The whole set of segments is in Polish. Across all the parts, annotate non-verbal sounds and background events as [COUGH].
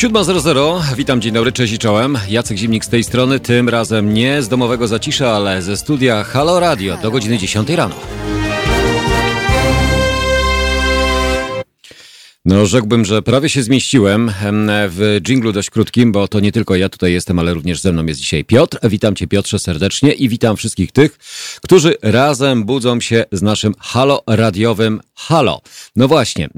7.00, witam, dzień dobry, cześć i czołem. Jacek Zimnik z tej strony, tym razem nie z domowego zacisza, ale ze studia Halo Radio do godziny 10 rano. No, rzekłbym, że prawie się zmieściłem w dżinglu dość krótkim, bo to nie tylko ja tutaj jestem, ale również ze mną jest dzisiaj Piotr. Witam Cię Piotrze serdecznie i witam wszystkich tych, którzy razem budzą się z naszym halo radiowym halo. No właśnie,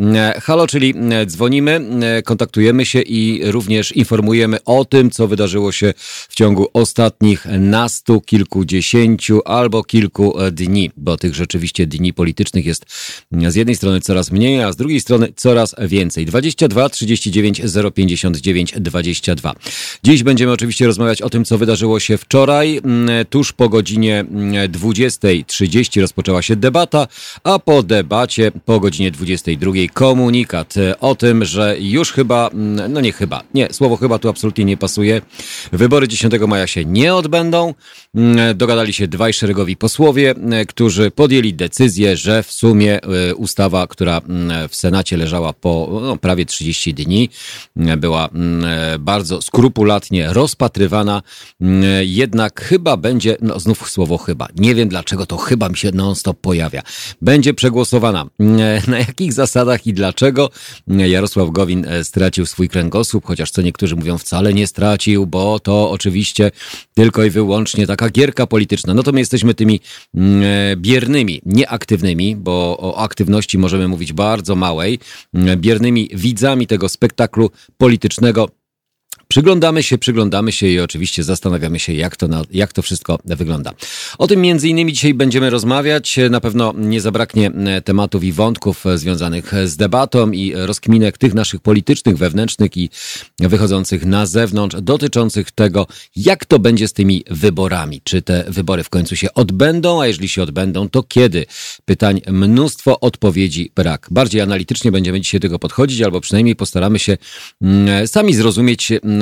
halo, czyli dzwonimy, kontaktujemy się i również informujemy o tym, co wydarzyło się w ciągu ostatnich nastu, kilkudziesięciu albo kilku dni, bo tych rzeczywiście dni politycznych jest z jednej strony coraz mniej, a z drugiej strony coraz więcej. 22 39 059 22. Dziś będziemy oczywiście rozmawiać o tym, co wydarzyło się wczoraj. Mm, tuż po godzinie 20.30 mm, rozpoczęła się debata, a po debacie po godzinie 22 komunikat o tym, że już chyba, mm, no nie chyba, nie, słowo chyba tu absolutnie nie pasuje. Wybory 10 maja się nie odbędą. Dogadali się dwaj szeregowi posłowie, którzy podjęli decyzję, że w sumie e, ustawa, która w Senacie leżała po no, prawie 30 dni. Była mm, bardzo skrupulatnie rozpatrywana, mm, jednak chyba będzie, no znów słowo chyba, nie wiem dlaczego to chyba mi się non-stop pojawia, będzie przegłosowana. Mm, na jakich zasadach i dlaczego Jarosław Gowin e, stracił swój kręgosłup, chociaż co niektórzy mówią wcale nie stracił, bo to oczywiście tylko i wyłącznie taka gierka polityczna. No to my jesteśmy tymi biernymi, nieaktywnymi, bo o aktywności możemy mówić bardzo małej, biernymi widzami tego spektaklu politycznego Przyglądamy się, przyglądamy się i oczywiście zastanawiamy się, jak to, na, jak to wszystko wygląda. O tym między innymi dzisiaj będziemy rozmawiać. Na pewno nie zabraknie e, tematów i wątków e, związanych z debatą i rozkminek tych naszych politycznych, wewnętrznych i wychodzących na zewnątrz, dotyczących tego, jak to będzie z tymi wyborami. Czy te wybory w końcu się odbędą, a jeżeli się odbędą, to kiedy? Pytań mnóstwo, odpowiedzi brak. Bardziej analitycznie będziemy dzisiaj tego podchodzić, albo przynajmniej postaramy się mm, sami zrozumieć, mm, E,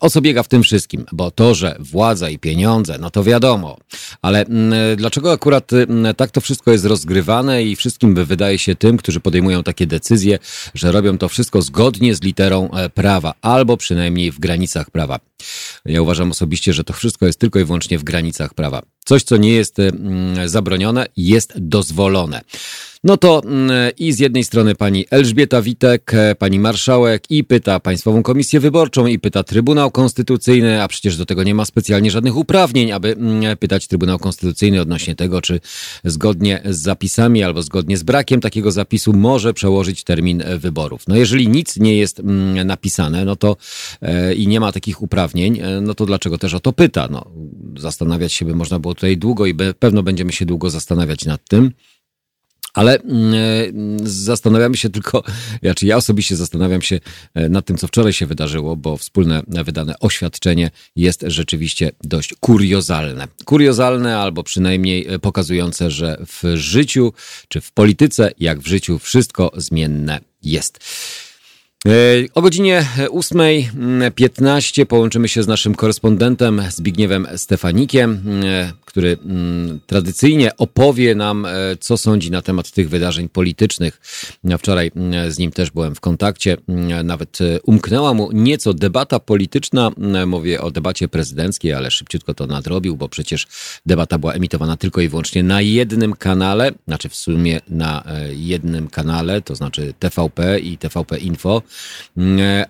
o co biega w tym wszystkim? Bo to, że władza i pieniądze, no to wiadomo. Ale mm, dlaczego akurat mm, tak to wszystko jest rozgrywane i wszystkim wydaje się tym, którzy podejmują takie decyzje, że robią to wszystko zgodnie z literą e, prawa, albo przynajmniej w granicach prawa. Ja uważam osobiście, że to wszystko jest tylko i wyłącznie w granicach prawa. Coś, co nie jest mm, zabronione, jest dozwolone. No to mm, i z jednej strony pani Elżbieta Witek, e, pani marszałek i pyta Państwową Komisję Wyborczą i pyta Trybunał Konstytucyjny, a przecież do tego nie ma specjalnie żadnych uprawnień, aby mm, pytać Trybunał Konstytucyjny odnośnie tego, czy zgodnie z zapisami albo zgodnie z brakiem takiego zapisu może przełożyć termin wyborów. No jeżeli nic nie jest napisane, no to e, i nie ma takich uprawnień, e, no to dlaczego też o to pyta? No, zastanawiać się by można było tutaj długo i pewno będziemy się długo zastanawiać nad tym. Ale mm, e, zastanawiamy się tylko, [LAUGHS] znaczy ja osobiście zastanawiam się e, nad tym, co wczoraj się wydarzyło, bo wspólne wydane oświadczenie jest rzeczywiście dość kuriozalne. Kuriozalne albo przynajmniej e, pokazujące, że w życiu czy w polityce, jak w życiu, wszystko zmienne jest. O godzinie 8.15 połączymy się z naszym korespondentem Zbigniewem Stefanikiem który mm, tradycyjnie opowie nam, e, co sądzi na temat tych wydarzeń politycznych. Wczoraj mm, z nim też byłem w kontakcie. Mm, nawet e, umknęła mu nieco debata polityczna. Mówię o debacie prezydenckiej, ale szybciutko to nadrobił, bo przecież debata była emitowana tylko i wyłącznie na jednym kanale, znaczy w sumie na e, jednym kanale, to znaczy TVP i TVP Info,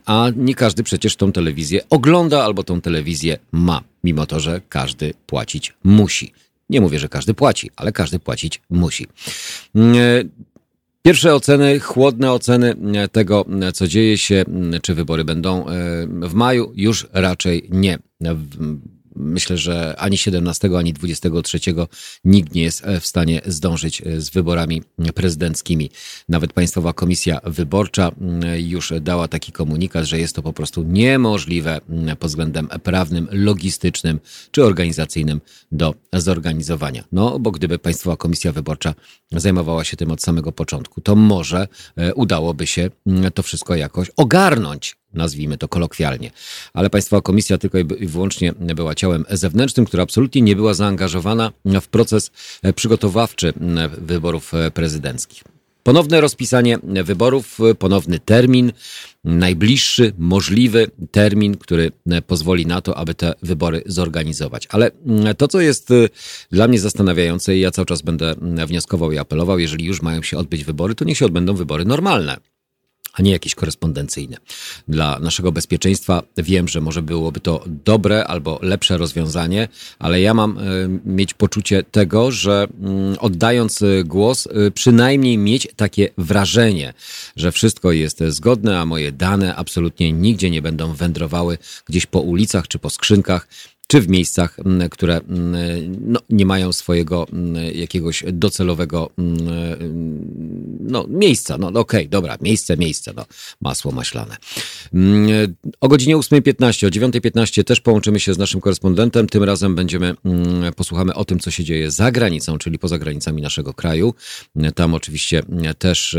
a nie każdy przecież tą telewizję ogląda albo tą telewizję ma mimo to, że każdy płacić musi. Nie mówię, że każdy płaci, ale każdy płacić musi. E, pierwsze oceny, chłodne oceny e, tego, e, co dzieje się, czy wybory będą w maju, już raczej nie myślę, że ani 17, ani 23 nikt nie jest e, w stanie zdążyć e, z wyborami prezydenckimi. Nawet Państwowa Komisja Wyborcza mm, już dała taki komunikat, że jest to po prostu niemożliwe mm, pod względem prawnym, logistycznym czy organizacyjnym do zorganizowania. No, bo gdyby Państwowa Komisja Wyborcza zajmowała się tym od samego początku, to może e, udałoby się mm, to wszystko jakoś ogarnąć nazwijmy to kolokwialnie. Ale Państwowa Komisja tylko i wyłącznie była ciałem zewnętrznym, która absolutnie nie była zaangażowana w proces przygotowawczy wyborów prezydenckich. Ponowne rozpisanie wyborów, ponowny termin, najbliższy możliwy termin, który pozwoli na to, aby te wybory zorganizować. Ale to, co jest dla mnie zastanawiające, i ja cały czas będę wnioskował i apelował, jeżeli już mają się odbyć wybory, to niech się odbędą wybory normalne a nie jakieś korespondencyjne. Dla naszego bezpieczeństwa wiem, że może byłoby to dobre albo lepsze rozwiązanie, ale ja mam e, mieć poczucie tego, że mm, oddając e, głos, e, przynajmniej mieć takie wrażenie, że wszystko jest zgodne, a moje dane absolutnie nigdzie nie będą wędrowały gdzieś po ulicach czy po skrzynkach czy w miejscach, które no, nie mają swojego jakiegoś docelowego no, miejsca. No, no okej, okay, dobra, miejsce, miejsce, no, masło maślane. O godzinie 8.15, o 9.15 też połączymy się z naszym korespondentem. Tym razem będziemy, posłuchamy o tym, co się dzieje za granicą, czyli poza granicami naszego kraju. Tam oczywiście też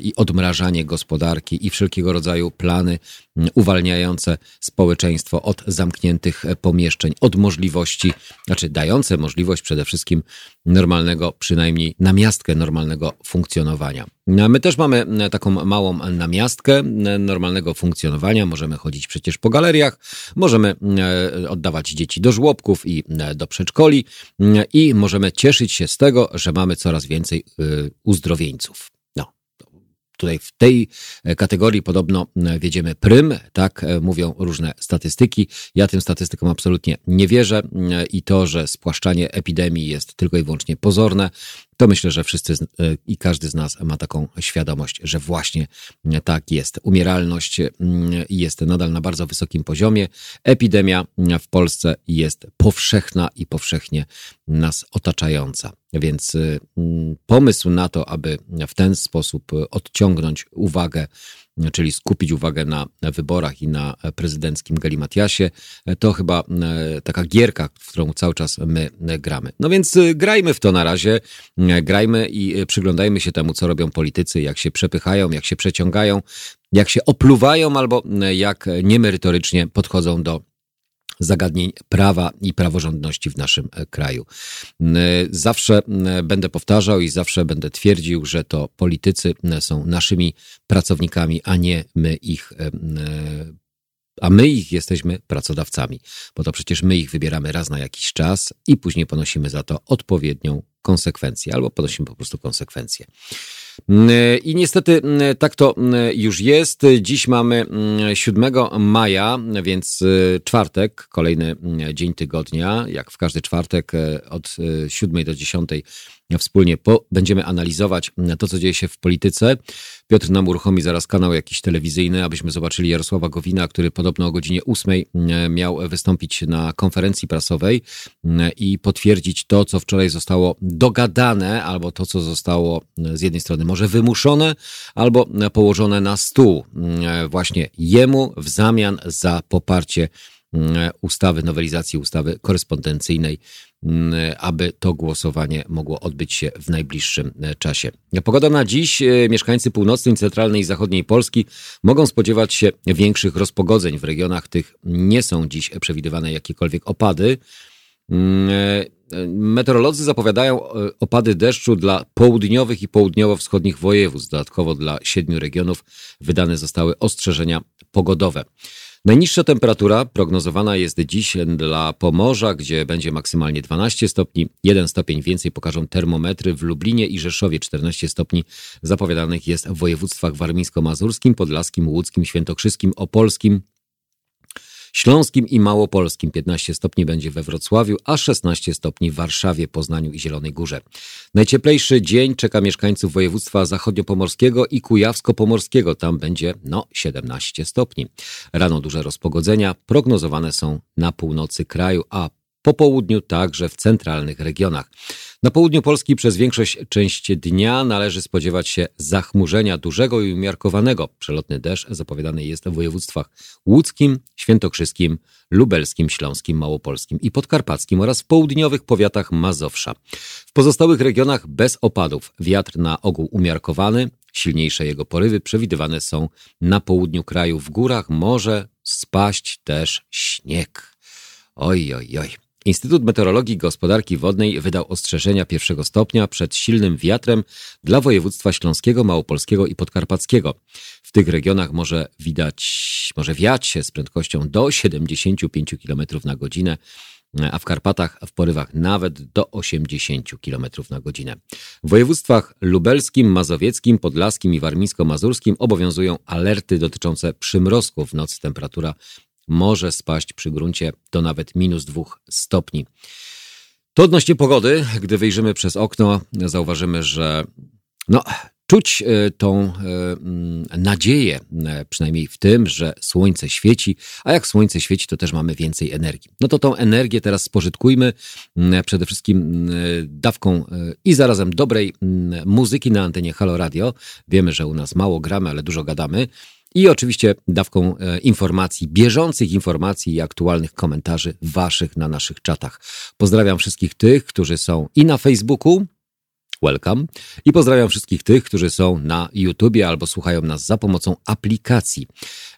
i odmrażanie gospodarki i wszelkiego rodzaju plany uwalniające społeczeństwo od zamkniętych pomieszczeń, od możliwości, znaczy dające możliwość przede wszystkim normalnego, przynajmniej namiastkę normalnego funkcjonowania. My też mamy taką małą namiastkę normalnego funkcjonowania. Możemy chodzić przecież po galeriach, możemy e, oddawać dzieci do żłobków i e, do przedszkoli i możemy cieszyć się z tego, że mamy coraz więcej e, uzdrowieńców. Tutaj w tej e, kategorii podobno e, wiedziemy prym, tak e, mówią różne statystyki. Ja tym statystykom absolutnie nie wierzę i to, że spłaszczanie epidemii jest tylko i wyłącznie pozorne, to myślę, że wszyscy i każdy z nas ma taką świadomość, że właśnie tak jest. Umieralność jest nadal na bardzo wysokim poziomie. Epidemia w Polsce jest powszechna i powszechnie nas otaczająca. Więc y, pomysł na to, aby w ten sposób odciągnąć uwagę czyli skupić uwagę na wyborach i na prezydenckim galimatiasie, to chyba e, taka gierka, w którą cały czas my gramy. No więc e, grajmy w to na razie, grajmy i przyglądajmy się temu, co robią politycy, jak się przepychają, jak się przeciągają, jak się opluwają albo jak niemerytorycznie podchodzą do zagadnień prawa i praworządności w naszym e, kraju. Zawsze będę powtarzał i zawsze będę twierdził, że to politycy są naszymi pracownikami, a nie my ich e, a my ich jesteśmy pracodawcami, bo to przecież my ich wybieramy raz na jakiś czas i później ponosimy za to odpowiednią konsekwencję, albo ponosimy po prostu konsekwencje. I niestety tak to już jest. Dziś mamy 7 maja, więc y, czwartek, kolejny dzień tygodnia. Jak w każdy czwartek e, od 7 e, do 10 wspólnie po, będziemy analizować to, co dzieje się w polityce. Piotr nam uruchomi zaraz kanał jakiś telewizyjny, abyśmy zobaczyli Jarosława Gowina, który podobno o godzinie 8 miał wystąpić na konferencji prasowej i potwierdzić to, co wczoraj zostało dogadane, albo to, co zostało z jednej strony może wymuszone, albo położone na stół właśnie jemu w zamian za poparcie ustawy, nowelizacji ustawy korespondencyjnej Mm, aby to głosowanie mogło odbyć się w najbliższym e, czasie. Pogoda na dziś. E, mieszkańcy północnej, centralnej i zachodniej Polski mogą spodziewać się większych rozpogodzeń. W regionach tych nie są dziś przewidywane jakiekolwiek opady. Mm, e, meteorolodzy zapowiadają opady deszczu dla południowych i południowo-wschodnich województw. Dodatkowo dla siedmiu regionów wydane zostały ostrzeżenia pogodowe. Najniższa temperatura prognozowana jest dziś dla Pomorza, gdzie będzie maksymalnie 12 stopni. Jeden stopień więcej pokażą termometry w Lublinie i Rzeszowie. 14 stopni zapowiadanych jest w województwach warmińsko-mazurskim, podlaskim, łódzkim, świętokrzyskim, opolskim, Śląskim i Małopolskim 15 stopni będzie we Wrocławiu, a 16 stopni w Warszawie, Poznaniu i Zielonej Górze. Najcieplejszy dzień czeka mieszkańców województwa zachodniopomorskiego i kujawsko-pomorskiego. Tam będzie no 17 stopni. Rano duże rozpogodzenia prognozowane są na północy kraju, a po południu także w centralnych regionach. Na południu Polski przez większość część dnia należy spodziewać się zachmurzenia dużego i umiarkowanego. Przelotny deszcz zapowiadany jest w województwach łódzkim, świętokrzyskim, lubelskim, śląskim, małopolskim i podkarpackim oraz w południowych powiatach Mazowsza. W pozostałych regionach bez opadów. Wiatr na ogół umiarkowany, silniejsze jego porywy przewidywane są na południu kraju. W górach może spaść też śnieg. Oj, oj, oj. Instytut Meteorologii i Gospodarki Wodnej wydał ostrzeżenia pierwszego stopnia przed silnym wiatrem dla województwa śląskiego, małopolskiego i podkarpackiego. W tych regionach może widać, może wiać się z prędkością do 75 km na godzinę, a w Karpatach w porywach nawet do 80 km na godzinę. W województwach lubelskim, mazowieckim, podlaskim i warmińsko-mazurskim obowiązują alerty dotyczące przymrozków. W nocy temperatura może spaść przy gruncie do nawet minus dwóch stopni. To odnośnie pogody. Gdy wyjrzymy przez okno, zauważymy, że no, czuć e, tą e, nadzieję, e, przynajmniej w tym, że słońce świeci, a jak słońce świeci, to też mamy więcej energii. No to tą energię teraz spożytkujmy przede wszystkim dawką i zarazem dobrej muzyki na antenie Halo Radio. Wiemy, że u nas mało gramy, ale dużo gadamy. I oczywiście dawką informacji, bieżących informacji i aktualnych komentarzy waszych na naszych czatach. Pozdrawiam wszystkich tych, którzy są i na Facebooku, welcome. I pozdrawiam wszystkich tych, którzy są na YouTubie albo słuchają nas za pomocą aplikacji.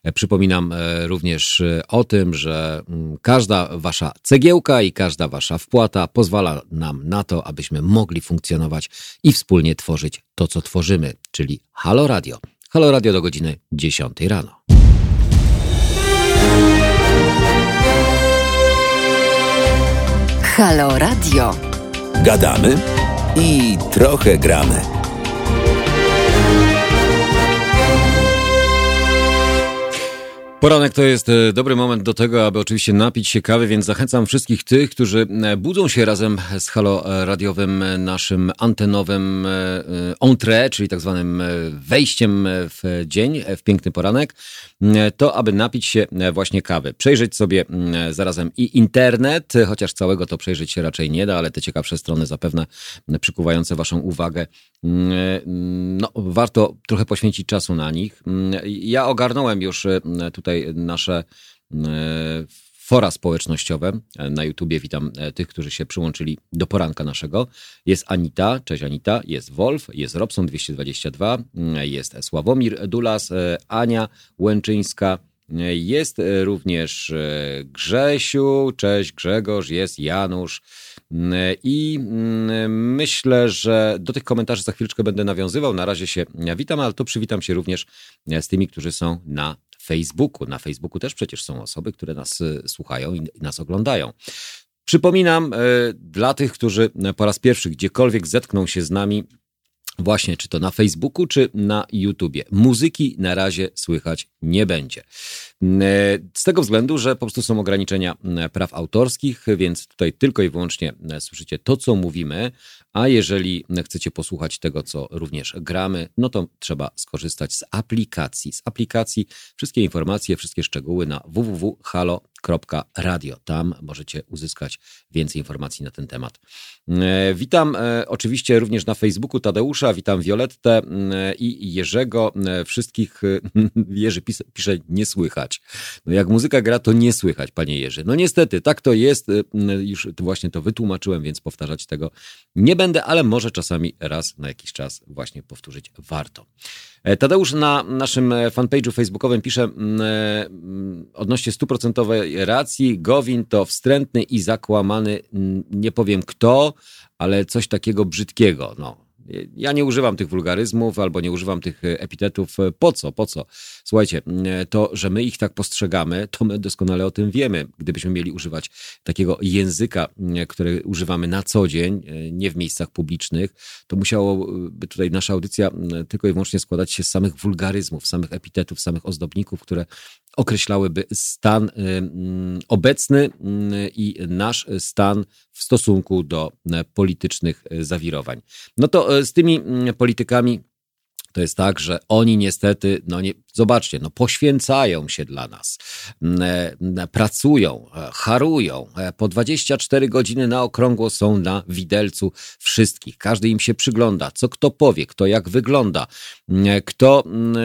E, przypominam e, również e, o tym, że mm, każda wasza cegiełka i każda wasza wpłata pozwala nam na to, abyśmy mogli funkcjonować i wspólnie tworzyć to, co tworzymy, czyli Halo Radio. Halo Radio do godziny 10 rano. Halo Radio. Gadamy i trochę gramy. Poranek to jest e, dobry moment do tego, aby oczywiście napić się kawy, więc zachęcam wszystkich tych, którzy e, budzą się razem z halo radiowym, e, naszym antenowym entrée, czyli tak zwanym wejściem w dzień, w piękny poranek, to aby napić się właśnie kawy. Przejrzeć sobie zarazem i internet, chociaż całego to przejrzeć się raczej nie da, ale te ciekawsze strony zapewne przykuwające waszą uwagę, no warto trochę poświęcić czasu na nich. Ja ogarnąłem już tutaj tutaj nasze e, fora społecznościowe na YouTubie. Witam e, tych, którzy się przyłączyli do poranka naszego. Jest Anita, cześć Anita, jest Wolf, jest Robson 222, jest Sławomir Dulas, e, Ania Łęczyńska, jest również Grzesiu, cześć Grzegorz, jest Janusz. I myślę, że do tych komentarzy za chwileczkę będę nawiązywał. Na razie się witam, ale to przywitam się również z tymi, którzy są na Facebooku. Na Facebooku też przecież są osoby, które nas y, słuchają i nas oglądają. Przypominam y, dla tych, którzy po raz pierwszy gdziekolwiek zetkną się z nami, właśnie czy to na Facebooku, czy na YouTubie. Muzyki na razie słychać nie będzie. Z tego względu, że po prostu są ograniczenia praw autorskich, więc tutaj tylko i wyłącznie słyszycie to, co mówimy, a jeżeli chcecie posłuchać tego, co również gramy, no to trzeba skorzystać z aplikacji. Z aplikacji wszystkie informacje, wszystkie szczegóły na www.halo.radio. Tam możecie uzyskać więcej informacji na ten temat. E, witam e, oczywiście również na Facebooku Tadeusza, witam Violettę e, i Jerzego. Wszystkich [LAUGHS] Jerzy pisze, pisze nie słychać. No jak muzyka gra, to nie słychać, panie Jerzy. No niestety, tak to jest. Już właśnie to wytłumaczyłem, więc powtarzać tego nie będę ale może czasami raz na jakiś czas właśnie powtórzyć warto. E, Tadeusz na naszym e, fanpage'u facebookowym pisze e, odnośnie stuprocentowej racji, Gowin to wstrętny i zakłamany, nie powiem kto, ale coś takiego brzydkiego. No, ja nie używam tych wulgaryzmów albo nie używam tych e, epitetów. E, po co? Po co? Słuchajcie, e, to, że my ich tak postrzegamy, to my doskonale o tym wiemy. Gdybyśmy mieli używać takiego języka, który używamy na co dzień, nie w miejscach publicznych, to musiałoby tutaj nasza audycja tylko i wyłącznie składać się z samych wulgaryzmów, samych epitetów, samych ozdobników, które określałyby stan obecny i nasz stan w stosunku do politycznych zawirowań. No to z tymi politykami to jest tak, że oni niestety, no nie, Zobaczcie, no poświęcają się dla nas, pracują, e, harują, e, po 24 godziny na okrągło są na widelcu wszystkich. Każdy im się przygląda, co kto powie, kto jak wygląda, kto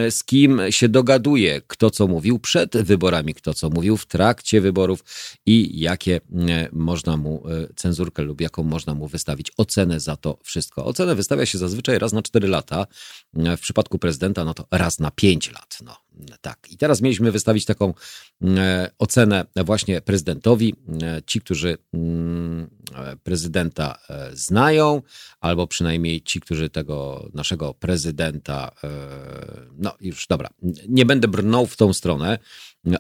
z kim się dogaduje, kto co mówił przed wyborami, kto co mówił w trakcie wyborów i jakie można mu e, cenzurkę lub jaką można mu wystawić ocenę za to wszystko. Ocenę wystawia się zazwyczaj raz na 4 lata. W przypadku prezydenta, no to raz na 5 lat. Tak. I teraz mieliśmy wystawić taką e, ocenę właśnie prezydentowi. E, ci, którzy mm, prezydenta e, znają, albo przynajmniej ci, którzy tego naszego prezydenta, no już dobra, nie będę brnął w tą stronę,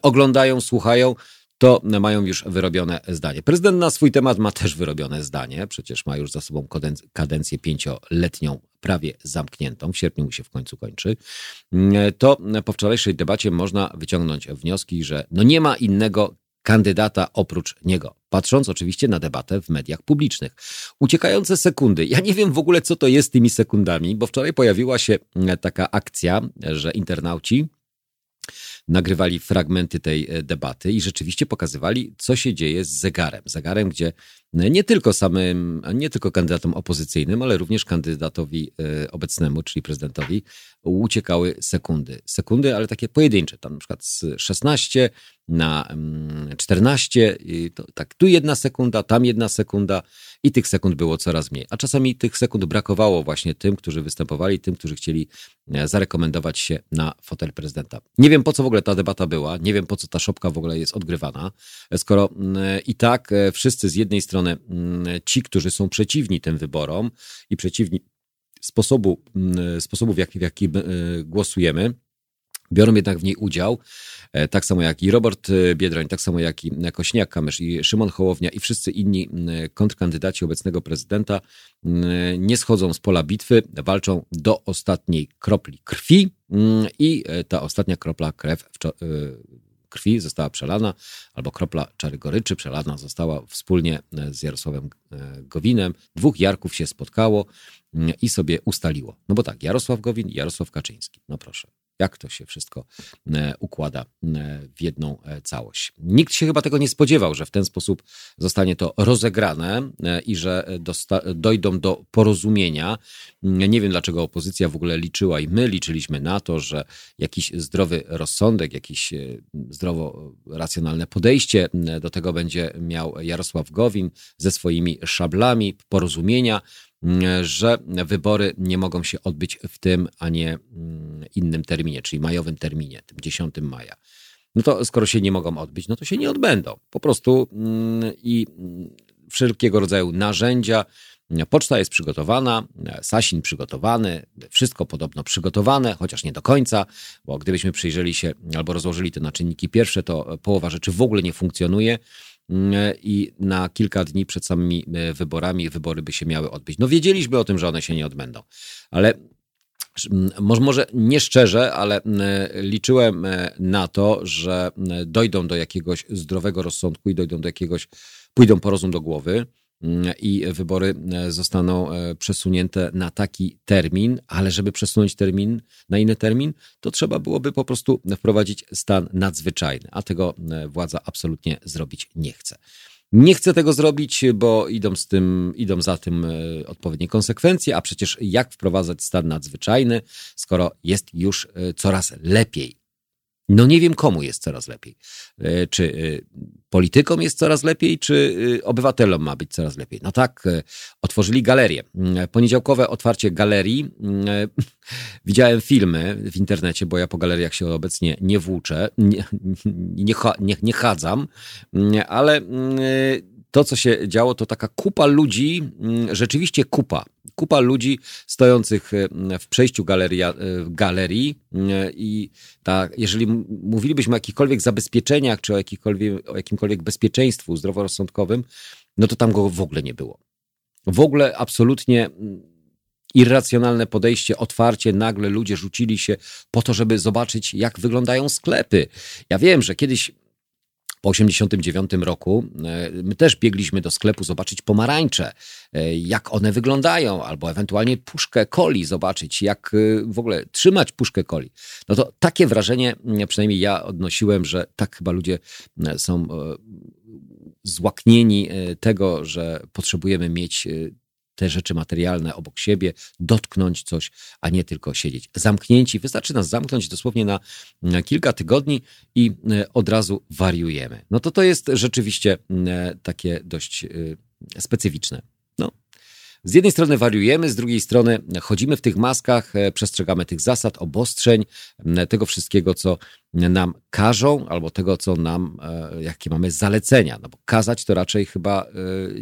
oglądają, słuchają, to mają już wyrobione zdanie. Prezydent na swój temat ma też wyrobione zdanie, przecież ma już za sobą kadencję pięcioletnią, prawie zamkniętą, w sierpniu mu się w końcu kończy. To po wczorajszej debacie można wyciągnąć wnioski, że no nie ma innego kandydata oprócz niego. Patrząc oczywiście na debatę w mediach publicznych. Uciekające sekundy. Ja nie wiem w ogóle, co to jest tymi sekundami, bo wczoraj pojawiła się taka akcja, że internauci nagrywali fragmenty tej e, debaty i rzeczywiście pokazywali, co się dzieje z zegarem. Zegarem, gdzie nie tylko samym, nie tylko kandydatom opozycyjnym, ale również kandydatowi e, obecnemu, czyli prezydentowi, uciekały sekundy. Sekundy, ale takie pojedyncze, tam na przykład z 16 na 14, mm, to, tak, tu jedna sekunda, tam jedna sekunda i tych sekund było coraz mniej. A czasami tych sekund brakowało właśnie tym, którzy występowali, tym, którzy chcieli e, zarekomendować się na fotel prezydenta. Nie wiem po co w ogóle ta debata była, nie wiem po co ta szopka w ogóle jest odgrywana, skoro mm, i tak e, wszyscy z jednej strony mm, ci, którzy są przeciwni tym wyborom i przeciwni sposobu, sposobu w jaki, w jaki e, głosujemy, biorą jednak w niej udział, e, tak samo jak i Robert e, Biedroń, tak samo jak i Kośniak-Kamysz i Szymon Hołownia i wszyscy inni kontrkandydaci obecnego prezydenta nie schodzą z pola bitwy, walczą do ostatniej kropli krwi i ta ostatnia kropla krew krwi została przelana, albo kropla czary goryczy przelana została wspólnie z Jarosławem Gowinem. Dwóch Jarków się spotkało i sobie ustaliło. No bo tak, Jarosław Gowin Jarosław Kaczyński. No proszę jak to się wszystko e, układa e, w jedną e, całość. Nikt się chyba tego nie spodziewał, że w ten sposób zostanie to rozegrane i że dojdą do porozumienia. Nie wiem, dlaczego opozycja w ogóle liczyła i my liczyliśmy na to, że jakiś zdrowy rozsądek, jakieś zdrowo racjonalne podejście do tego będzie miał Jarosław Gowin ze swoimi szablami porozumienia że wybory nie mogą się odbyć w tym, a nie mm, innym terminie, czyli majowym terminie, tym 10 maja. No to skoro się nie mogą odbyć, no to się nie odbędą. Po prostu mm, i mm, wszelkiego rodzaju narzędzia. Poczta jest przygotowana, Sasin przygotowany, wszystko podobno przygotowane, chociaż nie do końca, bo gdybyśmy przyjrzeli się albo rozłożyli te na czynniki pierwsze, to połowa rzeczy w ogóle nie funkcjonuje. Mm, i na kilka dni przed samymi e, wyborami wybory by się miały odbyć. No wiedzieliśmy o tym, że one się nie odbędą, ale może, nie szczerze, ale mm, liczyłem e, na to, że dojdą do jakiegoś zdrowego rozsądku i dojdą do jakiegoś, pójdą po rozum do głowy i wybory e, zostaną e, przesunięte na taki termin, ale żeby przesunąć termin na inny termin, to trzeba byłoby po prostu wprowadzić stan nadzwyczajny, a tego e, władza absolutnie zrobić nie chce. Nie chce tego zrobić, bo idą, z tym, idą za tym odpowiednie konsekwencje, a przecież jak wprowadzać stan nadzwyczajny, skoro jest już coraz lepiej no nie wiem, komu jest coraz lepiej. E, czy e, politykom jest coraz lepiej, czy e, obywatelom ma być coraz lepiej? No tak, otworzyli galerię. Mm, poniedziałkowe otwarcie galerii. Mm, [LAUGHS] widziałem filmy w internecie, bo ja po galeriach się obecnie nie włóczę, nie, [LAUGHS] nie, nie, nie chadzam, mm, ale to, co się działo, to taka kupa ludzi, rzeczywiście kupa, kupa ludzi stojących e, w przejściu galeria, e, galerii e, i ta, jeżeli mówilibyśmy o jakichkolwiek zabezpieczeniach, czy o, o jakimkolwiek bezpieczeństwu zdroworozsądkowym, no to tam go w ogóle nie było. W ogóle absolutnie irracjonalne podejście, otwarcie, nagle ludzie rzucili się po to, żeby zobaczyć, jak wyglądają sklepy. Ja wiem, że kiedyś po 89 roku e, my też biegliśmy do sklepu zobaczyć pomarańcze, e, jak one wyglądają, albo ewentualnie puszkę coli zobaczyć, jak e, w ogóle trzymać puszkę coli. No to takie wrażenie, przynajmniej ja odnosiłem, że tak chyba ludzie są złaknieni tego, że potrzebujemy mieć te rzeczy materialne obok siebie, dotknąć coś, a nie tylko siedzieć. Zamknięci, wystarczy nas zamknąć dosłownie na, na kilka tygodni i e, od razu wariujemy. No to to jest rzeczywiście e, takie dość e, specyficzne. Z jednej strony wariujemy, z drugiej strony chodzimy w tych maskach, e, przestrzegamy tych zasad, obostrzeń, tego wszystkiego, co nam każą, albo tego, co nam, e, jakie mamy zalecenia. No bo kazać to raczej chyba e,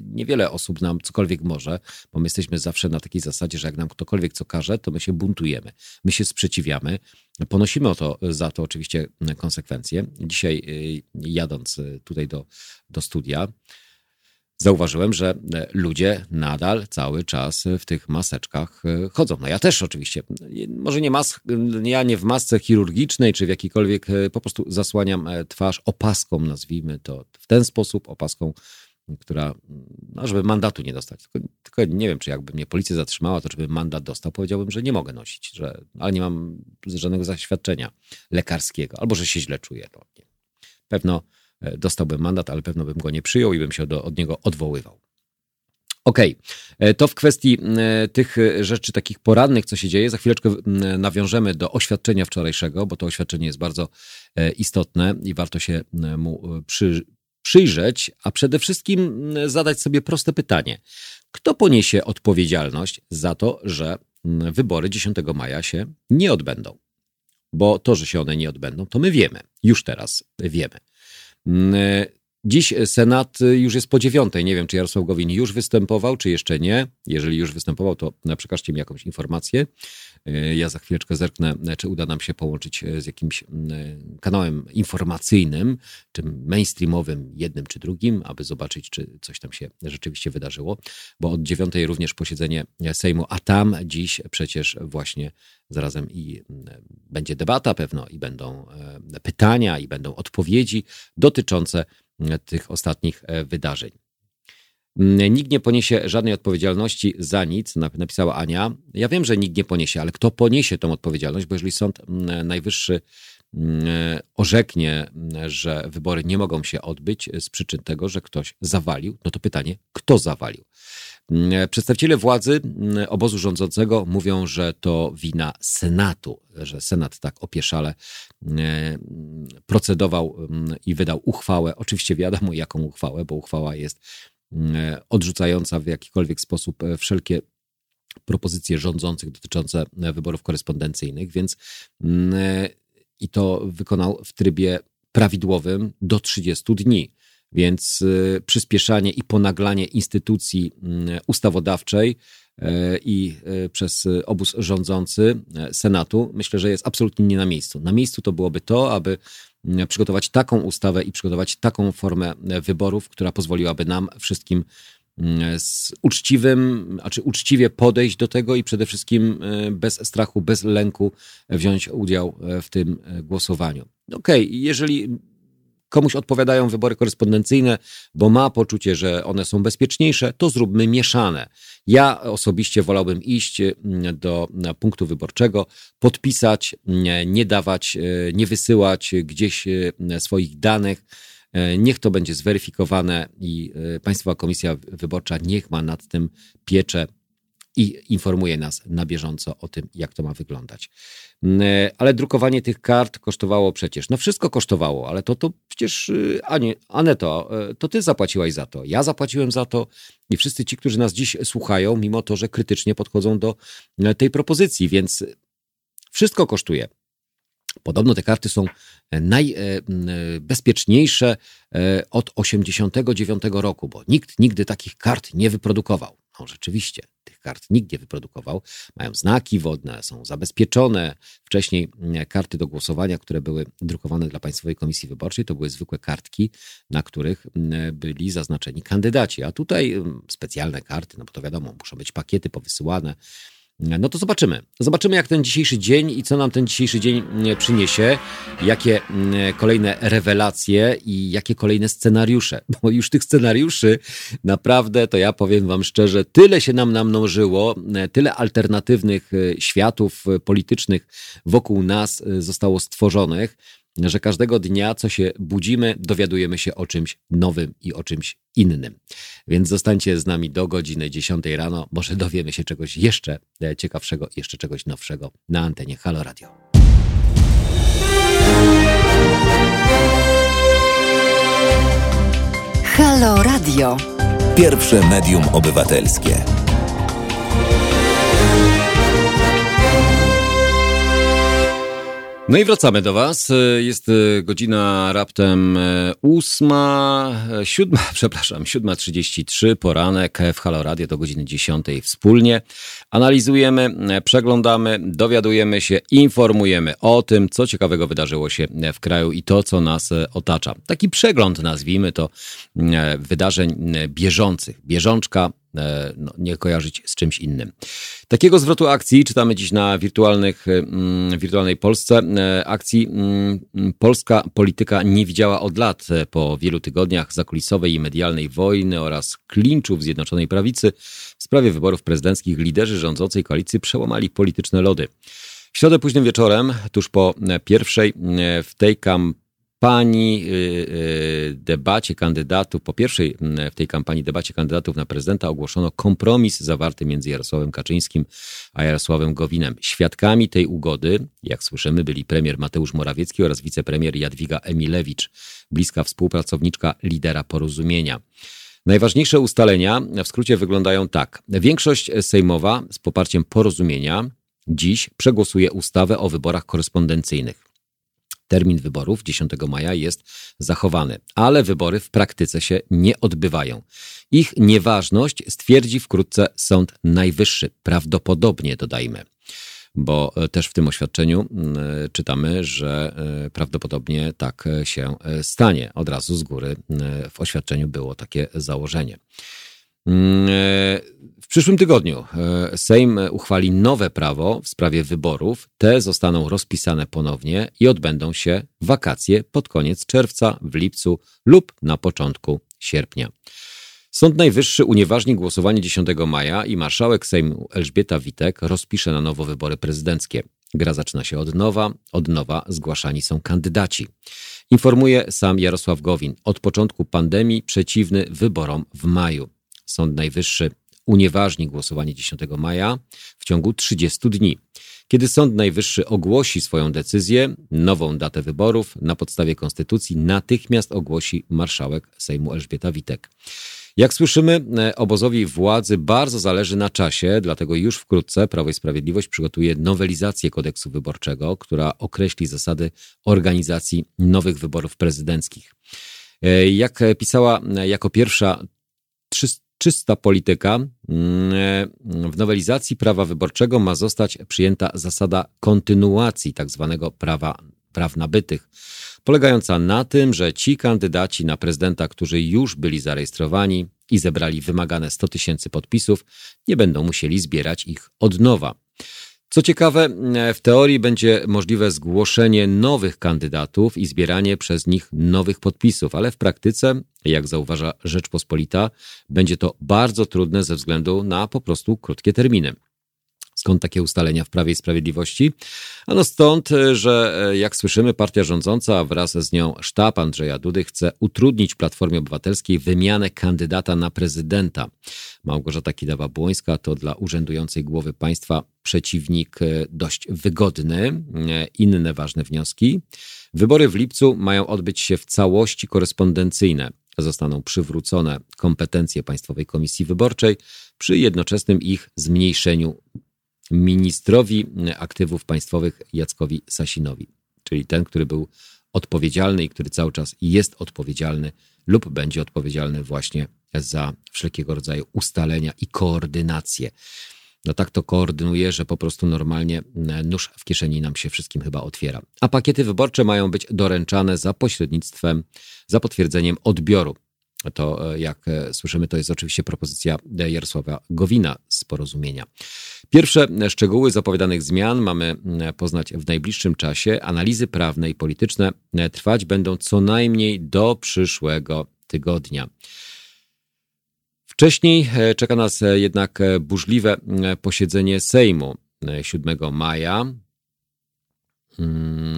niewiele osób nam cokolwiek może, bo my jesteśmy zawsze na takiej zasadzie, że jak nam ktokolwiek co każe, to my się buntujemy, my się sprzeciwiamy, ponosimy o to, za to oczywiście konsekwencje. Dzisiaj jadąc tutaj do, do studia, zauważyłem, że e, ludzie nadal cały czas w tych maseczkach e, chodzą. No ja też oczywiście, może nie mas, ja nie w masce chirurgicznej, czy w jakikolwiek, e, po prostu zasłaniam twarz opaską, nazwijmy to w ten sposób, opaską, która, no żeby mandatu nie dostać. Tylko, tylko nie wiem, czy jakby mnie policja zatrzymała, to żeby mandat dostał, powiedziałbym, że nie mogę nosić, że, ale nie mam żadnego zaświadczenia lekarskiego, albo że się źle czuję. To nie. Pewno E, dostałbym mandat, ale pewno bym go nie przyjął i bym się do, od niego odwoływał. Okej, okay. E, to w kwestii e, tych rzeczy takich porannych, co się dzieje. Za chwileczkę nawiążemy do oświadczenia wczorajszego, bo to oświadczenie jest bardzo istotne i warto się mu przy, przyjrzeć, a przede wszystkim zadać sobie proste pytanie. Kto poniesie odpowiedzialność za to, że wybory 10 maja się nie odbędą? Bo to, że się one nie odbędą, to my wiemy. Już teraz wiemy. Mm, e, dziś Senat już jest po dziewiątej. Nie wiem, czy Jarosław Gowin już występował, czy jeszcze nie. Jeżeli już występował, to przekażcie mi jakąś informację. E, ja za chwileczkę zerknę, czy uda nam się połączyć e, z jakimś kanałem informacyjnym, czy mainstreamowym, jednym czy drugim, aby zobaczyć, czy coś tam się rzeczywiście wydarzyło. Bo od dziewiątej również posiedzenie Sejmu, a tam dziś przecież właśnie zarazem i będzie debata pewno, i będą pytania, i będą odpowiedzi dotyczące tych ostatnich wydarzeń. Nikt nie poniesie żadnej odpowiedzialności za nic, napisała Ania. Ja wiem, że nikt nie poniesie, ale kto poniesie tą odpowiedzialność? Bo jeżeli Sąd Najwyższy orzeknie, że wybory nie mogą się odbyć z przyczyn tego, że ktoś zawalił, no to pytanie, kto zawalił? Przedstawiciele władzy obozu rządzącego mówią, że to wina Senatu, że Senat tak opieszale procedował i wydał uchwałę. Oczywiście wiadomo, jaką uchwałę, bo uchwała jest odrzucająca w jakikolwiek sposób wszelkie propozycje rządzących dotyczące wyborów korespondencyjnych, więc i to wykonał w trybie prawidłowym do 30 dni. Więc y, przyspieszanie i ponaglanie instytucji mm, ustawodawczej i przez obóz rządzący Senatu, myślę, że jest absolutnie nie na miejscu. Na miejscu to byłoby to, aby mm, przygotować taką ustawę i przygotować taką formę wyborów, która pozwoliłaby nam wszystkim mm, z uczciwym, znaczy uczciwie podejść do tego i przede wszystkim bez strachu, bez lęku wziąć udział w tym głosowaniu. Okej, okay, jeżeli komuś odpowiadają wybory korespondencyjne, bo ma poczucie, że one są bezpieczniejsze, to zróbmy mieszane. Ja osobiście wolałbym iść mm, do punktu wyborczego, podpisać, nie dawać, e, nie wysyłać gdzieś e, swoich danych. Niech to będzie zweryfikowane i Państwowa Komisja Wyborcza niech ma nad tym pieczę i informuje nas na bieżąco o tym, jak to ma wyglądać. Mm, e, ale drukowanie tych kart kosztowało przecież. No wszystko kosztowało, ale to, to przecież, y, Anie, Aneto, e, to ty zapłaciłaś za to. Ja zapłaciłem za to i wszyscy ci, którzy nas dziś słuchają, mimo to, że krytycznie podchodzą do e, tej propozycji, więc wszystko kosztuje. Podobno te karty są najbezpieczniejsze od 89 roku, bo nikt nigdy takich kart nie wyprodukował. No rzeczywiście, tych kart nikt nie wyprodukował. Mają znaki wodne, są zabezpieczone. Wcześniej mm, karty do głosowania, które były drukowane dla Państwowej Komisji Wyborczej, to były zwykłe kartki, na których mm, byli zaznaczeni kandydaci. A tutaj mm, specjalne karty, no bo to wiadomo, muszą być pakiety powysyłane no to zobaczymy. Zobaczymy, jak ten dzisiejszy dzień i co nam ten dzisiejszy dzień mm, przyniesie, jakie mm, kolejne rewelacje i jakie kolejne scenariusze. [LAUGHS] Bo już tych scenariuszy naprawdę, to ja powiem Wam szczerze, tyle się nam namnożyło, mm, tyle alternatywnych światów politycznych wokół nas zostało stworzonych, że każdego dnia, co się budzimy, dowiadujemy się o czymś nowym i o czymś innym. Więc zostańcie z nami do godziny 10 rano. Może dowiemy się czegoś jeszcze e, ciekawszego, jeszcze czegoś nowszego na antenie Halo Radio. Halo Radio. Pierwsze medium obywatelskie. No i wracamy do Was. Jest e, godzina raptem e, ósma, e, siódma, [LAUGHS] przepraszam, siódma trzydzieści trzy, poranek w Halo Radio do godziny dziesiątej wspólnie. Analizujemy, przeglądamy, dowiadujemy się, informujemy o tym, co ciekawego wydarzyło się w kraju i to, co nas otacza. Taki przegląd, nazwijmy to, wydarzeń bieżących. Bieżączka E, no, nie kojarzyć z czymś innym. Takiego zwrotu akcji czytamy dziś na wirtualnych, mm, wirtualnej Polsce. E, akcji mm, polska polityka nie widziała od lat e, po wielu tygodniach zakulisowej i medialnej wojny oraz klinczu w Zjednoczonej Prawicy w sprawie wyborów prezydenckich liderzy rządzącej koalicji przełamali polityczne lody. W środę późnym wieczorem, tuż po pierwszej w tej kampanii, kampanii, y, y, debacie kandydatów, po pierwszej w tej kampanii debacie kandydatów na prezydenta ogłoszono kompromis zawarty między Jarosławem Kaczyńskim a Jarosławem Gowinem. Świadkami tej ugody, jak słyszymy, byli premier Mateusz Morawiecki oraz wicepremier Jadwiga Emilewicz, bliska współpracowniczka lidera porozumienia. Najważniejsze ustalenia w skrócie wyglądają tak. Większość sejmowa z poparciem porozumienia dziś przegłosuje ustawę o wyborach korespondencyjnych. Termin wyborów 10 maja jest zachowany, ale wybory w praktyce się nie odbywają. Ich nieważność stwierdzi wkrótce Sąd Najwyższy, prawdopodobnie dodajmy bo e, też w tym oświadczeniu e, czytamy, że e, prawdopodobnie tak się stanie. Od razu z góry w oświadczeniu było takie założenie. Mm, e, w przyszłym tygodniu e, Sejm uchwali nowe prawo w sprawie wyborów. Te zostaną rozpisane ponownie i odbędą się wakacje pod koniec czerwca, w lipcu lub na początku sierpnia. Sąd Najwyższy unieważni głosowanie 10 maja i marszałek Sejmu Elżbieta Witek rozpisze na nowo wybory prezydenckie. Gra zaczyna się od nowa, od nowa zgłaszani są kandydaci. Informuje sam Jarosław Gowin. Od początku pandemii przeciwny wyborom w maju. Sąd Najwyższy unieważni głosowanie 10 maja w ciągu 30 dni. Kiedy Sąd Najwyższy ogłosi swoją decyzję, nową datę wyborów na podstawie konstytucji natychmiast ogłosi marszałek Sejmu Elżbieta Witek. Jak słyszymy, e, obozowi władzy bardzo zależy na czasie, dlatego już wkrótce Prawo i Sprawiedliwość przygotuje nowelizację kodeksu wyborczego, która określi zasady organizacji nowych wyborów prezydenckich. E, jak pisała e, jako pierwsza czysta polityka. Mm, w nowelizacji prawa wyborczego ma zostać przyjęta zasada kontynuacji tzw. Tak prawa praw nabytych, polegająca na tym, że ci kandydaci na prezydenta, którzy już byli zarejestrowani i zebrali wymagane 100 tysięcy podpisów, nie będą musieli zbierać ich od nowa. Co ciekawe, w teorii będzie możliwe zgłoszenie nowych kandydatów i zbieranie przez nich nowych podpisów, ale w praktyce, jak zauważa Rzeczpospolita, będzie to bardzo trudne ze względu na po prostu krótkie terminy. Skąd takie ustalenia w Prawie i Sprawiedliwości? Ano stąd, że jak słyszymy, partia rządząca wraz z nią sztab Andrzeja Dudy chce utrudnić Platformie Obywatelskiej wymianę kandydata na prezydenta. Małgorzata Kidawa-Błońska to dla urzędującej głowy państwa przeciwnik dość wygodny. Inne ważne wnioski. Wybory w lipcu mają odbyć się w całości korespondencyjne. Zostaną przywrócone kompetencje Państwowej Komisji Wyborczej przy jednoczesnym ich zmniejszeniu ministrowi aktywów państwowych Jackowi Sasinowi, czyli ten, który był odpowiedzialny i który cały czas jest odpowiedzialny lub będzie odpowiedzialny właśnie za wszelkiego rodzaju ustalenia i koordynację. No tak to koordynuje, że po prostu normalnie nóż w kieszeni nam się wszystkim chyba otwiera. A pakiety wyborcze mają być doręczane za pośrednictwem, za potwierdzeniem odbioru to, e, jak e, słyszymy, to jest oczywiście propozycja Jarosława Gowina z porozumienia. Pierwsze szczegóły zapowiadanych zmian mamy poznać w najbliższym czasie. Analizy prawne i polityczne e, trwać będą co najmniej do przyszłego tygodnia. Wcześniej czeka nas jednak burzliwe posiedzenie Sejmu 7 maja. Hmm,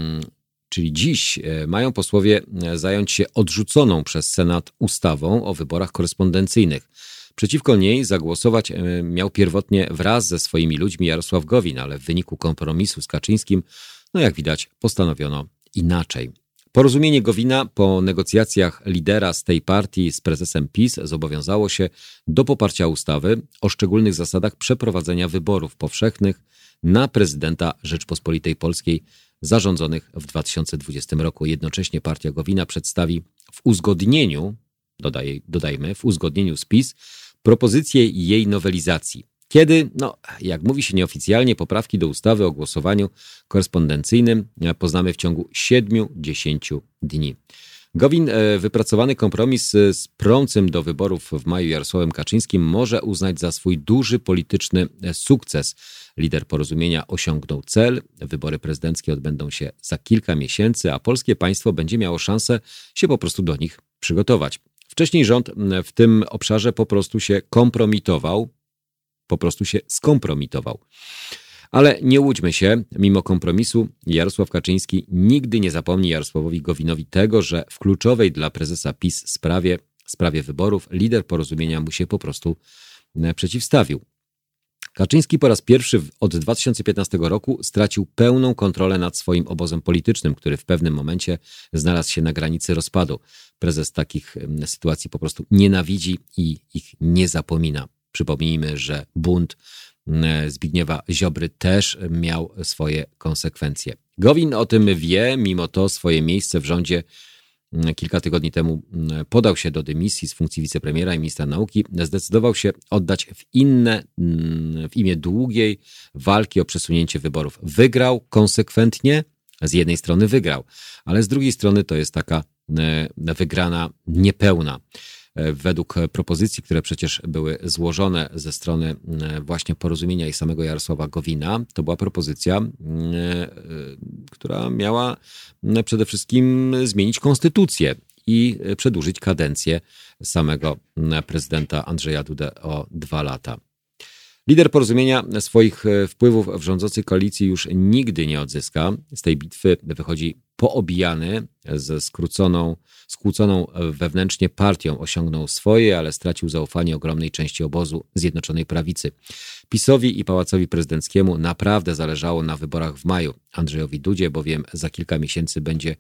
czyli dziś, e, mają posłowie e, zająć się odrzuconą przez Senat ustawą o wyborach korespondencyjnych. Przeciwko niej zagłosować e, miał pierwotnie wraz ze swoimi ludźmi Jarosław Gowin, ale w wyniku kompromisu z Kaczyńskim, no jak widać, postanowiono inaczej. Porozumienie Gowina po negocjacjach lidera z tej partii z prezesem PiS zobowiązało się do poparcia ustawy o szczególnych zasadach przeprowadzenia wyborów powszechnych na prezydenta Rzeczpospolitej Polskiej zarządzonych w 2020 roku. Jednocześnie partia Gowina przedstawi w uzgodnieniu, dodaj, dodajmy, w uzgodnieniu z PiS propozycję jej nowelizacji. Kiedy, no, jak mówi się nieoficjalnie, poprawki do ustawy o głosowaniu korespondencyjnym poznamy w ciągu 7-10 dni. Gowin e, wypracowany kompromis e, z prącym do wyborów w maju Jarosławem Kaczyńskim może uznać za swój duży polityczny e, sukces. Lider porozumienia osiągnął cel, wybory prezydenckie odbędą się za kilka miesięcy, a polskie państwo będzie miało szansę się po prostu do nich przygotować. Wcześniej rząd w tym obszarze po prostu się kompromitował, po prostu się skompromitował. Ale nie łudźmy się, mimo kompromisu Jarosław Kaczyński nigdy nie zapomni Jarosławowi Gowinowi tego, że w kluczowej dla prezesa PiS sprawie, sprawie wyborów lider porozumienia mu się po prostu e, przeciwstawił. Kaczyński po raz pierwszy od 2015 roku stracił pełną kontrolę nad swoim obozem politycznym, który w pewnym momencie znalazł się na granicy rozpadu. Prezes takich sytuacji po prostu nienawidzi i ich nie zapomina. Przypomnijmy, że bunt Zbigniewa Ziobry też miał swoje konsekwencje. Gowin o tym wie, mimo to swoje miejsce w rządzie kilka tygodni temu podał się do dymisji z funkcji wicepremiera i ministra nauki. Zdecydował się oddać w inne, w imię długiej walki o przesunięcie wyborów. Wygrał konsekwentnie, z jednej strony wygrał, ale z drugiej strony to jest taka wygrana niepełna. E, według propozycji, które przecież były złożone ze strony e, właśnie porozumienia i samego Jarosława Gowina, to była propozycja, e, która miała przede wszystkim zmienić konstytucję i przedłużyć kadencję samego prezydenta Andrzeja Dudę o dwa lata. Lider porozumienia swoich wpływów w rządzącej koalicji już nigdy nie odzyska. Z tej bitwy wychodzi poobijany ze skróconą, skłóconą wewnętrznie partią. Osiągnął swoje, ale stracił zaufanie ogromnej części obozu Zjednoczonej Prawicy. PiSowi i Pałacowi Prezydenckiemu naprawdę zależało na wyborach w maju. Andrzejowi Dudzie bowiem za kilka miesięcy będzie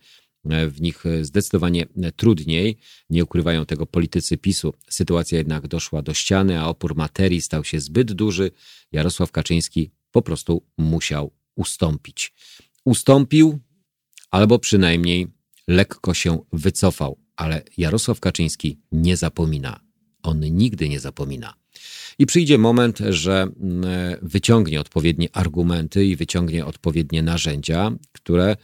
w nich zdecydowanie trudniej. Nie ukrywają tego politycy PiSu. Sytuacja jednak doszła do ściany, a opór materii stał się zbyt duży. Jarosław Kaczyński po prostu musiał ustąpić. Ustąpił, albo przynajmniej lekko się wycofał, ale Jarosław Kaczyński nie zapomina. On nigdy nie zapomina. I przyjdzie moment, że mm, wyciągnie odpowiednie argumenty i wyciągnie odpowiednie narzędzia, które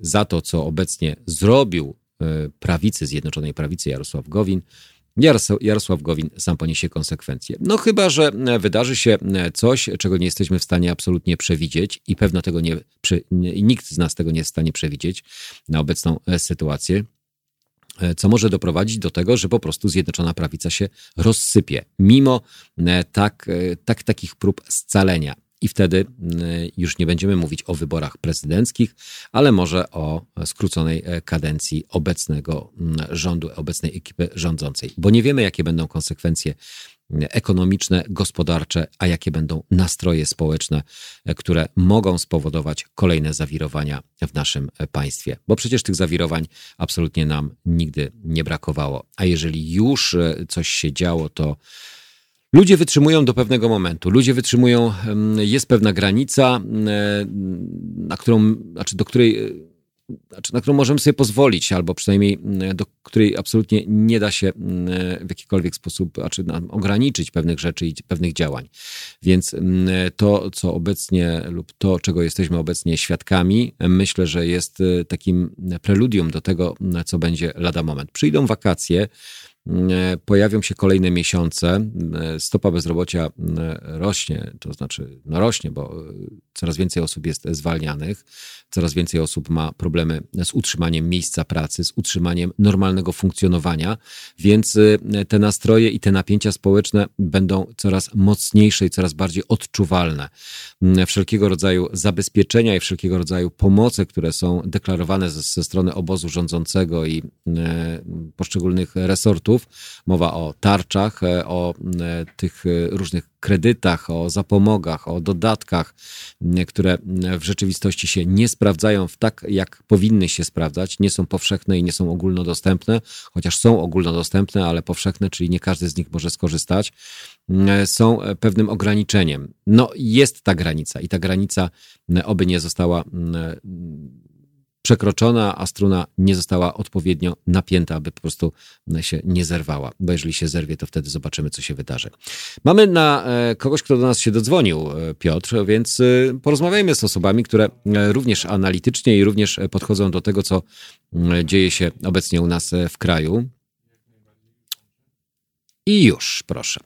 za to, co obecnie zrobił e, prawicy, Zjednoczonej Prawicy Jarosław Gowin, Jarosław Gowin sam poniesie konsekwencje. No chyba, że e, wydarzy się e, coś, czego nie jesteśmy w stanie absolutnie przewidzieć i pewno tego nie, nikt z nas tego nie jest w stanie przewidzieć na obecną sytuację co może doprowadzić do tego, że po prostu Zjednoczona Prawica się rozsypie, mimo tak, tak, takich prób scalenia. I wtedy y, już nie będziemy mówić o wyborach prezydenckich, ale może o skróconej e, kadencji obecnego mm, rządu, obecnej ekipy rządzącej, bo nie wiemy, jakie będą konsekwencje mm, ekonomiczne, gospodarcze, a jakie będą nastroje społeczne, e, które mogą spowodować kolejne zawirowania w naszym e, państwie. Bo przecież tych zawirowań absolutnie nam nigdy nie brakowało. A jeżeli już coś się działo, to Ludzie wytrzymują do pewnego momentu. Ludzie wytrzymują, jest pewna granica, na którą, znaczy do której, e, znaczy na którą możemy sobie pozwolić, albo przynajmniej do której absolutnie nie da się w jakikolwiek sposób znaczy ograniczyć pewnych rzeczy i pewnych działań. Więc to, co obecnie lub to, czego jesteśmy obecnie świadkami, myślę, że jest e, takim preludium do tego, co będzie lada moment. Przyjdą wakacje, E, pojawią się kolejne miesiące. E, stopa bezrobocia e, rośnie, to znaczy no rośnie, bo coraz więcej osób jest zwalnianych, coraz więcej osób ma problemy z utrzymaniem miejsca pracy, z utrzymaniem normalnego funkcjonowania, więc te nastroje i te napięcia społeczne będą coraz mocniejsze i coraz bardziej odczuwalne. Wszelkiego rodzaju zabezpieczenia i wszelkiego rodzaju pomoce, które są deklarowane ze, ze strony obozu rządzącego i poszczególnych resortów, Mowa o tarczach, o tych różnych kredytach, o zapomogach, o dodatkach, które w rzeczywistości się nie sprawdzają w tak, jak powinny się sprawdzać, nie są powszechne i nie są ogólnodostępne, chociaż są ogólnodostępne, ale powszechne, czyli nie każdy z nich może skorzystać, są pewnym ograniczeniem. No, jest ta granica i ta granica oby nie została przekroczona, a struna nie została odpowiednio napięta, aby po prostu się nie zerwała. Bo jeżeli się zerwie, to wtedy zobaczymy, co się wydarzy. Mamy na e, kogoś, kto do nas się dodzwonił, e, Piotr, więc e, porozmawiajmy z osobami, które również analitycznie i również podchodzą do tego, co dzieje się obecnie u nas w kraju. I już, proszę.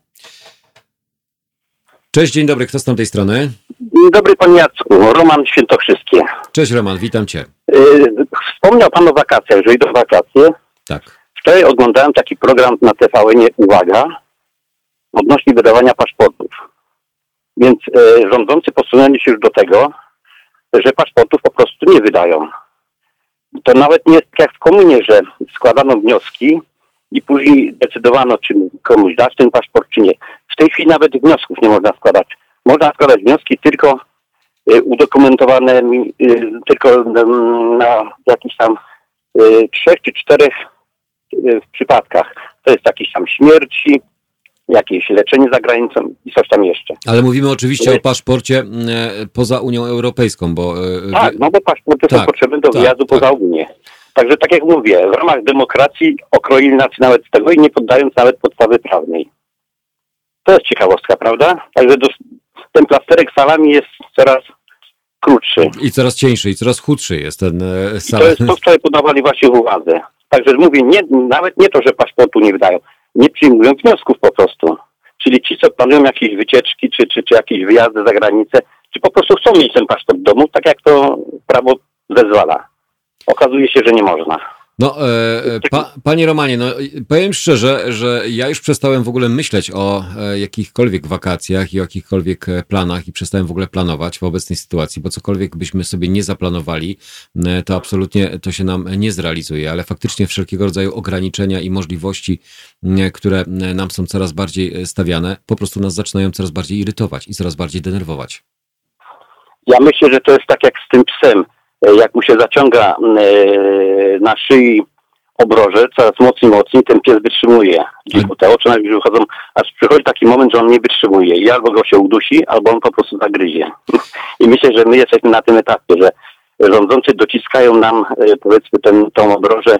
Cześć, dzień dobry, kto z tamtej strony? Dzień dobry panie Jacku, Roman Świętokrzyskie. Cześć Roman, witam cię. Y, wspomniał pan o wakacjach, że idą wakacje. Tak. Wczoraj oglądałem taki program na TVN, uwaga, odnośnie wydawania paszportów. Więc y, rządzący posunęli się już do tego, że paszportów po prostu nie wydają. To nawet nie jest tak jak w komunie, że składano wnioski i później decydowano, czy komuś dać ten paszport, czy nie. W tej chwili nawet wniosków nie można składać. Można składać wnioski tylko y, udokumentowane y, tylko na jakichś tam y, trzech czy czterech przypadkach. To jest jakiś tam śmierci, jakieś leczenie za granicą i coś tam jeszcze. Ale mówimy oczywiście o paszporcie poza Unią Europejską, bo... Tak, no bo paszporty tak, są potrzebne do tak, wyjazdu tak. poza Unię. Także tak jak mówię, w ramach demokracji okroili nas nawet z tego i nie poddając nawet podstawy prawnej. To jest ciekawostka, prawda? Także do, ten plasterek salami jest coraz krótszy. I coraz cieńszy, i coraz chudszy jest ten e, salami. to jest to, co podawali właśnie w uwadze. Także mówię, nie, nawet nie to, że paszportu nie wydają, nie przyjmują wniosków po prostu. Czyli ci, co planują jakieś wycieczki, czy, czy, czy jakieś wyjazdy za granicę, czy po prostu chcą mieć ten paszport w domu, tak jak to prawo zezwala. Okazuje się, że nie można. No, e, e, pa, panie Romanie, no, powiem szczerze, że ja już przestałem w ogóle myśleć o e, jakichkolwiek wakacjach i o jakichkolwiek e, planach i przestałem w ogóle planować w obecnej sytuacji, bo cokolwiek byśmy sobie nie zaplanowali, to absolutnie to się nam nie zrealizuje, ale faktycznie wszelkiego rodzaju ograniczenia i możliwości, które nam są coraz bardziej stawiane, po prostu nas zaczynają coraz bardziej irytować i coraz bardziej denerwować. Ja myślę, że to jest tak jak z tym psem jak mu się zaciąga e, na szyi obroże, coraz mocniej, mocniej, ten pies wytrzymuje. Gdzieś mu te oczy na wychodzą, aż przychodzi taki moment, że on nie wytrzymuje i albo go się udusi, albo on po prostu zagryzie. [LAUGHS] I myślę, że my jesteśmy na tym etapie, że rządzący dociskają nam, e, powiedzmy, ten, tą obrożę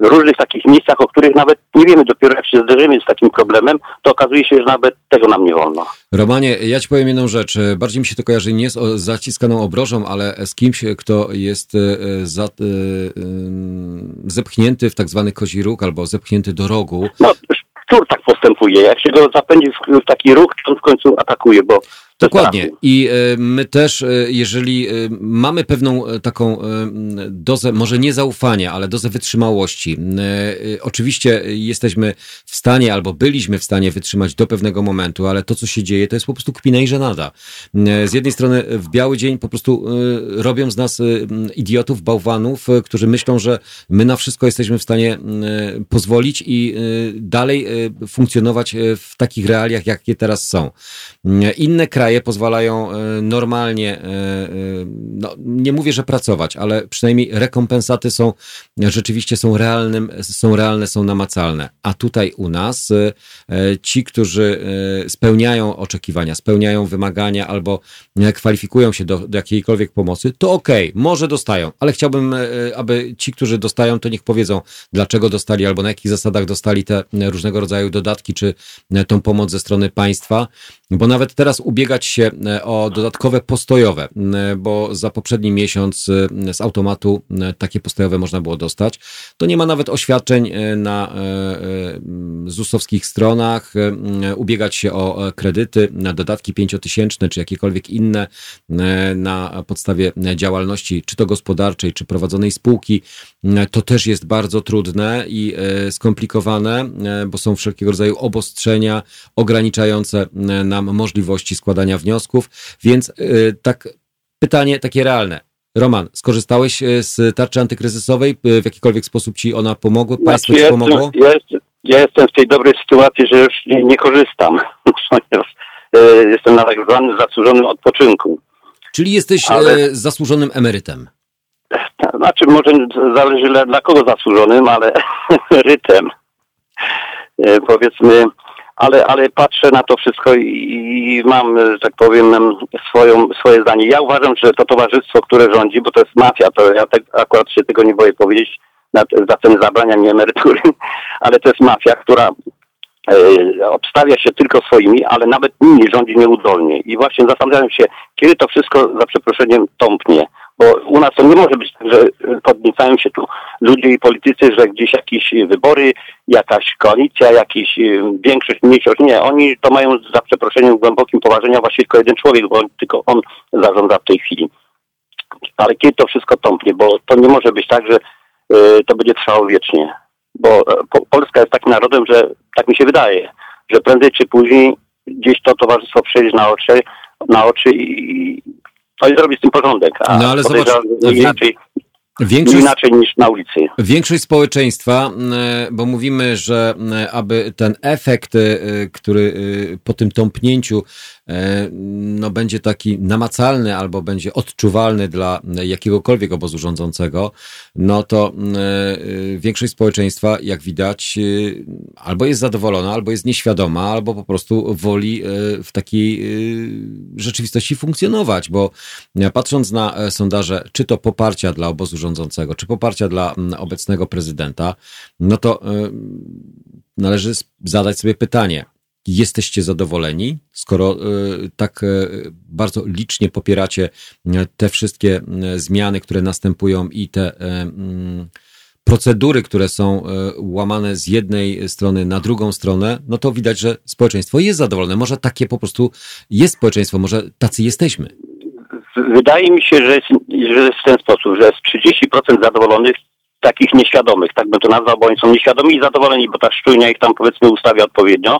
w różnych takich miejscach, o których nawet nie wiemy, dopiero jak się zderzymy z takim problemem, to okazuje się, że nawet tego nam nie wolno. Romanie, ja ci powiem jedną rzecz. Bardziej mi się to kojarzy nie z zaciskaną obrożą, ale z kimś, kto jest e, za, e, zepchnięty w tak zwany kozi róg albo zepchnięty do rogu. No, szczur tak postępuje. Jak się go zapędzi w taki ruch, to on w końcu atakuje, bo Dokładnie. I e, my też, e, jeżeli e, mamy pewną taką dozę, może nie zaufania, ale dozę wytrzymałości, oczywiście jesteśmy w stanie albo byliśmy w stanie wytrzymać do pewnego momentu, ale to, co się dzieje, to jest po prostu kpina i żenada. Z jednej strony w biały dzień po prostu robią z nas idiotów, bałwanów, którzy myślą, że my na wszystko jesteśmy w stanie pozwolić i dalej funkcjonować w takich realiach, jakie teraz są. Inne kraje kraje pozwalają e, normalnie, e, e, no, nie mówię, że pracować, ale przynajmniej rekompensaty są, rzeczywiście są realnym, są realne, są namacalne. A tutaj u nas ci, którzy spełniają oczekiwania, spełniają wymagania albo kwalifikują się do, do jakiejkolwiek pomocy, to okej, okay, może dostają, ale chciałbym, aby ci, którzy dostają, to niech powiedzą, dlaczego dostali albo na jakich zasadach dostali te różnego rodzaju dodatki, czy tą pomoc ze strony państwa, bo nawet teraz ubiegać się e, o dodatkowe postojowe, e, bo za poprzedni miesiąc e, z automatu takie postojowe można było dostać. To nie ma nawet oświadczeń na ZUS-owskich stronach, ubiegać się o kredyty, na dodatki pięciotysięczne, czy jakiekolwiek inne na podstawie działalności, czy to gospodarczej, czy prowadzonej spółki. To też jest bardzo trudne i skomplikowane, bo są wszelkiego rodzaju obostrzenia ograniczające na nam możliwości składania wniosków, więc y, tak pytanie takie realne. Roman, skorzystałeś y, z tarczy antykryzysowej? Y, w jakikolwiek sposób ci ona pomogła? Państwo znaczy, ci pomogło? Jestem, Ja jestem w tej dobrej sytuacji, że już nie, nie korzystam, [LAUGHS] ponieważ jestem na tak zwanym zasłużonym odpoczynku. Czyli jesteś Ale- zasłużonym emerytem. Znaczy, może zależy dla, kogo zasłużonym, ale [LAUGHS] rytem. E, Powiedzmy, ale, ale patrzę na to wszystko i, mam, że tak powiem, em, swoją, swoje zdanie. Ja uważam, że to towarzystwo, które rządzi, bo to jest mafia, to ja tak, akurat się tego nie boję powiedzieć, na, za ten zabrania mi emerytury, [LAUGHS] ale to jest mafia, która e, obstawia się tylko swoimi, ale nawet nimi rządzi nieudolnie. I właśnie zastanawiam się, kiedy to wszystko, za przeproszeniem, tąpnie. Bo u nas to nie może być tak, że podniecają się tu ludzie i politycy, że gdzieś jakieś wybory, jakaś koalicja, jakiś e, większość, mniejszość. Nie, oni to mają za przeproszeniem głębokim poważenia właściwie tylko jeden człowiek, bo tylko on zarządza w tej chwili. Ale kiedy to wszystko tąpnie, bo to nie może być tak, że e, to będzie trwało wiecznie. Bo e, po, Polska jest takim narodem, że tak mi się wydaje, że prędzej czy później gdzieś to towarzystwo przejdzie na oczy, na oczy i, i zrobi z tym porządek. A No, ale zobacz, inaczej, Większość, inaczej niż na ulicy. Większość społeczeństwa, m, bo mówimy, że m, aby ten efekt, y, który po tym tąpnięciu e, no, będzie taki namacalny albo będzie odczuwalny dla jakiegokolwiek obozu rządzącego, no to m, y, większość społeczeństwa, jak widać, albo jest zadowolona, albo jest nieświadoma, albo po prostu woli w takiej rzeczywistości funkcjonować, bo e, patrząc na e, sondaże, czy to poparcia dla obozu rządzącego, czy poparcia dla obecnego prezydenta, no to należy zadać sobie pytanie. Jesteście zadowoleni, skoro y, tak y, bardzo licznie popieracie y, te wszystkie zmiany, które następują i te mm, procedury, które są łamane z jednej strony na drugą stronę, no to widać, że społeczeństwo jest zadowolone. Może takie po prostu jest społeczeństwo, może tacy jesteśmy. Wydaje mi się, że jest, że jest w ten sposób, że jest 30% zadowolonych, takich nieświadomych, tak bym to nazwał, bo oni są nieświadomi i zadowoleni, bo ta szczujnia ich tam powiedzmy ustawia odpowiednio,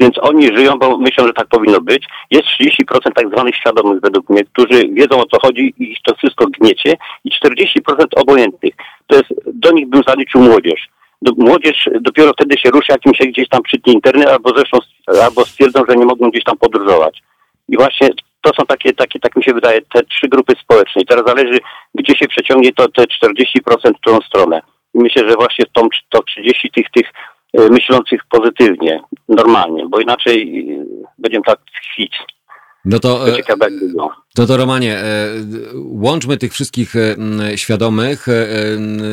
więc oni żyją, bo myślą, że tak powinno być. Jest 30% tak zwanych świadomych według mnie, którzy wiedzą o co chodzi i ich to wszystko gniecie i 40% obojętnych. To jest, do nich bym zaliczył młodzież. Młodzież dopiero wtedy się ruszy, jak im się gdzieś tam przytnie internet, albo zresztą albo stwierdzą, że nie mogą gdzieś tam podróżować. I właśnie to są takie, takie, tak mi się wydaje, te trzy grupy społeczne. I teraz zależy, gdzie się przeciągnie to te 40% w którą stronę. I myślę, że właśnie tą, to 30 tych, tych e, myślących pozytywnie, normalnie, bo inaczej e, będziemy tak tkwić. No to, To e, to, Romanie, e, łączmy tych wszystkich e, świadomych,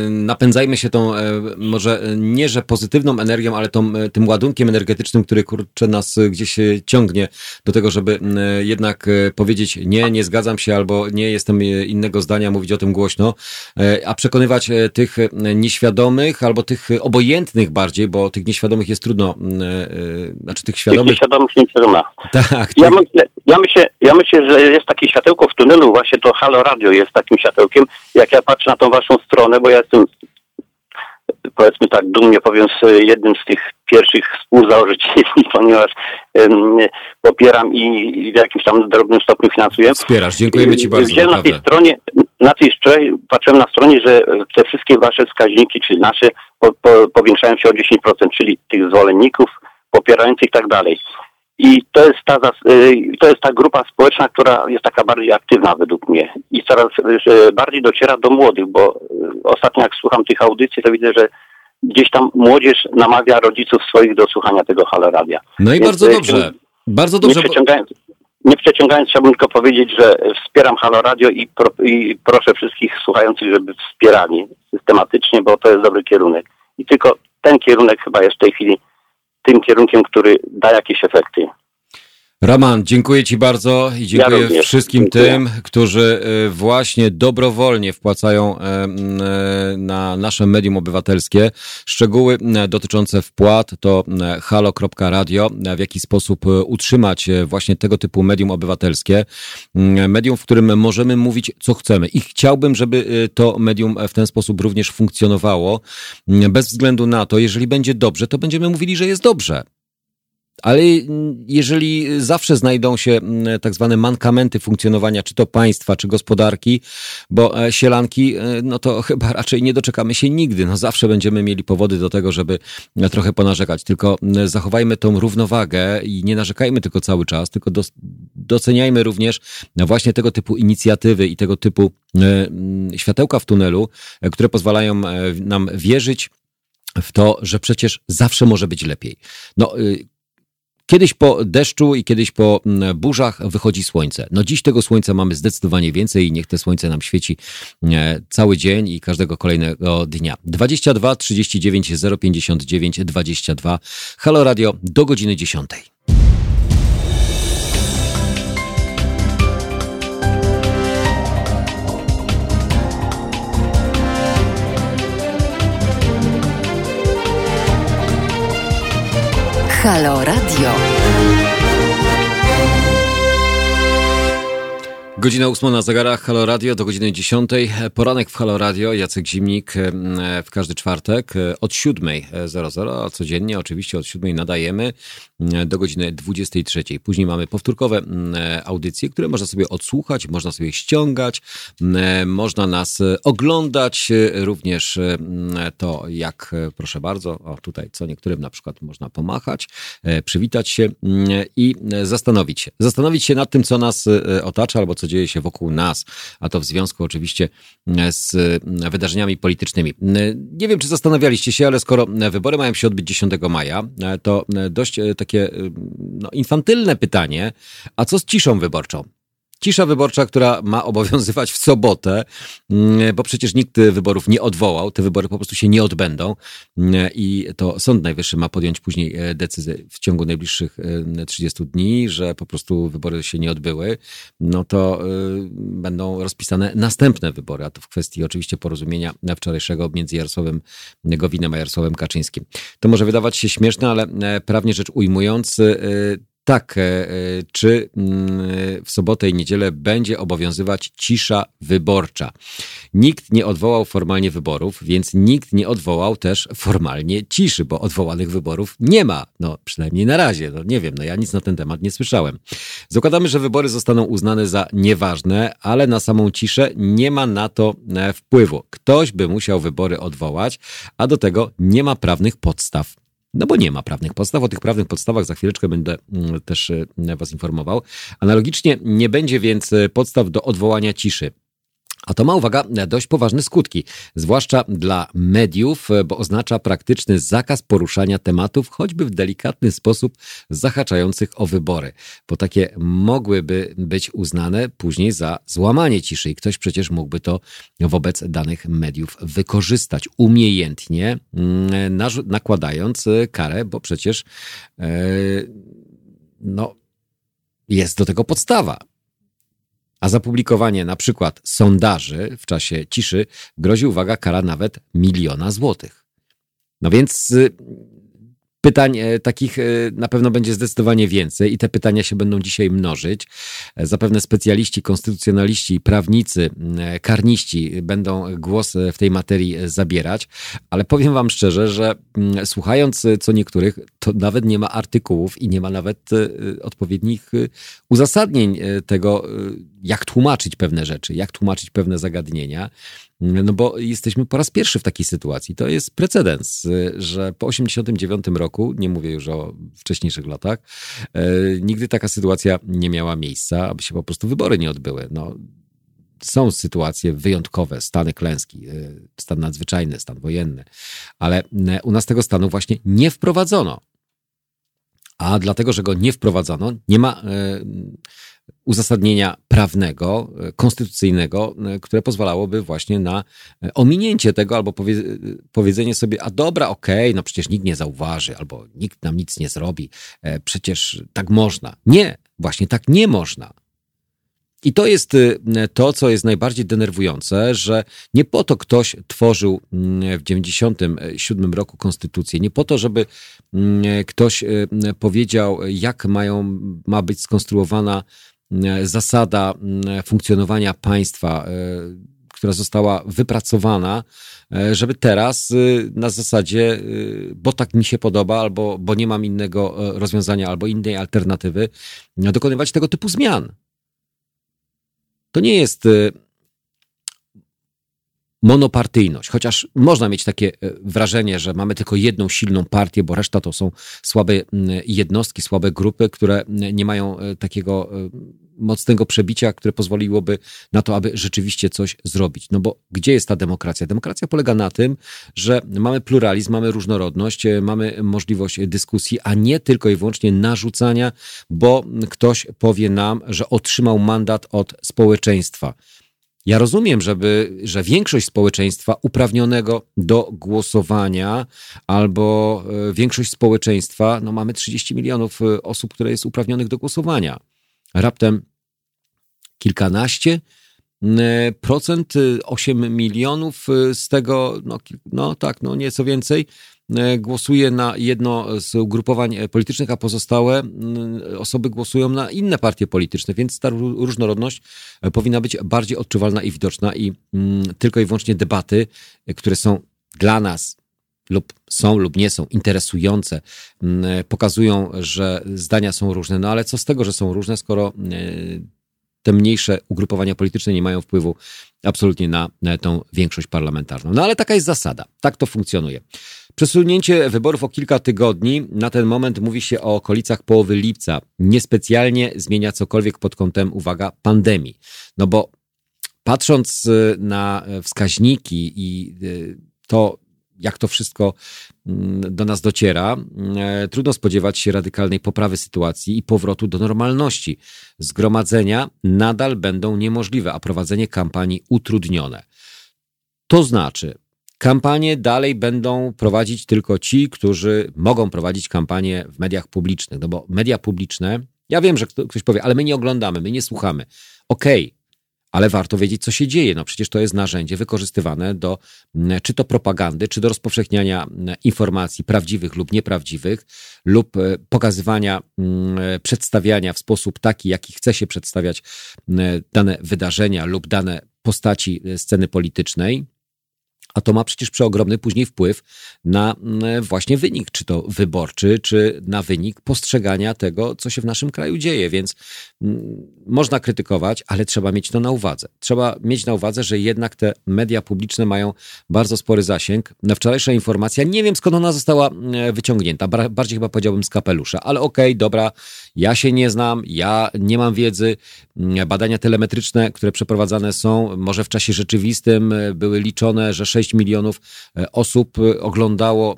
napędzajmy się tą, może nie, że pozytywną energią, ale tą, tym ładunkiem energetycznym, który kurczę nas gdzieś ciągnie do tego, żeby jednak powiedzieć nie, nie zgadzam się albo nie jestem innego zdania, mówić o tym głośno, a przekonywać tych nieświadomych albo tych obojętnych bardziej, bo tych nieświadomych jest trudno, znaczy tych Tych świadomych, nieświadomych, nieświadoma. [LAUGHS] tak, Ja tych, myślę, ja, myślę, ja myślę, że jest takie światełko w tunelu, właśnie to Halo Radio jest takim światełkiem. Jak ja patrzę na tą waszą stronę, bo ja jestem, powiedzmy tak dumnie powiem, z jednym z tych pierwszych współzałożycieli, [LAUGHS] ponieważ em, popieram i, w jakimś tam drobnym stopniu finansuję. wspierasz, dziękujemy Ci bardzo, Widziałem na tej stronie, na tej stronie, patrzyłem na stronie, że te wszystkie wasze wskaźniki, czyli nasze, po, po, powiększają się o 10%, czyli tych zwolenników, popierających i tak dalej. I to jest ta, y, to jest ta grupa społeczna, która jest taka bardziej aktywna według mnie i coraz bardziej dociera do młodych, bo y, ostatnio jak słucham tych audycji, to widzę, że gdzieś tam młodzież namawia rodziców swoich do słuchania tego Halo Radia. No i Więc, bardzo y, dobrze. Bardzo Nie dobrze. Bo... przeciągając, nie przeciągając, chciałbym tylko powiedzieć, że wspieram Halo Radio i, pro, i proszę wszystkich słuchających, żeby wspierali systematycznie, bo to jest dobry kierunek. I tylko ten kierunek chyba jest w tej chwili tym kierunkiem, który da jakieś efekty. Roman, dziękuję Ci bardzo i dziękuję również. wszystkim Dziękuję. tym, którzy y, właśnie dobrowolnie wpłacają e, e, na nasze medium obywatelskie. Szczegóły e, dotyczące wpłat to e, halo.radio, e, w jaki sposób e, utrzymać e, właśnie tego typu medium obywatelskie. Medium, w którym możemy mówić, co chcemy. I chciałbym, żeby e, to medium w ten sposób również funkcjonowało. Bez względu na to, jeżeli będzie dobrze, to będziemy mówili, że jest dobrze. Ale jeżeli zawsze znajdą się tak zwane mankamenty funkcjonowania, czy to państwa, czy gospodarki, bo e, sielanki, e, no to [LAUGHS] chyba raczej nie doczekamy się nigdy. No zawsze będziemy mieli powody do tego, żeby e, trochę ponarzekać. Tylko zachowajmy tą równowagę i nie narzekajmy tylko cały czas, tylko doceniajmy również właśnie tego typu inicjatywy i tego typu światełka w tunelu, które pozwalają nam wierzyć w to, że przecież zawsze może być lepiej. No, y, Kiedyś po deszczu i kiedyś po mm, burzach wychodzi słońce. No dziś tego słońca mamy zdecydowanie więcej i niech te słońce nam świeci e, cały dzień i każdego kolejnego dnia. 22 39 059 22 Halo Radio do godziny 10. Halo Radio. Godzina ósma na zegarach, Halo Radio do godziny dziesiątej. Poranek w Halo Radio, Jacek Zimnik w każdy czwartek od siódmej 00, a codziennie oczywiście od siódmej nadajemy do godziny dwudziestej trzeciej. Później mamy powtórkowe audycje, które można sobie odsłuchać, można sobie ściągać, można nas oglądać, również to jak, proszę bardzo, o tutaj co niektórym na przykład można pomachać, przywitać się i zastanowić się. Zastanowić się nad tym, co nas otacza albo co dzieje się wokół nas, a to w związku oczywiście e, z e, wydarzeniami politycznymi. E, nie wiem, czy zastanawialiście się, ale skoro wybory mają się odbyć 10 maja, to dość takie no, infantylne pytanie, a co z ciszą wyborczą? Cisza wyborcza, która ma obowiązywać w sobotę, mm, bo przecież nikt wyborów nie odwołał, te wybory po prostu się nie odbędą mm, i to Sąd Najwyższy ma podjąć później e, decyzję w ciągu najbliższych 30 e, dni, że po prostu wybory się nie odbyły, no to e, będą rozpisane następne wybory, a to w kwestii oczywiście porozumienia wczorajszego między Jarosławem Gowinem a Jarosławem Kaczyńskim. To może wydawać się śmieszne, ale prawnie rzecz ujmując, tak, e, e, czy mm, w sobotę i niedzielę będzie obowiązywać cisza wyborcza? Nikt nie odwołał formalnie wyborów, więc nikt nie odwołał też formalnie ciszy, bo odwołanych wyborów nie ma. No, przynajmniej na razie. No, nie wiem, no ja nic na ten temat nie słyszałem. Zakładamy, że wybory zostaną uznane za nieważne, ale na samą ciszę nie ma na to e, wpływu. Ktoś by musiał wybory odwołać, a do tego nie ma prawnych podstaw. No bo nie ma prawnych podstaw. O tych prawnych podstawach za chwileczkę będę mm, też e, Was informował. Analogicznie nie będzie więc e, podstaw do odwołania ciszy. A to ma, uwaga, dość poważne skutki, zwłaszcza dla mediów, bo oznacza praktyczny zakaz poruszania tematów, choćby w delikatny sposób zahaczających o wybory, bo takie mogłyby być uznane później za złamanie ciszy i ktoś przecież mógłby to wobec danych mediów wykorzystać umiejętnie, mm, nakładając karę, bo przecież yy, no, jest do tego podstawa. A za publikowanie na przykład sondaży w czasie ciszy grozi, uwaga, kara nawet miliona złotych. No więc y, Pytań e, takich e, na pewno będzie zdecydowanie więcej i te pytania się będą dzisiaj mnożyć. E, zapewne specjaliści, konstytucjonaliści, prawnicy, karniści będą głos w tej materii zabierać, ale powiem Wam szczerze, że słuchając co niektórych, to nawet nie ma artykułów i nie ma nawet odpowiednich uzasadnień tego, jak tłumaczyć pewne rzeczy, jak tłumaczyć pewne zagadnienia. No bo jesteśmy po raz pierwszy w takiej sytuacji. To jest precedens, że po 89 roku, nie mówię już o wcześniejszych latach, e, nigdy taka sytuacja nie miała miejsca, aby się po prostu wybory nie odbyły. No, są sytuacje wyjątkowe, stany klęski, e, stan nadzwyczajny, stan wojenny, ale u nas tego stanu właśnie nie wprowadzono. A dlatego, że go nie wprowadzono, nie ma uzasadnienia prawnego, e, konstytucyjnego, e, które pozwalałoby właśnie na e, ominięcie tego albo powie, powiedzenie sobie, a dobra, okej, okay, no przecież nikt nie zauważy albo nikt nam nic nie zrobi, przecież tak można. Nie, właśnie tak nie można. I to jest to, co jest najbardziej denerwujące, że nie po to ktoś tworzył w 97 roku konstytucję, nie po to, żeby ktoś powiedział, jak mają, ma być skonstruowana zasada funkcjonowania państwa, e, która została wypracowana, żeby teraz na zasadzie, bo tak mi się podoba, albo bo nie mam innego rozwiązania, albo innej alternatywy, dokonywać tego typu zmian. To nie jest monopartyjność, chociaż można mieć takie e, wrażenie, że mamy tylko jedną silną partię, bo reszta to są słabe jednostki, słabe grupy, które nie mają e, takiego e, mocnego przebicia, które pozwoliłoby na to, aby rzeczywiście coś zrobić. No bo gdzie jest ta demokracja? Demokracja polega na tym, że mamy pluralizm, mamy różnorodność, mamy możliwość dyskusji, a nie tylko i wyłącznie narzucania, bo ktoś powie nam, że otrzymał mandat od społeczeństwa. Ja rozumiem, żeby, że większość społeczeństwa uprawnionego do głosowania albo e, większość społeczeństwa, no mamy 30 milionów e, osób, które jest uprawnionych do głosowania. Raptem kilkanaście e, procent, 8 milionów z tego, no, no tak, no nieco więcej, głosuje na jedno z ugrupowań politycznych, a pozostałe osoby głosują na inne partie polityczne, więc ta różnorodność e, powinna być bardziej odczuwalna i widoczna i tylko i wyłącznie debaty, e, które są dla nas lub są lub nie są interesujące, pokazują, że zdania są różne, no ale co z tego, że są różne, skoro te mniejsze ugrupowania polityczne nie mają wpływu absolutnie na tą większość parlamentarną. No ale taka jest zasada, tak to funkcjonuje. Przesunięcie wyborów o kilka tygodni. Na ten moment mówi się o okolicach połowy lipca. Niespecjalnie zmienia cokolwiek pod kątem, uwaga, pandemii. No bo patrząc y, na wskaźniki i y, to, jak to wszystko mm, do nas dociera, y, trudno spodziewać się radykalnej poprawy sytuacji i powrotu do normalności. Zgromadzenia nadal będą niemożliwe, a prowadzenie kampanii utrudnione. To znaczy, Kampanie dalej będą prowadzić tylko ci, którzy mogą prowadzić kampanię w mediach publicznych. No bo media publiczne, ja wiem, że ktoś powie, ale my nie oglądamy, my nie słuchamy. Okej, okay, ale warto wiedzieć, co się dzieje. No przecież to jest narzędzie wykorzystywane do czy to propagandy, czy do rozpowszechniania informacji prawdziwych lub nieprawdziwych, lub e, pokazywania, przedstawiania w sposób taki, jaki chce się przedstawiać dane wydarzenia lub dane postaci e, sceny politycznej a to ma przecież przeogromny później wpływ na mm, właśnie wynik, czy to wyborczy, czy na wynik postrzegania tego, co się w naszym kraju dzieje. Więc mm, można krytykować, ale trzeba mieć to na uwadze. Trzeba mieć na uwadze, że jednak te media publiczne mają bardzo spory zasięg. Na wczorajsza informacja, nie wiem skąd ona została mm, wyciągnięta, bardziej chyba powiedziałbym z kapelusza, ale okej, okay, dobra, ja się nie znam, ja nie mam wiedzy. Badania telemetryczne, które przeprowadzane są, może w czasie rzeczywistym były liczone, że 6 6 milionów e, osób e, oglądało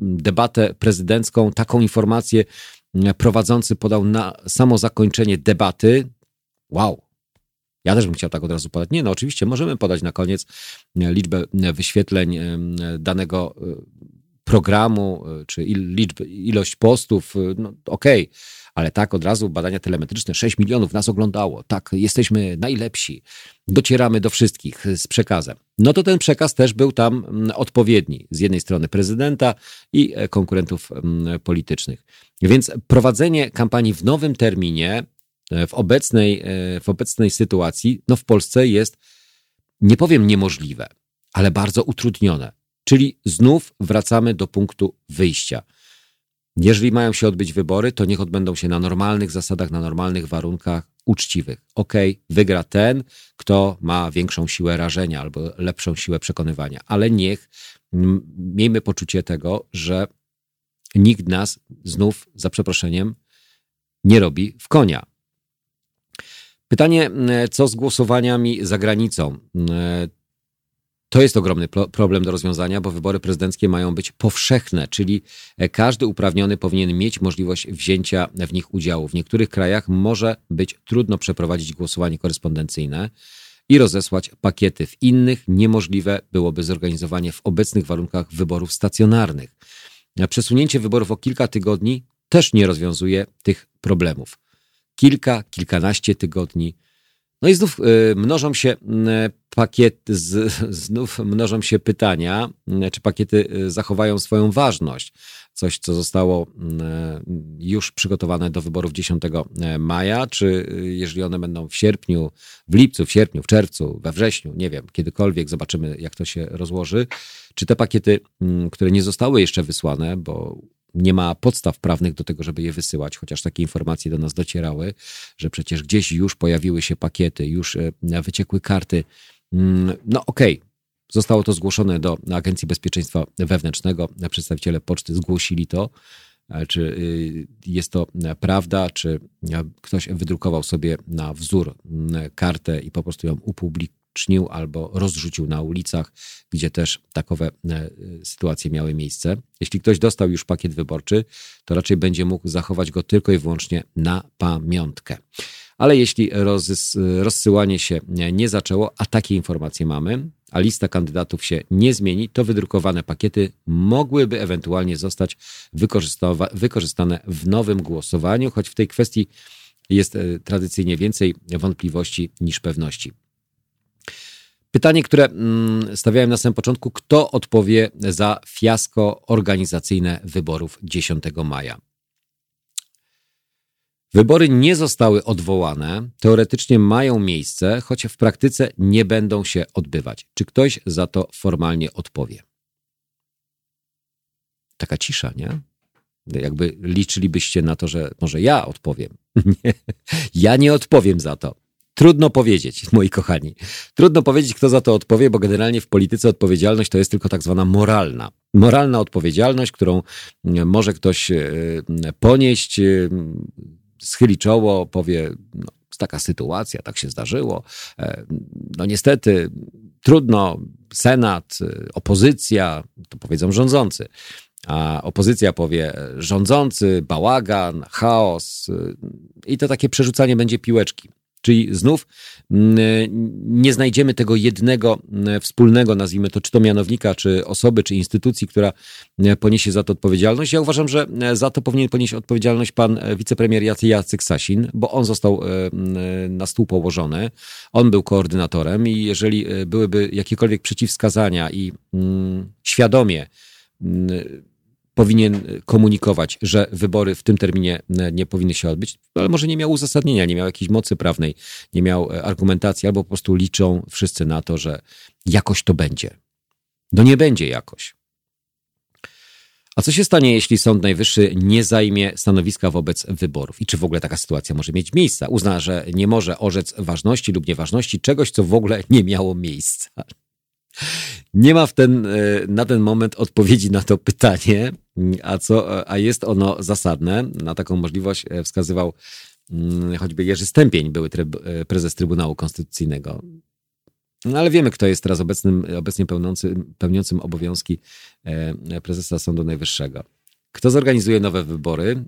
debatę prezydencką. Taką informację prowadzący podał na samo zakończenie debaty. Wow, ja też bym chciał tak od razu podać. Nie, no oczywiście możemy podać na koniec liczbę wyświetleń danego e, programu, czy liczbę, ilość postów. No, Okej, okay ale tak od razu badania telemetryczne, 6 milionów nas oglądało, tak, jesteśmy najlepsi, docieramy do wszystkich z przekazem. No to ten przekaz też był tam mm, odpowiedni z jednej strony prezydenta i e, konkurentów mm, politycznych. Więc prowadzenie kampanii w nowym terminie, e, w obecnej, e, w obecnej sytuacji, no w Polsce jest, nie powiem niemożliwe, ale bardzo utrudnione. Czyli znów wracamy do punktu wyjścia. Jeżeli mają się odbyć wybory, to niech odbędą się na normalnych zasadach, na normalnych warunkach, uczciwych. Ok, wygra ten, kto ma większą siłę rażenia albo lepszą siłę przekonywania, ale niech miejmy poczucie tego, że nikt nas znów, za przeproszeniem, nie robi w konia. Pytanie, co z głosowaniami za granicą? To jest ogromny problem do rozwiązania, bo wybory prezydenckie mają być powszechne, czyli e, każdy uprawniony powinien mieć możliwość wzięcia w nich udziału. W niektórych krajach może być trudno przeprowadzić głosowanie korespondencyjne i rozesłać pakiety. W innych niemożliwe byłoby zorganizowanie w obecnych warunkach wyborów stacjonarnych. Przesunięcie wyborów o kilka tygodni też nie rozwiązuje tych problemów. Kilka, kilkanaście tygodni. No i znów y, mnożą się pakiet, z, znów mnożą się pytania, czy pakiety zachowają swoją ważność. Coś, co zostało już przygotowane do wyborów 10 maja, czy jeżeli one będą w sierpniu, w lipcu, w sierpniu, w czerwcu, we wrześniu, nie wiem, kiedykolwiek, zobaczymy, jak to się rozłoży. Czy te pakiety, które nie zostały jeszcze wysłane, bo nie ma podstaw prawnych do tego, żeby je wysyłać, chociaż takie informacje do nas docierały, że przecież gdzieś już pojawiły się pakiety, już e, wyciekły karty. Mm, no okej, okay. Zostało to zgłoszone do Agencji Bezpieczeństwa Wewnętrznego. Przedstawiciele poczty zgłosili to. E, czy y, jest to prawda, czy ktoś wydrukował sobie na wzór mm, kartę i po prostu ją upublikował cznił albo rozrzucił na ulicach, gdzie też takowe e, sytuacje miały miejsce. Jeśli ktoś dostał już pakiet wyborczy, to raczej będzie mógł zachować go tylko i wyłącznie na pamiątkę. Ale jeśli rozsyłanie się nie zaczęło, a takie informacje mamy, a lista kandydatów się nie zmieni, to wydrukowane pakiety mogłyby ewentualnie zostać wykorzystane w nowym głosowaniu, choć w tej kwestii jest e, tradycyjnie więcej wątpliwości niż pewności. Pytanie, które mm, stawiałem na samym początku, kto odpowie za fiasko organizacyjne wyborów 10 maja? Wybory nie zostały odwołane, teoretycznie mają miejsce, choć w praktyce nie będą się odbywać. Czy ktoś za to formalnie odpowie? Taka cisza, nie? Jakby liczylibyście na to, że może ja odpowiem. [LAUGHS] Nie, ja nie odpowiem za to. Trudno powiedzieć, moi kochani. Trudno powiedzieć, kto za to odpowie, bo generalnie w polityce odpowiedzialność to jest tylko tak zwana moralna. Moralna odpowiedzialność, którą może ktoś e, ponieść, e, schyli czoło, powie, no, taka sytuacja, tak się zdarzyło. E, no niestety, trudno, Senat, opozycja, to powiedzą rządzący. A opozycja powie rządzący, bałagan, chaos i to takie przerzucanie będzie piłeczki. Czyli znów mm, nie znajdziemy tego jednego mm, wspólnego, nazwijmy to, czy to mianownika, czy osoby, czy instytucji, która mm, poniesie za to odpowiedzialność. Ja uważam, że za to powinien ponieść odpowiedzialność pan e, wicepremier Jacek Sasin, bo on został e, na stół położony. On był koordynatorem i jeżeli e, byłyby jakiekolwiek przeciwwskazania i świadomie powinien komunikować, że wybory w tym terminie e, nie powinny się odbyć, ale może nie miał uzasadnienia, nie miał jakiejś mocy prawnej, nie miał e, argumentacji, albo po prostu liczą wszyscy na to, że jakoś to będzie. No nie będzie jakoś. A co się stanie, jeśli Sąd Najwyższy nie zajmie stanowiska wobec wyborów? I czy w ogóle taka sytuacja może mieć miejsce? Uzna, że nie może orzec ważności lub nieważności czegoś, co w ogóle nie miało miejsca. Nie ma w ten, e, na ten moment odpowiedzi na to pytanie, a, co, a jest ono zasadne. Na taką możliwość e, wskazywał mm, choćby Jerzy Stępień, były tryb, e, prezes Trybunału Konstytucyjnego. No ale wiemy, kto jest teraz obecnym, obecnie pełniącym, pełniącym obowiązki prezesa Sądu Najwyższego. Kto zorganizuje nowe wybory?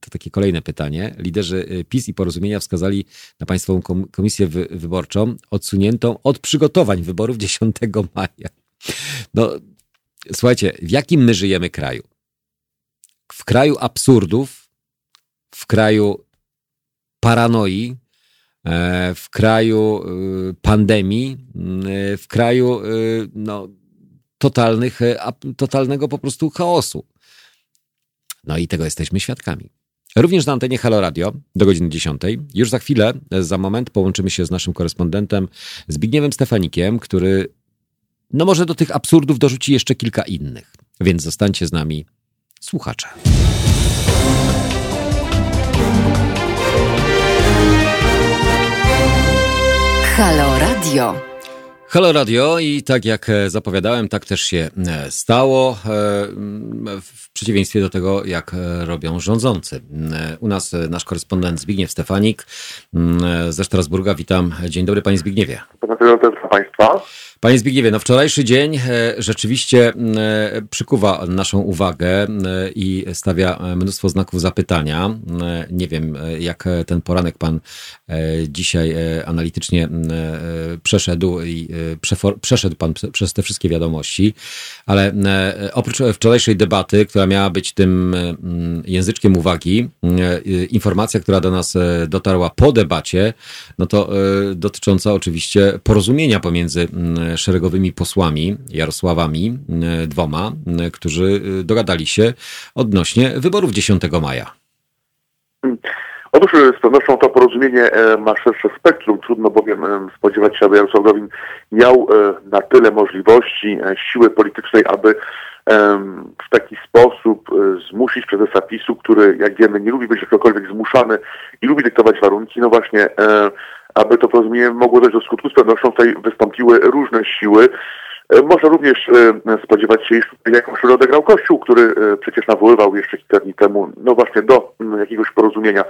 To takie kolejne pytanie. Liderzy PiS i Porozumienia wskazali na Państwową Komisję Wyborczą odsuniętą od przygotowań wyborów [LAUGHS] 10 maja. No, słuchajcie, w jakim my żyjemy kraju? W kraju absurdów, w kraju paranoi, e, w kraju y, pandemii, y, w kraju y, no, totalnych, e, totalnego po prostu chaosu. No i tego jesteśmy świadkami. Również na antenie Halo Radio do godziny 10. Już za chwilę, za moment połączymy się z naszym korespondentem Zbigniewem Stefanikiem, który no może do tych absurdów dorzuci jeszcze kilka innych. Więc zostańcie z nami, słuchacze. Halo Radio. Halo Radio i tak jak e, zapowiadałem, tak też się e, stało, e, w przeciwieństwie do tego, jak robią rządzący. U nas nasz korespondent Zbigniew Stefanik ze Strasburga. Witam. Dzień dobry Panie Zbigniewie. Dobry wieczór Państwa. Panie Zbigniewie, no wczorajszy dzień e, rzeczywiście e, przykuwa naszą uwagę e, i stawia mnóstwo znaków zapytania. Nie wiem, jak ten poranek pan dzisiaj analitycznie przeszedł i przeszedł pan przez te wszystkie wiadomości, ale oprócz wczorajszej debaty, która miała być tym języczkiem uwagi, informacja, która do nas dotarła po debacie, no to dotycząca oczywiście porozumienia pomiędzy szeregowymi posłami, Jarosławami, e, dwoma, e, którzy e, dogadali się odnośnie wyborów 10 maja. Otóż z pewnością to porozumienie ma szersze spektrum. Trudno bowiem spodziewać się, aby Jarosław Gowin miał na tyle możliwości, siły politycznej, aby w taki sposób zmusić prezesa PiSu, który, jak wiemy, nie lubi być jakkolwiek zmuszany i lubi dyktować warunki, no właśnie aby to porozumienie mogło dojść do skutku. Z pewnością tutaj wystąpiły różne siły. E, można również e, spodziewać się, iż jakąś rolę odegrał Kościół, który e, przecież nawoływał jeszcze kilka dni temu, no właśnie do jakiegoś porozumienia.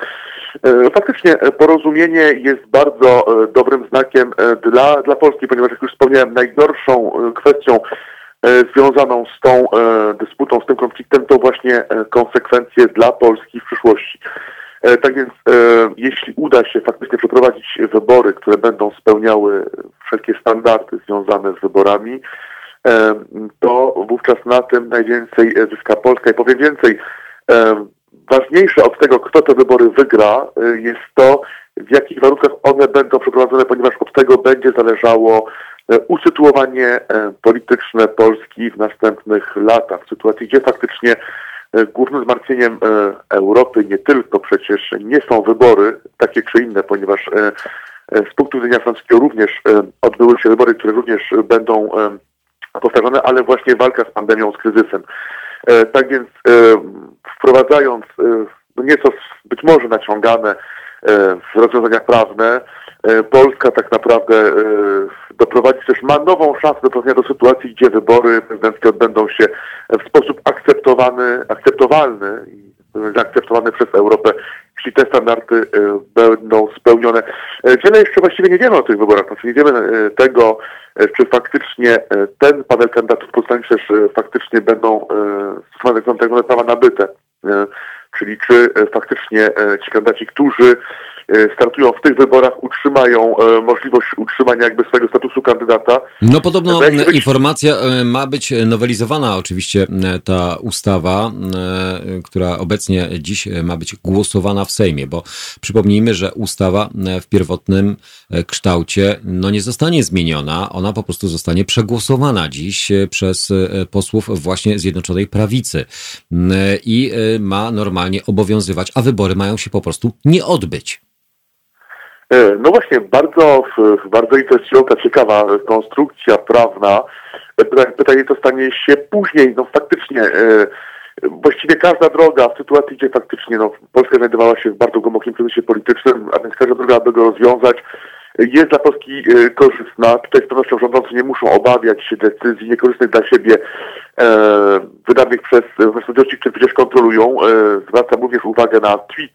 Faktycznie porozumienie jest bardzo dobrym znakiem dla, dla Polski, ponieważ jak już wspomniałem, najgorszą kwestią związaną z tą dysputą, z tym konfliktem, to właśnie konsekwencje dla Polski w przyszłości. E, tak więc e, jeśli uda się faktycznie przeprowadzić wybory, które będą spełniały wszelkie standardy związane z wyborami, e, to wówczas na tym najwięcej zyska Polska. I powiem więcej, ważniejsze od tego, kto te wybory wygra, jest to, w jakich warunkach one będą przeprowadzone, ponieważ od tego będzie zależało usytuowanie polityczne Polski w następnych latach, w sytuacji, gdzie faktycznie głównym zmartwieniem e, Europy nie tylko przecież nie są wybory, takie czy inne, ponieważ e, z punktu widzenia francuskiego również odbyły się wybory, które również będą powtarzane, ale właśnie walka z pandemią, z kryzysem. Tak więc wprowadzając nieco być może naciągane w rozwiązania prawne, Polska tak naprawdę doprowadzić też ma nową szansę doprowadzenia do sytuacji, gdzie wybory prezydenckie odbędą się w sposób akceptowany, akceptowalny i zaakceptowany przez Europę, jeśli te standardy e, będą spełnione. E, wiele jeszcze właściwie nie wiemy o tych wyborach, znaczy nie wiemy e, tego, czy faktycznie ten panel kandydatów pozostanie też faktycznie będą stosowane tak zwane prawa nabyte, czyli czy faktycznie ci kandydaci, którzy E, startują w tych wyborach, utrzymają e, możliwość utrzymania jakby swojego statusu kandydata. No podobno informacja e, ma być nowelizowana oczywiście ta ustawa, która obecnie dziś ma być głosowana w Sejmie, bo przypomnijmy, że ustawa w pierwotnym kształcie no nie zostanie zmieniona, ona po prostu zostanie przegłosowana dziś przez posłów właśnie Zjednoczonej Prawicy i ma normalnie obowiązywać, a wybory mają się po prostu nie odbyć. E, no właśnie, bardzo, bardzo interesująca, ciekawa konstrukcja prawna. E, pytanie, co stanie się później. No faktycznie, e, właściwie każda droga w sytuacji, gdzie faktycznie no, Polska znajdowała się w bardzo głębokim kryzysie politycznym, a więc każda droga, aby go rozwiązać, jest dla Polski korzystna. Tutaj z pewnością rządzący nie muszą obawiać się decyzji niekorzystnych dla siebie wydanych przez ludzi, którzy przecież kontrolują. Zwracam również uwagę na tweet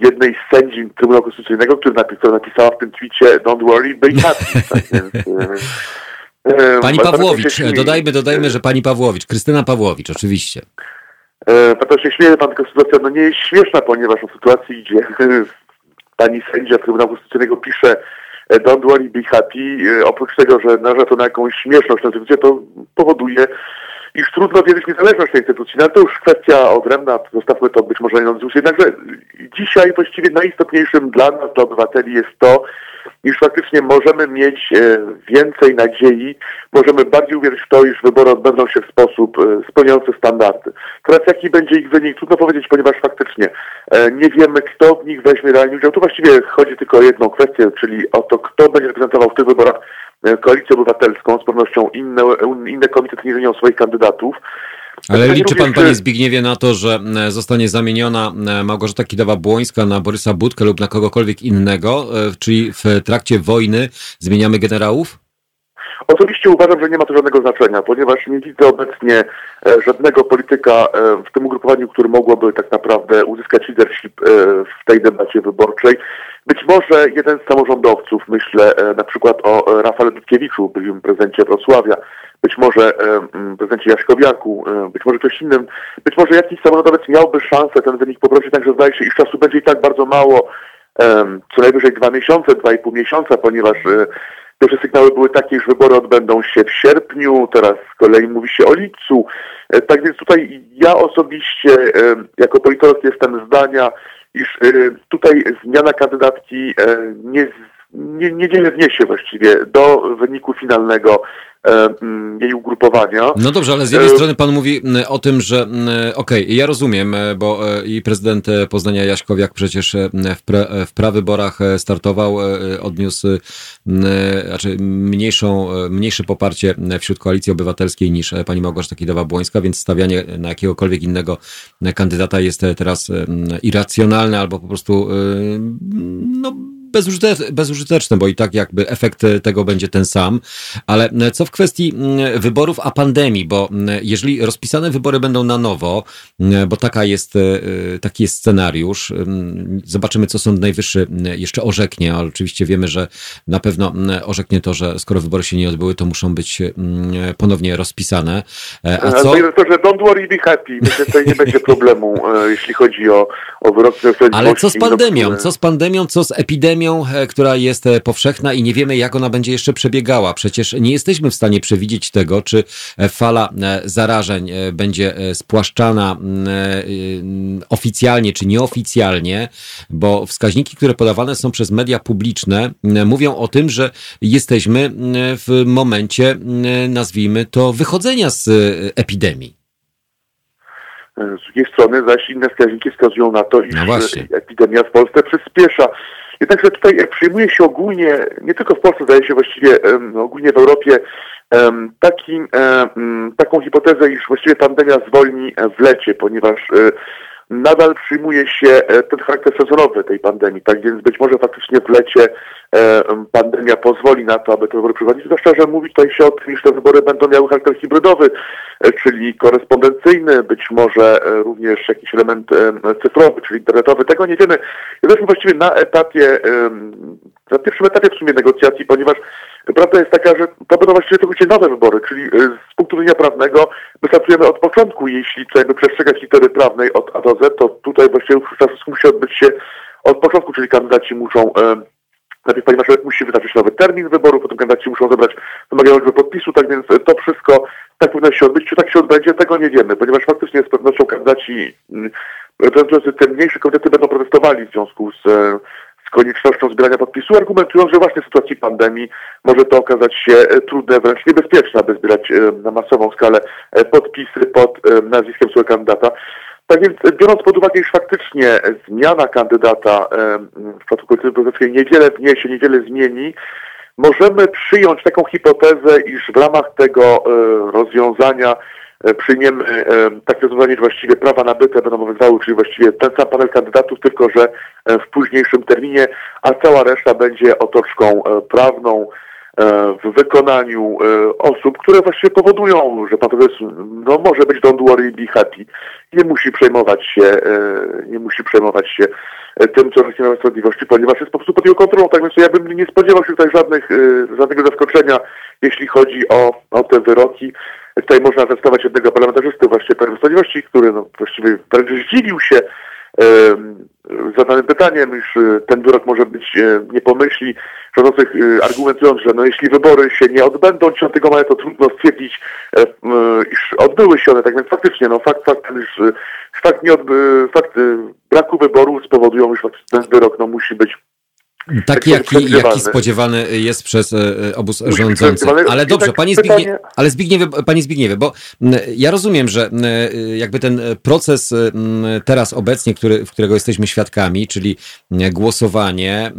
jednej z sędzi Trybunału Konstytucyjnego, który napisała, napisała w tym twicie Don't worry, be happy. Tak więc, e, e, pani Pawłowicz, dodajmy, dodajmy, że pani Pawłowicz, Krystyna Pawłowicz, oczywiście. E, pan się śmieje, pan taka sytuacja no nie jest śmieszna, ponieważ w sytuacji, gdzie [LAUGHS] pani sędzia Trybunału Konstytucyjnego pisze Don't worry, be happy, oprócz tego, że naraża to na jakąś śmieszność na to powoduje iż trudno wierzyć niezależność tej instytucji. No to już kwestia odrębna, zostawmy to być może na. Jednakże dzisiaj właściwie najistotniejszym dla nas, dla obywateli jest to, iż faktycznie możemy mieć e, więcej nadziei, możemy bardziej uwierzyć w to, iż wybory odbędą się w sposób e, spełniający standardy. Teraz jaki będzie ich wynik, trudno powiedzieć, ponieważ faktycznie e, nie wiemy, kto w nich weźmie realnie udział. Tu właściwie chodzi tylko o jedną kwestię, czyli o to, kto będzie reprezentował w tych wyborach Koalicję Obywatelską, z pewnością inne, inne komitety nie zmienią swoich kandydatów. Ale liczy pan, panie Zbigniewie, na to, że e, zostanie zamieniona e, Małgorzata Kidawa-Błońska na Borysa Budkę lub na kogokolwiek innego, e, czyli w trakcie wojny zmieniamy generałów? Osobiście uważam, że nie ma to żadnego znaczenia, ponieważ nie widzę obecnie żadnego polityka w tym ugrupowaniu, który mogłoby tak naprawdę uzyskać leadership w tej debacie wyborczej. Być może jeden z samorządowców, myślę na przykład o Rafale Dudkiewiczu, byłym prezydencie Wrocławia, być może prezydencie Jaśkowiaku, być może ktoś innym, być może jakiś samorządowiec miałby szansę ten wynik poprosić, także zdaje się, iż czasu będzie i tak bardzo mało, co najwyżej dwa miesiące, dwa i pół miesiąca, ponieważ e, pierwsze sygnały były takie, że wybory odbędą się w sierpniu, teraz z kolei mówi się o lipcu. E, tak więc tutaj ja osobiście jako politolog jestem zdania, iż e, tutaj zmiana kandydatki nie, nie, niewiele wniesie właściwie do wyniku finalnego E, mm, jej ugrupowania. No dobrze, ale z jednej e, strony pan mówi o tym, że okej, okay, ja rozumiem, e, bo i prezydent Poznania Jaśkowiak przecież w, w prawyborach startował, odniósł znaczy mniejszą, mniejsze poparcie wśród koalicji obywatelskiej niż pani Małgorzata Kidawa-Błońska, więc stawianie na jakiegokolwiek innego kandydata jest teraz irracjonalne albo po prostu no bezużyteczne, bezużyteczne, bo i tak jakby efekt tego będzie ten sam. Ale co w kwestii wyborów a pandemii, bo jeżeli rozpisane wybory będą na nowo, bo taka jest, e, taki jest scenariusz, zobaczymy, co Sąd Najwyższy jeszcze orzeknie, ale oczywiście wiemy, że na pewno orzeknie to, że skoro wybory się nie odbyły, to muszą być ponownie rozpisane. E, a co? Panie don't worry, be happy. Myślę, że tutaj nie będzie problemu, e, jeśli chodzi o, o wyrok Ale co z pandemią? Co z pandemią, co z epidemią? Epidemią, e, która jest e, powszechna i nie wiemy, jak ona będzie jeszcze przebiegała. Przecież nie jesteśmy w stanie przewidzieć tego, czy e, fala zarażeń będzie spłaszczana oficjalnie czy nieoficjalnie, bo wskaźniki, które podawane są przez media publiczne, mówią o tym, że jesteśmy w momencie, nazwijmy to, wychodzenia z epidemii. Z drugiej strony zaś inne wskaźniki wskazują na to, iż no epidemia w Polsce przyspiesza. Jednakże tutaj jak przyjmuje się ogólnie, nie tylko w Polsce, zdaje się właściwie ogólnie w Europie, taki, taką hipotezę, iż właściwie pandemia zwolni w lecie, ponieważ e, nadal przyjmuje się e, ten charakter sezonowy tej pandemii, tak więc być może faktycznie w lecie e, pandemia pozwoli na to, aby te wybory przeprowadzić, zwłaszcza, że mówi tutaj się o tym, iż te wybory będą miały charakter hybrydowy, e, czyli korespondencyjny, być może również jakiś element cyfrowy, czyli internetowy, tego nie wiemy. Jesteśmy właściwie na etapie, na pierwszym etapie w sumie negocjacji, ponieważ Prawda jest taka, że to będą właściwie całkowicie nowe wybory, czyli y, z punktu widzenia prawnego my startujemy od początku. Jeśli jakby przestrzegać litery prawnej od A do Z, to tutaj właściwie wszystko musi odbyć się od początku, czyli kandydaci muszą Najpierw pani marszałek musi wyznaczyć nowy termin wyboru, potem kandydaci muszą zebrać wymaganą liczbę podpisu, tak więc to wszystko tak powinno się odbyć. Czy tak się odbędzie, tego nie wiemy, ponieważ faktycznie z pewnością kandydaci reprezentujący te mniejsze komitety będą protestowali w związku z z koniecznością zbierania podpisów, argumentując, że właśnie w sytuacji pandemii może to okazać się e, trudne, wręcz niebezpieczne, aby zbierać e, na masową skalę e, podpisy pod nazwiskiem swojego kandydata. Tak więc biorąc pod uwagę, iż faktycznie zmiana kandydata w przypadku Konstytucji Obywatelskiej niewiele wniesie, niewiele zmieni, możemy przyjąć taką hipotezę, iż w ramach tego rozwiązania przyjmiemy e, takie rozwiązanie, że właściwie prawa nabyte będą obowiązywały, czyli właściwie ten sam panel kandydatów, tylko że e, w późniejszym terminie, a cała reszta będzie otoczką prawną w wykonaniu osób, które właściwie powodują, że pan profesor no, może być don't worry, be happy. Nie musi przejmować się, nie musi przejmować się tym, co orzeknie Sprawiedliwości, ponieważ jest po prostu pod jego kontrolą. Tak więc ja bym nie spodziewał się tutaj żadnych, żadnego zaskoczenia, jeśli chodzi o, o te wyroki. Tutaj można zacytować jednego parlamentarzysty właśnie Prawa Sprawiedliwości, który no, właściwie wręcz zdziwił się zadanym pytaniem, iż e, ten wyrok może być e, nie pomyśli rządzących, e, argumentując, że no, jeśli wybory się nie odbędą 10 maja, to trudno stwierdzić, iż odbyły się one. Tak więc faktycznie, no, fakt, fakt, iż, fakt, nie odby, fakt braku wyboru spowodują, iż ten wyrok no, musi być Taki, jaki, jaki spodziewany jest przez e, e, obóz rządzący. Ale dobrze, tak panie, Zbigniew, ale Zbigniewie, panie Zbigniewie, bo ja rozumiem, że jakby ten proces teraz obecnie, który, w którego jesteśmy świadkami, czyli głosowanie,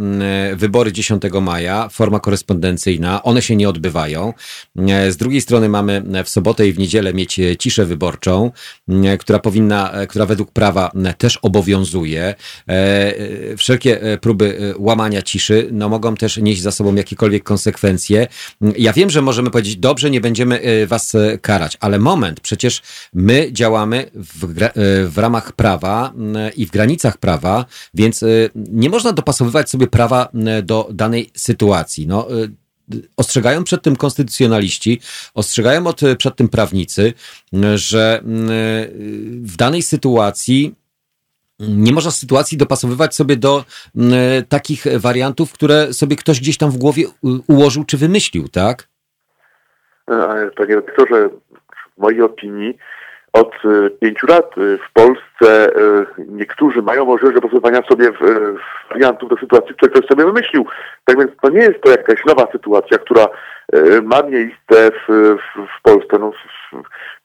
wybory 10 maja, forma korespondencyjna, one się nie odbywają. Z drugiej strony mamy w sobotę i w niedzielę mieć ciszę wyborczą, która powinna, która według prawa też obowiązuje. E, wszelkie próby łamania zachowania ciszy, no mogą też nieść za sobą jakiekolwiek konsekwencje. Ja wiem, że możemy powiedzieć, dobrze, nie będziemy e, was e, karać, ale moment, przecież my działamy w, w ramach prawa i w granicach prawa, więc nie można dopasowywać sobie prawa do danej sytuacji. No, ostrzegają przed tym konstytucjonaliści, ostrzegają od, przed tym prawnicy, że w danej sytuacji nie można sytuacji dopasowywać sobie do takich wariantów, które sobie ktoś gdzieś tam w głowie ułożył czy wymyślił, tak? Panie doktorze, w mojej opinii od e, pięciu lat e, w Polsce niektórzy mają możliwość dopasowania sobie wariantów do sytuacji, które ktoś sobie wymyślił. Tak więc to nie jest to jakaś nowa sytuacja, która ma miejsce w, w, w Polsce. No,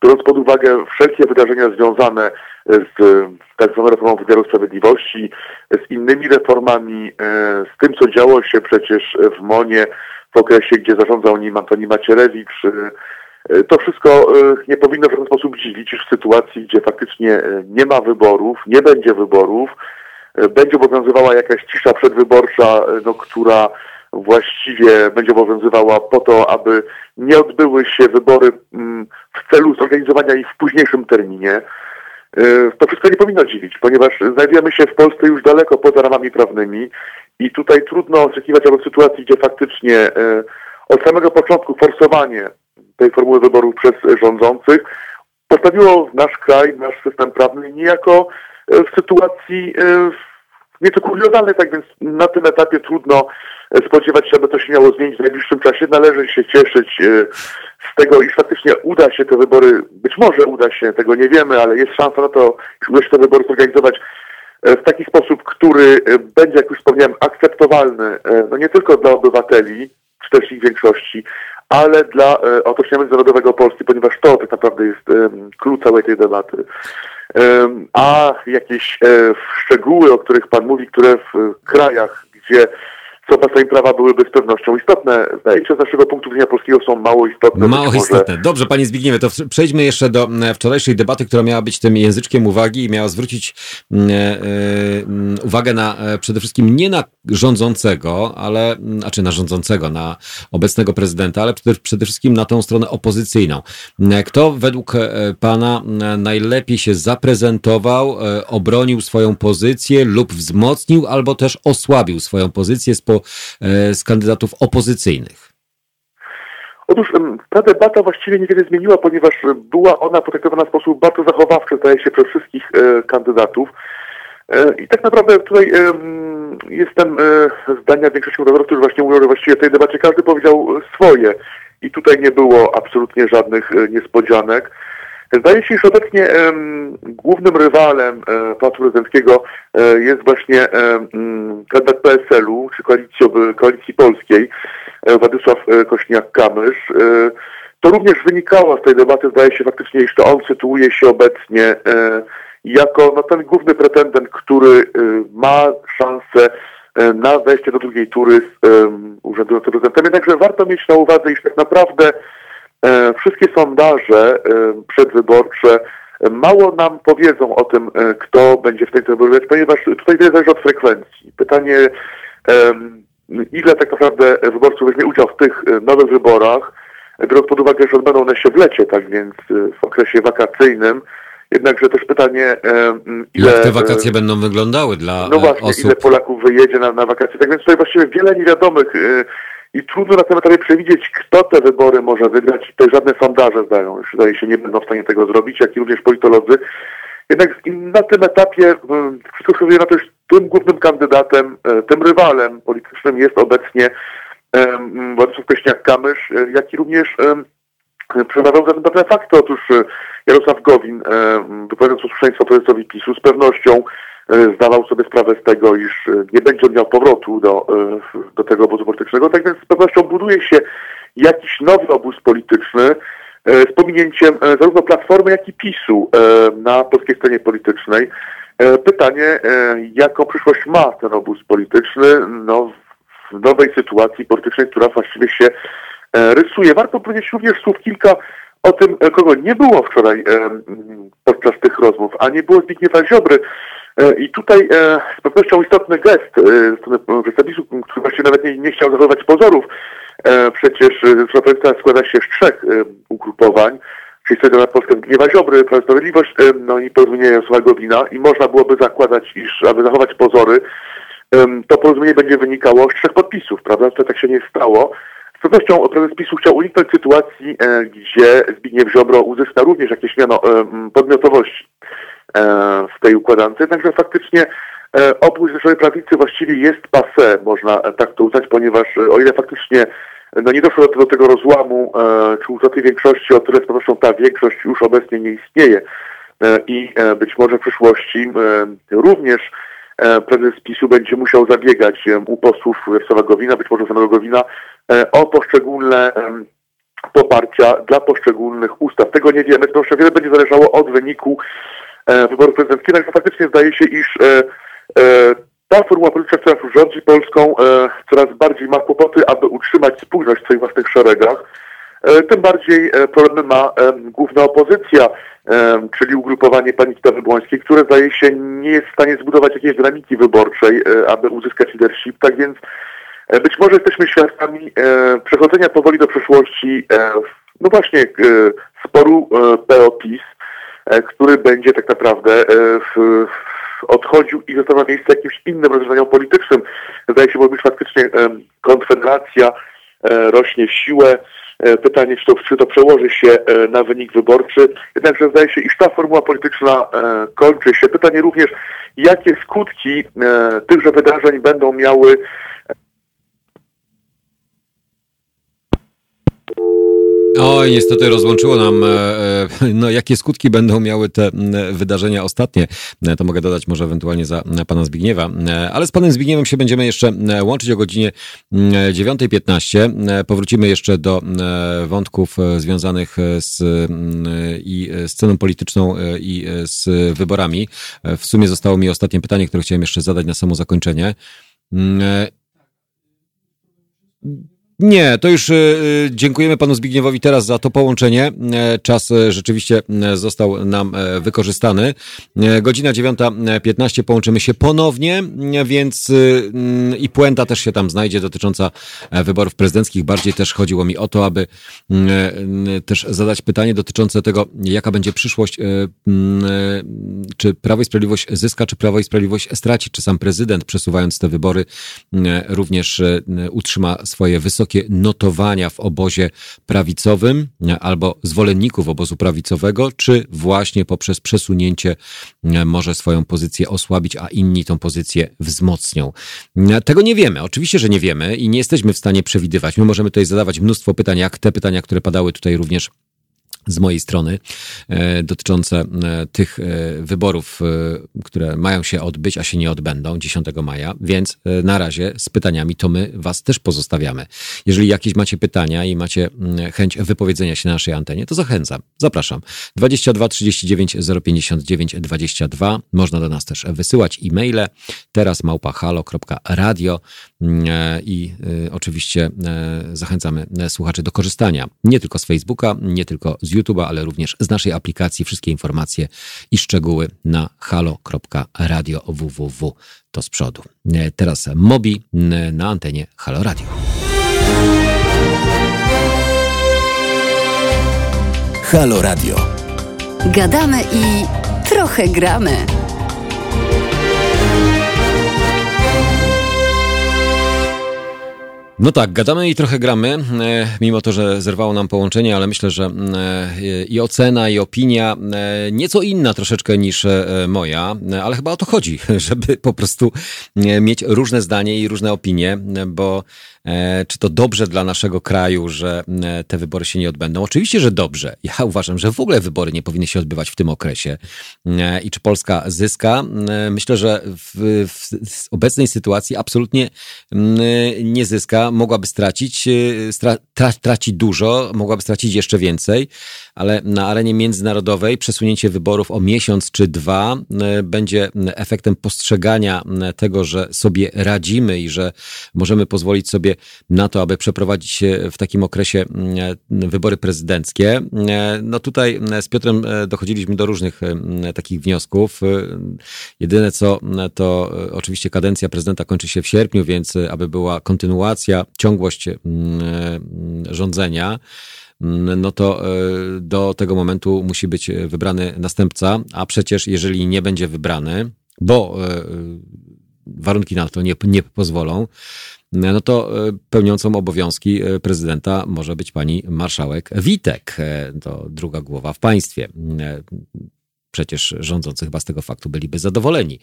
biorąc pod uwagę wszelkie wydarzenia związane z tak zwaną reformą wymiaru sprawiedliwości, z innymi reformami, z tym, co działo się przecież w Monie w okresie, gdzie zarządzał nim Antoni Macierewicz, E, to wszystko e, nie powinno w żaden sposób dziwić, iż w sytuacji, gdzie faktycznie e, nie ma wyborów, nie będzie wyborów, będzie obowiązywała jakaś cisza przedwyborcza, no, która właściwie będzie obowiązywała po to, aby nie odbyły się wybory mm, w celu zorganizowania ich w późniejszym terminie. To wszystko nie powinno dziwić, ponieważ znajdujemy się w Polsce już daleko poza ramami prawnymi i tutaj trudno oczekiwać od sytuacji, gdzie faktycznie od samego początku forsowanie tej formuły wyborów przez rządzących postawiło nasz kraj, nasz system prawny niejako e, w sytuacji nieco kuriozalnej, tak więc na tym etapie trudno e, spodziewać się, aby to się miało zmienić w najbliższym czasie. Należy się cieszyć z tego, iż faktycznie uda się te wybory, być może uda się, tego nie wiemy, ale jest szansa na to, iż uda się te wybory zorganizować w taki sposób, który będzie, jak już wspomniałem, akceptowalny no nie tylko dla obywateli, czy też ich większości, ale dla e, otoczenia międzynarodowego Polski, ponieważ to tak naprawdę jest e, klucz całej tej debaty. A jakieś e, szczegóły, o których Pan mówi, które w krajach, gdzie co podstawie prawa byłyby z pewnością istotne. Zdaje się, z naszego punktu widzenia polskiego są mało istotne. Mało istotne. Dobrze, panie Zbigniewie, to przejdźmy jeszcze do e, wczorajszej debaty, która miała być tym języczkiem uwagi i miała zwrócić mm, e, e, mm, uwagę na przede wszystkim nie na rządzącego, ale, znaczy na rządzącego, na obecnego prezydenta, ale przede, przede wszystkim na tą stronę opozycyjną. Kto według pana najlepiej się zaprezentował, obronił swoją pozycję lub wzmocnił, albo też osłabił swoją pozycję z, e, z kandydatów opozycyjnych? Otóż ta debata właściwie niewiele zmieniła, ponieważ była ona potraktowana w sposób bardzo zachowawczy, zdaje się, przez wszystkich e, kandydatów. E, I tak naprawdę tutaj jestem zdania większości moderatorów, którzy właśnie mówią, że właściwie w tej debacie każdy powiedział swoje i tutaj nie było absolutnie żadnych niespodzianek. Zdaje się, iż obecnie głównym rywalem e, Pałacu Prezydenckiego e, jest właśnie e, kandydat PSL-u, czy koalicji, koalicji polskiej, e, Władysław e, Kośniak-Kamysz. To również wynikało z tej debaty, zdaje się faktycznie, to on sytuuje się obecnie jako no, ten główny pretendent, który ma szansę na wejście do drugiej tury z um, urzędującym prezydentem. Jednakże warto mieć na uwadze, iż tak naprawdę wszystkie sondaże e, przedwyborcze mało nam powiedzą o tym, e, kto będzie w tej wyborze, ponieważ tutaj wiele zależy od frekwencji. Pytanie, ile tak naprawdę wyborców weźmie udział w tych nowych wyborach, biorąc pod uwagę, że odbędą one się w lecie, tak więc w okresie wakacyjnym, Jednakże też pytanie, ile... Jak te wakacje będą wyglądały dla No właśnie, osób? ile Polaków wyjedzie na, na wakacje. Tak więc tutaj właściwie wiele niewiadomych i trudno na tym etapie przewidzieć, kto te wybory może wygrać. Tutaj żadne sondaże zdają, zdaje się nie będą w stanie tego zrobić, jak i również politolodzy. Jednak na tym etapie mm, wszystko wskazuje na to, że tym głównym kandydatem, e, tym rywalem politycznym jest obecnie Władysław Kośniak-Kamysz, e, jak i również przeważał za pewne fakty. Otóż e, Jarosław Gowin, wypowiadając posłuszeństwo prezesowi PiSu, z pewnością E, zdawał sobie sprawę z tego, iż e, nie będzie on miał powrotu do, e, do tego obozu politycznego. Tak więc z pewnością buduje się jakiś nowy obóz polityczny z pominięciem zarówno Platformy, jak i PiSu na polskiej scenie politycznej. Pytanie, jaką przyszłość ma ten obóz polityczny no, w nowej sytuacji politycznej, która właściwie się rysuje. Warto powiedzieć również słów kilka o tym, kogo nie było wczoraj podczas tych rozmów, a nie było Zbigniewa Ziobry, I tutaj z pewnością istotny gest ze strony przedstawiciela, który właściwie nawet nie, nie chciał zachować pozorów. Przecież Zrzeszona składa się z trzech ugrupowań, czyli Solidarna Polska Zbigniewa Ziobry, Prawo Sprawiedliwość, no i porozumienie Jarosława Gowina i można byłoby zakładać, iż aby zachować pozory, to porozumienie będzie wynikało z trzech podpisów, prawda? To tak się nie stało. Z pewnością prezes PiSu chciał uniknąć sytuacji, e, gdzie Zbigniew Ziobro uzyska również jakieś miano podmiotowości e, w tej układance, jednakże faktycznie e, opór Zjednoczonej Prawicy właściwie jest passe, można tak to uznać, ponieważ o ile faktycznie no nie doszło do, do tego rozłamu czy utraty większości, o tyle z pewnością ta większość już obecnie nie istnieje. I być może w przyszłości również E, prezes PiSu będzie musiał zabiegać u posłów Jarosława Gowina, być może samego Gowina, e, o poszczególne poparcia dla poszczególnych ustaw. Tego nie wiemy, to jeszcze wiele będzie zależało od wyniku e, wyborów prezydenckich, także faktycznie zdaje się, iż ta formuła polityczna, która już rządzi Polską, coraz bardziej ma kłopoty, aby utrzymać spójność w swoich własnych szeregach. Tym bardziej problemy ma główna opozycja, czyli ugrupowanie pani Kitawy Błońskiej, które zdaje się nie jest w stanie zbudować jakiejś dynamiki wyborczej, e, aby uzyskać leadership. Tak więc e, być może jesteśmy świadkami e, przechodzenia powoli do przeszłości, no właśnie, sporu PO-PiS, który będzie tak naprawdę odchodził i został na miejsce jakimś innym rozwiązaniom politycznym. Zdaje się, bo już faktycznie konfederacja rośnie w siłę, E, pytanie, czy to, czy to przełoży się e, na wynik wyborczy. Jednakże zdaje się, iż ta formuła polityczna e, kończy się. Pytanie również, jakie skutki tychże wydarzeń będą miały Oj, niestety rozłączyło nam, e, e, no jakie skutki będą miały te wydarzenia ostatnie. E, to mogę dodać może ewentualnie za pana Zbigniewa. Ale z panem Zbigniewem się będziemy jeszcze łączyć o godzinie 9.15. Powrócimy jeszcze do wątków związanych z i sceną polityczną i z wyborami. W sumie zostało mi ostatnie pytanie, które chciałem jeszcze zadać na samo zakończenie. Nie, to już y, dziękujemy panu Zbigniewowi teraz za to połączenie. E, czas e, rzeczywiście został nam wykorzystany. Godzina 9.15 połączymy się ponownie, więc mm, i puenta też się tam znajdzie dotycząca wyborów prezydenckich. Bardziej też chodziło mi o to, aby też zadać pytanie dotyczące tego, jaka będzie przyszłość, czy Prawo i Sprawiedliwość zyska, czy Prawo i Sprawiedliwość straci, czy sam prezydent przesuwając te wybory również utrzyma swoje wysokie wysokie notowania w obozie prawicowym albo zwolenników obozu prawicowego, czy właśnie poprzez przesunięcie e, może swoją pozycję osłabić, a inni tą pozycję wzmocnią. E, tego nie wiemy. Oczywiście, że nie wiemy i nie jesteśmy w stanie przewidywać. My możemy tutaj zadawać mnóstwo pytań, jak te pytania, które padały tutaj również z mojej strony e, dotyczące e, tych e, wyborów, które mają się odbyć, a się nie odbędą 10 maja, więc na razie z pytaniami to my Was też pozostawiamy. Jeżeli jakieś macie pytania i macie mm, chęć wypowiedzenia się na naszej antenie, to zachęcam, zapraszam. 22 39 059 22. Można do nas też wysyłać e-maile. Teraz małpahalo.radio mm, i oczywiście zachęcamy słuchaczy do korzystania nie tylko z Facebooka, nie tylko z YouTube'a, ale również z naszej aplikacji. Wszystkie informacje i szczegóły na halo.radio www. To z przodu. E, teraz Mobi na antenie Halo Radio. Halo Radio. Gadamy i trochę gramy. No tak, gadamy i trochę gramy, e, mimo to, że zerwało nam połączenie, ale myślę, że e, i ocena, i opinia e, nieco inna troszeczkę niż moja, ale chyba o to chodzi, [LAUGHS] żeby po prostu mieć różne zdanie i różne opinie, bo czy to dobrze dla naszego kraju, że e, te wybory się nie odbędą? Oczywiście, że dobrze. Ja uważam, że w ogóle wybory nie powinny się odbywać w tym okresie. E, I czy Polska zyska? Myślę, że w, w obecnej sytuacji absolutnie nie zyska. Mogłaby stracić, stra, tra, tracić dużo, mogłaby stracić jeszcze więcej. Ale na arenie międzynarodowej przesunięcie wyborów o miesiąc czy dwa będzie efektem postrzegania tego, że sobie radzimy i że możemy pozwolić sobie na to, aby przeprowadzić w takim okresie wybory prezydenckie. No tutaj z Piotrem dochodziliśmy do różnych takich wniosków. Jedyne co to oczywiście kadencja prezydenta kończy się w sierpniu, więc aby była kontynuacja, ciągłość rządzenia, no to do tego momentu musi być wybrany następca, a przecież jeżeli nie będzie wybrany, bo warunki na to nie, nie pozwolą, no to pełniącą obowiązki prezydenta może być pani marszałek Witek, to druga głowa w państwie przecież rządzący chyba z tego faktu byliby zadowoleni.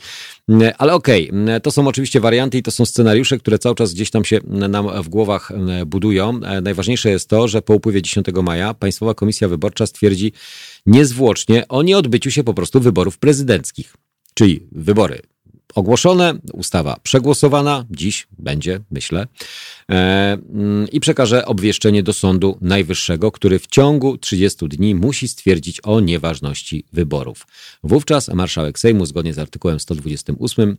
Ale okej, okay, to są oczywiście warianty i to są scenariusze, które cały czas gdzieś tam się nam w głowach budują. Najważniejsze jest to, że po upływie 10 maja Państwowa Komisja Wyborcza stwierdzi niezwłocznie o nieodbyciu się po prostu wyborów prezydenckich. Czyli wybory ogłoszone, ustawa przegłosowana, dziś będzie, myślę, e, mm, i przekaże obwieszczenie do Sądu Najwyższego, który w ciągu 30 dni musi stwierdzić o nieważności wyborów. Wówczas marszałek Sejmu, zgodnie z artykułem 128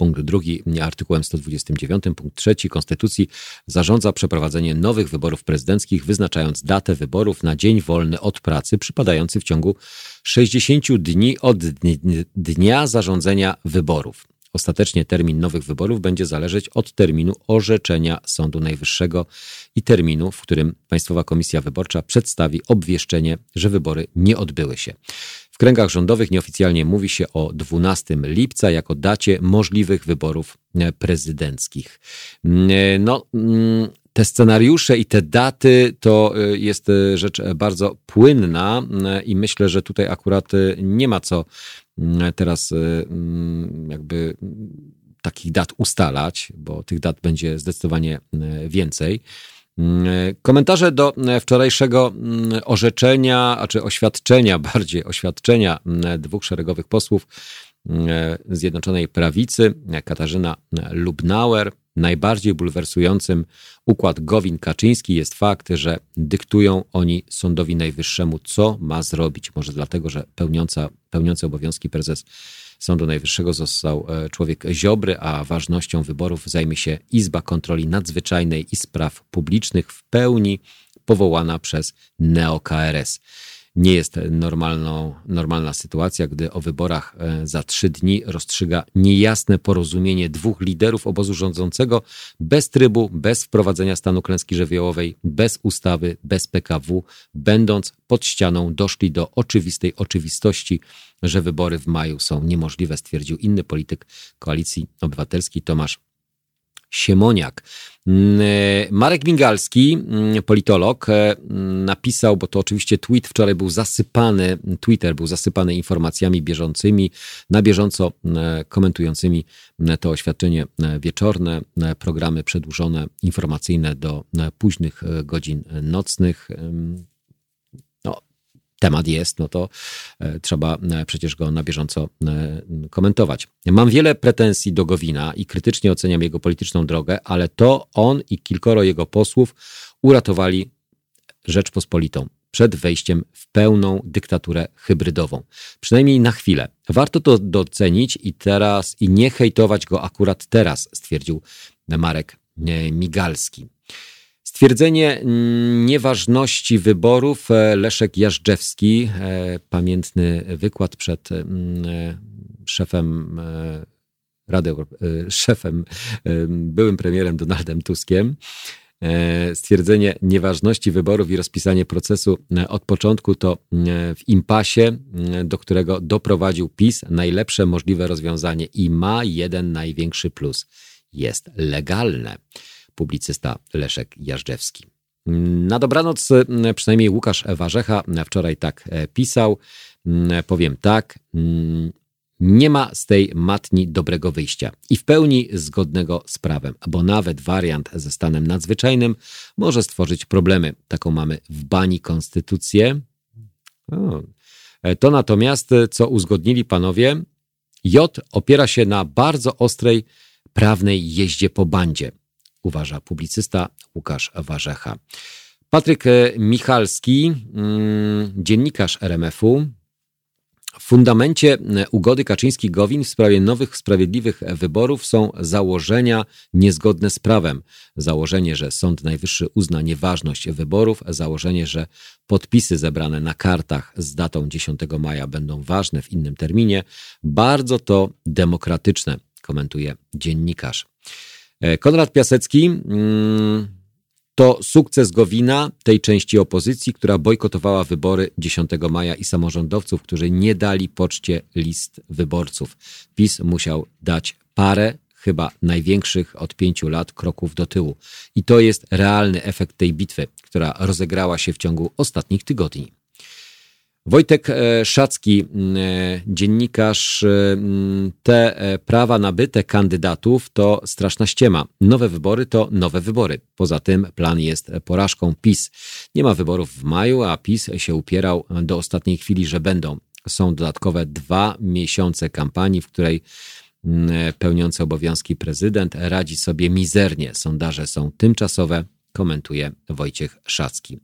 punkt drugi artykułem 129 punkt trzeci Konstytucji zarządza przeprowadzenie nowych wyborów prezydenckich, wyznaczając datę wyborów na dzień wolny od pracy przypadający w ciągu 60 dni od dnia zarządzenia wyborów. Ostatecznie termin nowych wyborów będzie zależeć od terminu orzeczenia Sądu Najwyższego i terminu, w którym Państwowa Komisja Wyborcza przedstawi obwieszczenie, że wybory nie odbyły się kręgach rządowych nieoficjalnie mówi się o 12 lipca jako dacie możliwych wyborów e, prezydenckich. Mm, e, no, mm, te scenariusze i te daty to e, jest rzecz bardzo płynna i myślę, że tutaj akurat nie ma co mm, teraz jakby takich dat ustalać, bo tych dat będzie zdecydowanie więcej. Komentarze do wczorajszego mm, orzeczenia, a czy oświadczenia, [LAUGHS] bardziej oświadczenia mm, dwóch szeregowych posłów mm, Zjednoczonej Prawicy, Katarzyna Lubnauer. Najbardziej bulwersującym układ Gowin-Kaczyński jest fakt, że dyktują oni Sądowi Najwyższemu, co ma zrobić. Może dlatego, że pełniąca, pełniący obowiązki prezes Sądu Najwyższego został e, człowiek Ziobry, a ważnością wyborów zajmie się Izba Kontroli Nadzwyczajnej i Spraw Publicznych w pełni powołana przez NeoKRS. Nie jest normalną, normalna sytuacja, gdy o wyborach e, za trzy dni rozstrzyga niejasne porozumienie dwóch liderów obozu rządzącego bez trybu, bez wprowadzenia stanu klęski żywiołowej, bez ustawy, bez PKW, będąc pod ścianą, doszli do oczywistej oczywistości, że wybory w maju są niemożliwe, stwierdził inny polityk koalicji obywatelskiej Tomasz Siemoniak. Mm, e, Marek Mingalski, mm, politolog, e, napisał, bo to oczywiście tweet wczoraj był zasypany, Twitter był zasypany informacjami bieżącymi, na bieżąco e, komentującymi to oświadczenie wieczorne, programy przedłużone, informacyjne do późnych godzin nocnych temat jest, no to e, trzeba e, przecież go na bieżąco e, komentować. Mam wiele pretensji do Gowina i krytycznie oceniam jego polityczną drogę, ale to on i kilkoro jego posłów uratowali Rzeczpospolitą przed wejściem w pełną dyktaturę hybrydową. Przynajmniej na chwilę. Warto to docenić i teraz i nie hejtować go akurat teraz, stwierdził Marek Migalski. Stwierdzenie nieważności wyborów e, Leszek Jażdżewski, e, pamiętny wykład przed e, szefem Rady, szefem, byłym premierem Donaldem Tuskiem. Stwierdzenie nieważności wyborów i rozpisanie procesu od początku to w impasie, do którego doprowadził PiS, najlepsze możliwe rozwiązanie i ma jeden największy plus. Jest legalne publicysta Leszek Jażdżewski. Na dobranoc przynajmniej Łukasz Warzecha wczoraj tak e, pisał. Powiem tak, nie ma z tej matni dobrego wyjścia i w pełni zgodnego z prawem, bo nawet wariant ze stanem nadzwyczajnym może stworzyć problemy. Taką mamy w bani konstytucję. E, to natomiast, co uzgodnili panowie, J opiera się na bardzo ostrej prawnej jeździe po bandzie uważa publicysta Łukasz Warzecha. Patryk Michalski, mm, dziennikarz RMF-u, w fundamencie ugody Kaczyński-Gowin w sprawie nowych, sprawiedliwych wyborów są założenia niezgodne z prawem. Założenie, że Sąd Najwyższy uzna nieważność wyborów, założenie, że podpisy zebrane na kartach z datą 10 maja będą ważne w innym terminie. Bardzo to demokratyczne, komentuje dziennikarz. E, Konrad Piasecki. Hmm, to sukces Gowina, tej części opozycji, która bojkotowała wybory 10 maja i samorządowców, którzy nie dali poczcie list wyborców. PiS musiał dać parę, chyba największych od pięciu lat kroków do tyłu. I to jest realny efekt tej bitwy, która rozegrała się w ciągu ostatnich tygodni. Wojtek e, Szacki, e, dziennikarz, e, te prawa nabyte kandydatów to straszna ściema. Nowe wybory to nowe wybory. Poza tym plan jest porażką PiS. Nie ma wyborów w maju, a PiS się upierał do ostatniej chwili, że będą. Są dodatkowe dwa miesiące kampanii, w której pełniący obowiązki prezydent radzi sobie mizernie. Sondaże są tymczasowe, komentuje Wojciech Szacki.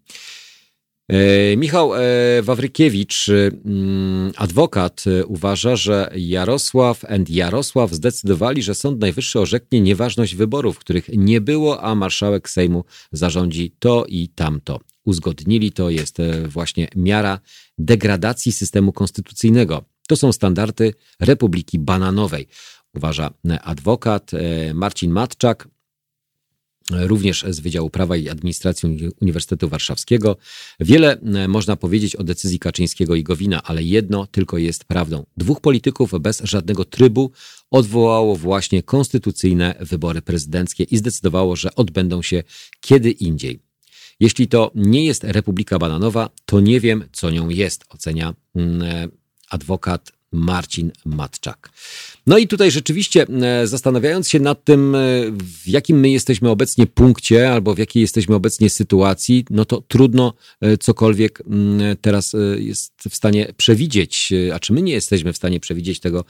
E, Michał e, Wawrykiewicz, mm, adwokat, e, uważa, że Jarosław and Jarosław zdecydowali, że Sąd Najwyższy orzeknie nieważność wyborów, których nie było, a marszałek Sejmu zarządzi to i tamto. Uzgodnili to jest właśnie miara degradacji systemu konstytucyjnego. To są standardy Republiki Bananowej, uważa adwokat Marcin Matczak również z Wydziału Prawa i Administracji Uniwersytetu Warszawskiego. Wiele e, można powiedzieć o decyzji Kaczyńskiego i Gowina, ale jedno tylko jest prawdą. Dwóch polityków bez żadnego trybu odwołało właśnie konstytucyjne wybory prezydenckie i zdecydowało, że odbędą się kiedy indziej. Jeśli to nie jest Republika Bananowa, to nie wiem, co nią jest, ocenia mm, e, adwokat Marcin Matczak. No i tutaj rzeczywiście e, zastanawiając się nad tym, e, w jakim my jesteśmy obecnie punkcie albo w jakiej jesteśmy obecnie sytuacji, no to trudno e, cokolwiek mm, teraz jest w stanie przewidzieć, a czy my nie jesteśmy w stanie przewidzieć tego,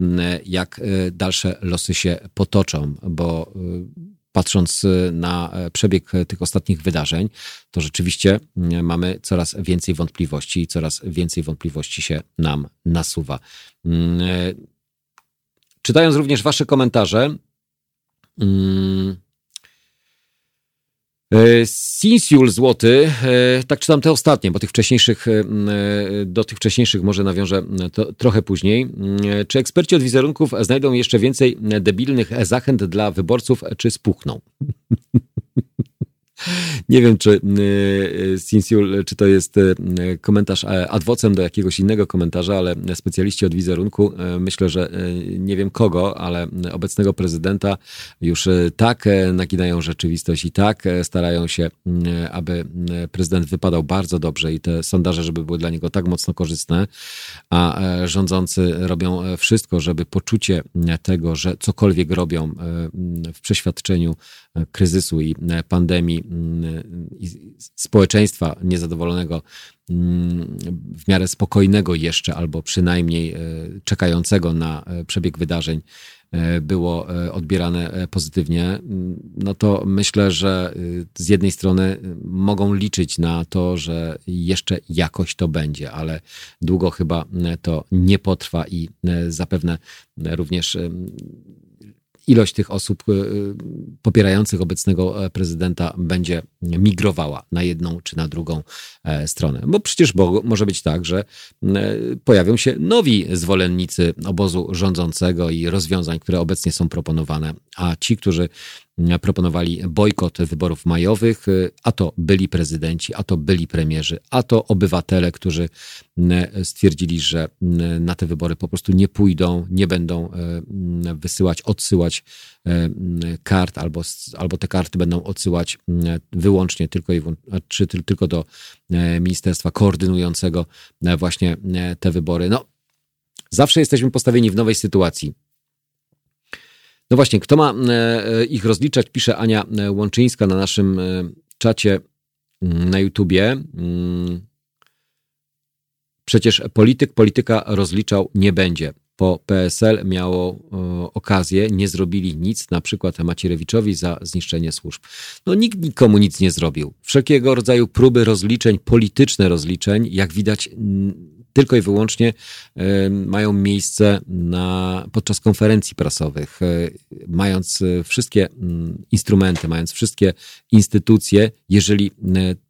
mm, jak dalsze losy się potoczą, bo patrząc na przebieg tych ostatnich wydarzeń, to rzeczywiście mm, mamy coraz więcej wątpliwości i coraz więcej wątpliwości się nam nasuwa. Mm, czytając również Wasze komentarze, mm, E, Sinsiul złoty, e, tak czytam te ostatnie, bo tych wcześniejszych, e, do tych wcześniejszych może nawiążę to trochę później. Czy eksperci od wizerunków znajdą jeszcze więcej debilnych zachęt dla wyborców, czy spuchną? [LAUGHS] Nie wiem, czy y, Sinsiul, czy to jest y, komentarz e, adwocem do jakiegoś innego komentarza, ale specjaliści od wizerunku, e, myślę, że e, nie wiem kogo, ale obecnego prezydenta już tak naginają rzeczywistość i tak starają się, aby prezydent wypadał bardzo dobrze i te sondaże, żeby były dla niego tak mocno korzystne, a rządzący robią wszystko, żeby poczucie tego, że cokolwiek robią w przeświadczeniu kryzysu i pandemii i społeczeństwa niezadowolonego mm, w miarę spokojnego jeszcze, albo przynajmniej e, czekającego na e, przebieg wydarzeń, e, było odbierane pozytywnie, mm, no to myślę, że z jednej strony mogą liczyć na to, że jeszcze jakoś to będzie, ale długo chyba to nie potrwa i zapewne również ilość tych osób y, y, popierających obecnego e, prezydenta będzie migrowała na jedną czy na drugą e, stronę. Bo przecież może być tak, że e, pojawią się nowi zwolennicy obozu rządzącego i rozwiązań, które obecnie są proponowane, a ci, którzy proponowali bojkot wyborów majowych, a to byli prezydenci, a to byli premierzy, a to obywatele, którzy stwierdzili, że na te wybory po prostu nie pójdą, nie będą wysyłać, odsyłać kart, albo, albo te karty będą odsyłać wyłącznie tylko, i, czy tylko do ministerstwa koordynującego właśnie te wybory. No, zawsze jesteśmy postawieni w nowej sytuacji. No właśnie, kto ma e, e, ich rozliczać, pisze Ania e, Łączyńska na naszym czacie mm, na YouTubie. Mm. Przecież polityk polityka rozliczał nie będzie. po PSL miało okazję, nie zrobili nic, na przykład Macierewiczowi za zniszczenie służb. No nikt nikomu nic nie zrobił. Wszelkiego rodzaju próby rozliczeń, polityczne rozliczeń, jak widać, tylko i wyłącznie mają miejsce na, podczas konferencji prasowych. E, mając e, wszystkie mm, instrumenty, mając wszystkie instytucje, jeżeli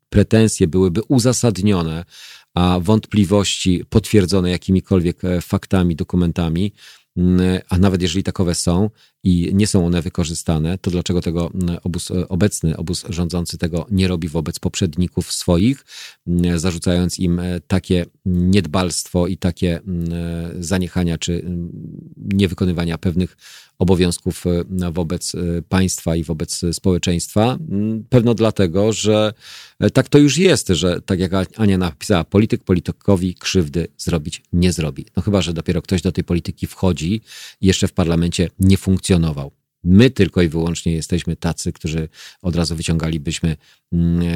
pretensje byłyby uzasadnione, a wątpliwości potwierdzone jakimikolwiek e, faktami, dokumentami, a nawet jeżeli takowe są i nie są one wykorzystane, to dlaczego tego obóz, e, obecny obóz rządzący tego nie robi wobec poprzedników swoich, zarzucając im e, takie niedbalstwo i takie zaniechania czy niewykonywania pewnych obowiązków e, wobec e, państwa i wobec społeczeństwa. Mm, pewno dlatego, że e, tak to już jest, że tak jak Ania napisała, polityk politykowi krzywdy zrobić nie zrobi. No chyba, że dopiero ktoś do tej polityki wchodzi jeszcze w parlamencie nie funkcjonował. My tylko i wyłącznie jesteśmy tacy, którzy od razu wyciągalibyśmy mm, e,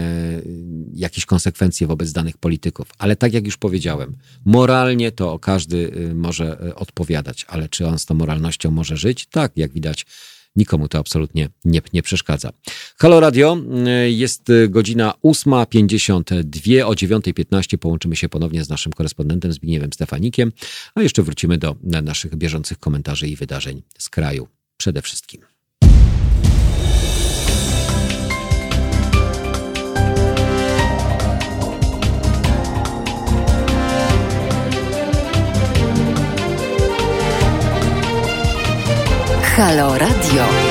jakieś konsekwencje wobec danych polityków. Ale tak jak już powiedziałem, moralnie to każdy y, może e, odpowiadać, ale czy on z tą moralnością może żyć? Tak, jak widać, nikomu to absolutnie nie, nie przeszkadza. Halo Radio, y, jest godzina 8.52, o 9.15 połączymy się ponownie z naszym korespondentem Zbigniewem Stefanikiem, a jeszcze wrócimy do naszych bieżących komentarzy i wydarzeń z kraju przede wszystkim. Halo Radio.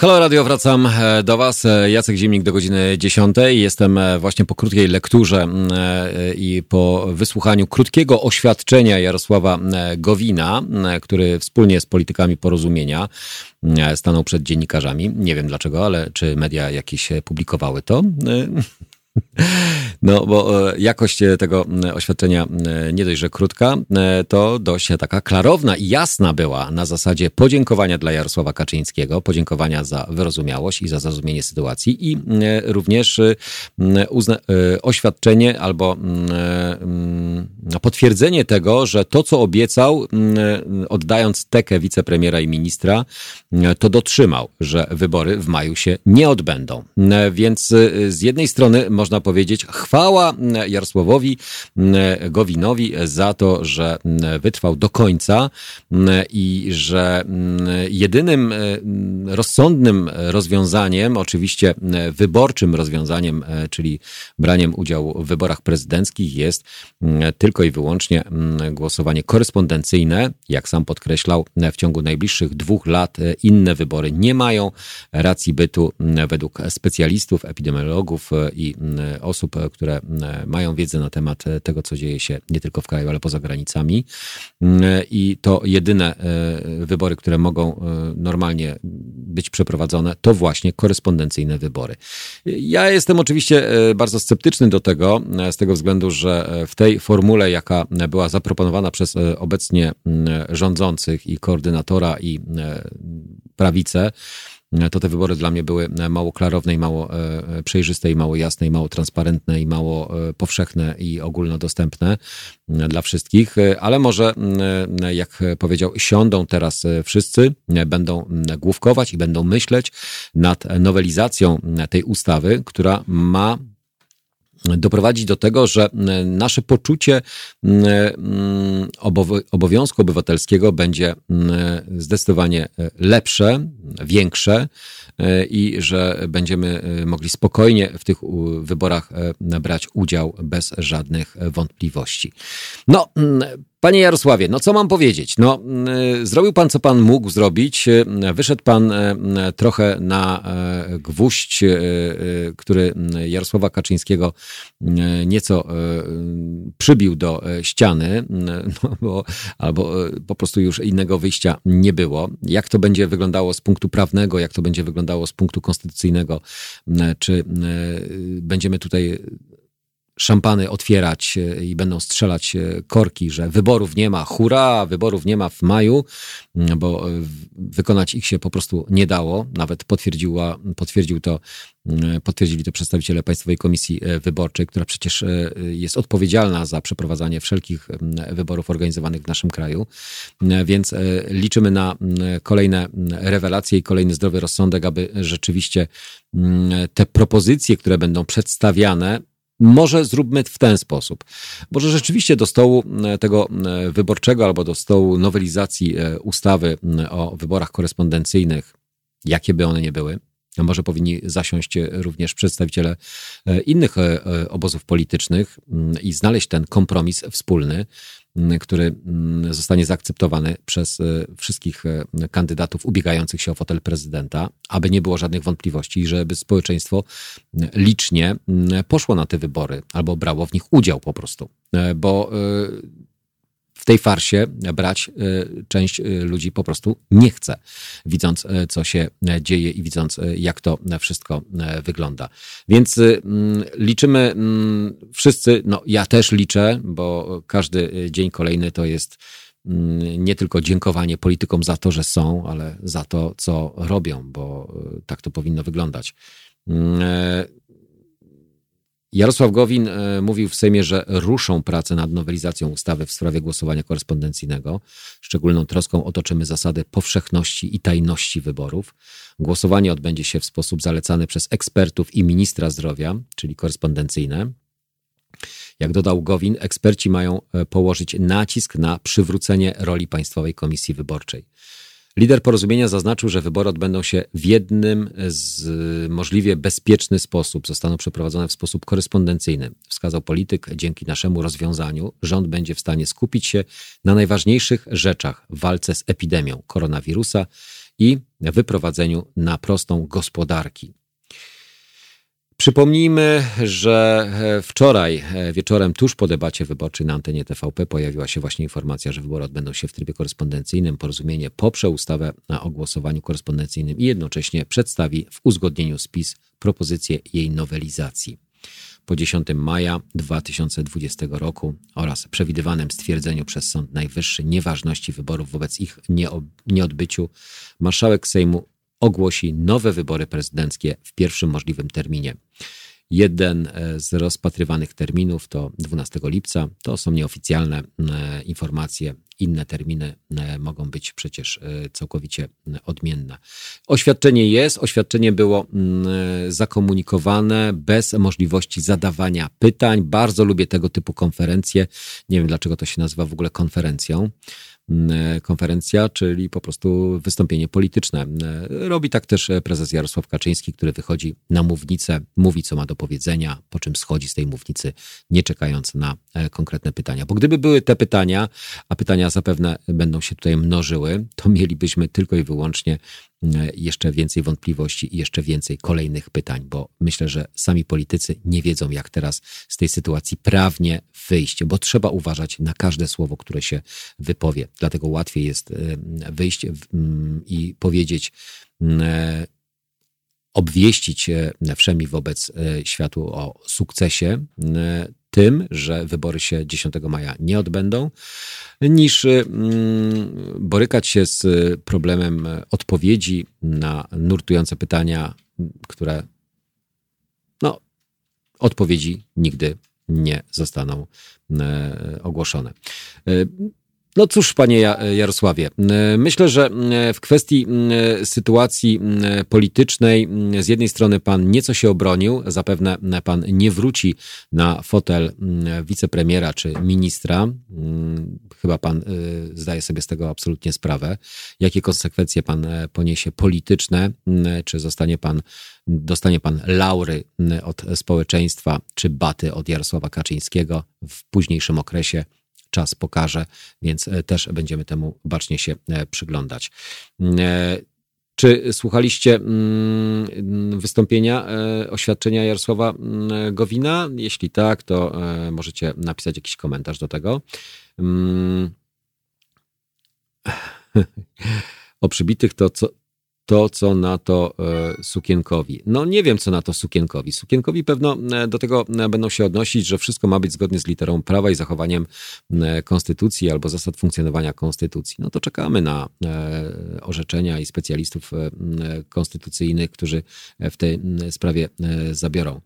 Halo Radio, wracam e, do Was. E, Jacek Zimnik do godziny 10. Jestem e, właśnie po krótkiej lekturze i po wysłuchaniu krótkiego oświadczenia Jarosława Gowina, który wspólnie z politykami porozumienia stanął przed dziennikarzami. Nie wiem dlaczego, ale czy media jakieś publikowały to? No, bo e, jakość e, tego oświadczenia e, nie dość, że krótka, to dość taka klarowna i jasna była na zasadzie podziękowania dla Jarosława Kaczyńskiego, podziękowania za wyrozumiałość i za zrozumienie sytuacji i również oświadczenie albo potwierdzenie tego, że to, co obiecał, oddając tekę wicepremiera i ministra, to dotrzymał, że wybory w maju się nie odbędą. Więc z jednej strony można powiedzieć, chwała Jarosławowi Gowinowi za to, że wytrwał do końca i że jedynym rozsądnym rozwiązaniem, oczywiście wyborczym rozwiązaniem, czyli braniem udziału w wyborach prezydenckich jest tylko i wyłącznie głosowanie korespondencyjne. Jak sam podkreślał, w ciągu najbliższych dwóch lat inne wybory nie mają racji bytu według specjalistów, epidemiologów i osób, które e, mają wiedzę na temat e, tego, co dzieje się nie tylko w kraju, ale poza granicami. Mm, I to jedyne e, wybory, które mogą normalnie być przeprowadzone, to właśnie korespondencyjne wybory. Ja jestem oczywiście bardzo sceptyczny do tego, z tego względu, że w tej formule, jaka była zaproponowana przez obecnie mm, rządzących i koordynatora i prawicę, to te wybory dla mnie były mało klarowne i mało e, przejrzyste i mało jasne i mało transparentne i mało e, powszechne i ogólnodostępne e, dla wszystkich, ale może, jak powiedział, siądą teraz wszyscy, będą główkować i będą myśleć nad nowelizacją tej ustawy, która ma doprowadzić do tego, że nasze poczucie obowiązku obywatelskiego będzie zdecydowanie lepsze, większe e, i że będziemy e, mogli spokojnie w tych wyborach e, brać udział bez żadnych wątpliwości. No, Panie Jarosławie, no co mam powiedzieć? No, y, zrobił pan, co pan mógł zrobić. Y, wyszedł pan y, trochę na gwóźdź, który Jarosława Kaczyńskiego nieco przybił do ściany, no, bo, albo po prostu już innego wyjścia nie było. Jak to będzie wyglądało z punktu prawnego, jak to będzie wyglądało z punktu konstytucyjnego? Czy będziemy tutaj szampany otwierać i będą strzelać korki, że wyborów nie ma, hurra, wyborów nie ma w maju, bo wykonać ich się po prostu nie dało. Nawet potwierdziła, potwierdził to, potwierdzili to przedstawiciele Państwowej Komisji Wyborczej, która przecież jest odpowiedzialna za przeprowadzanie wszelkich wyborów organizowanych w naszym kraju. Więc liczymy na kolejne rewelacje i kolejny zdrowy rozsądek, aby rzeczywiście te propozycje, które będą przedstawiane, może zróbmy w ten sposób. Może rzeczywiście do stołu e, tego e, wyborczego albo do stołu nowelizacji e, ustawy o wyborach korespondencyjnych, jakie by one nie były, może powinni zasiąść również przedstawiciele innych obozów politycznych i znaleźć ten kompromis wspólny, który zostanie zaakceptowany przez wszystkich kandydatów ubiegających się o fotel prezydenta, aby nie było żadnych wątpliwości żeby społeczeństwo licznie poszło na te wybory albo brało w nich udział po prostu. Bo w tej farsie brać część ludzi po prostu nie chce, widząc co się dzieje i widząc jak to wszystko wygląda. Więc liczymy wszyscy, no ja też liczę, bo każdy dzień kolejny to jest nie tylko dziękowanie politykom za to, że są, ale za to, co robią, bo tak to powinno wyglądać. Jarosław Gowin e, mówił w Sejmie, że ruszą pracę nad nowelizacją ustawy w sprawie głosowania korespondencyjnego. Szczególną troską otoczymy zasady powszechności i tajności wyborów. Głosowanie odbędzie się w sposób zalecany przez ekspertów i ministra zdrowia, czyli korespondencyjne. Jak dodał Gowin, eksperci mają e, położyć nacisk na przywrócenie roli Państwowej Komisji Wyborczej. Lider porozumienia zaznaczył, że wybory odbędą się w jednym z możliwie bezpieczny sposób, zostaną przeprowadzone w sposób korespondencyjny. Wskazał polityk, dzięki naszemu rozwiązaniu rząd będzie w stanie skupić się na najważniejszych rzeczach w walce z epidemią koronawirusa i wyprowadzeniu na prostą gospodarki. Przypomnijmy, że e, wczoraj e, wieczorem, tuż po debacie wyborczej na antenie TVP, pojawiła się właśnie informacja, że wybory odbędą się w trybie korespondencyjnym. Porozumienie poprze ustawę o głosowaniu korespondencyjnym i jednocześnie przedstawi w uzgodnieniu z PiS propozycję jej nowelizacji. Po 10 maja 2020 roku oraz przewidywanym stwierdzeniu przez Sąd Najwyższy nieważności wyborów wobec ich nieodbyciu, marszałek Sejmu ogłosi nowe wybory prezydenckie w pierwszym możliwym terminie. Jeden e, z rozpatrywanych terminów to 12 lipca. To są nieoficjalne e, informacje. Inne terminy e, mogą być przecież całkowicie odmienne. Oświadczenie jest, oświadczenie było zakomunikowane bez możliwości zadawania pytań. Bardzo lubię tego typu konferencje. Nie wiem, dlaczego to się nazywa w ogóle konferencją. E, konferencja, czyli po prostu wystąpienie polityczne. E, robi tak też prezes Jarosław Kaczyński, który wychodzi na mównicę, mówi, co ma do powiedzenia, po czym schodzi z tej mównicy, nie czekając na e, konkretne pytania. Bo gdyby były te pytania, a pytania zapewne będą się tutaj mnożyły, to mielibyśmy tylko i wyłącznie jeszcze więcej wątpliwości i jeszcze więcej kolejnych pytań, bo myślę, że sami politycy nie wiedzą, jak teraz z tej sytuacji prawnie wyjść, bo trzeba uważać na każde słowo, które się wypowie. Dlatego łatwiej jest wyjść i powiedzieć, obwieścić wszemi wobec e, światu o sukcesie tym, że wybory się 10 maja nie odbędą, niż borykać się z problemem odpowiedzi na nurtujące pytania, które no, odpowiedzi nigdy nie zostaną e, ogłoszone. No cóż, panie Jarosławie, myślę, że w kwestii sytuacji politycznej z jednej strony pan nieco się obronił, zapewne pan nie wróci na fotel wicepremiera czy ministra. Chyba pan zdaje sobie z tego absolutnie sprawę. Jakie konsekwencje pan poniesie polityczne? Czy zostanie pan, dostanie pan laury od społeczeństwa, czy baty od Jarosława Kaczyńskiego w późniejszym okresie? Czas pokaże, więc e, też będziemy temu bacznie się e, przyglądać. E, czy słuchaliście mm, wystąpienia, oświadczenia Jarosława mm, Gowina? Jeśli tak, to możecie napisać jakiś komentarz do tego. Mm. [LAUGHS] O przybitych to co, to, co na to e, Sukienkowi. No nie wiem, co na to Sukienkowi. Sukienkowi pewno e, do tego e, będą się odnosić, że wszystko ma być zgodnie z literą prawa i zachowaniem konstytucji albo zasad funkcjonowania konstytucji. No to czekamy na orzeczenia i specjalistów konstytucyjnych, którzy w tej sprawie zabiorą.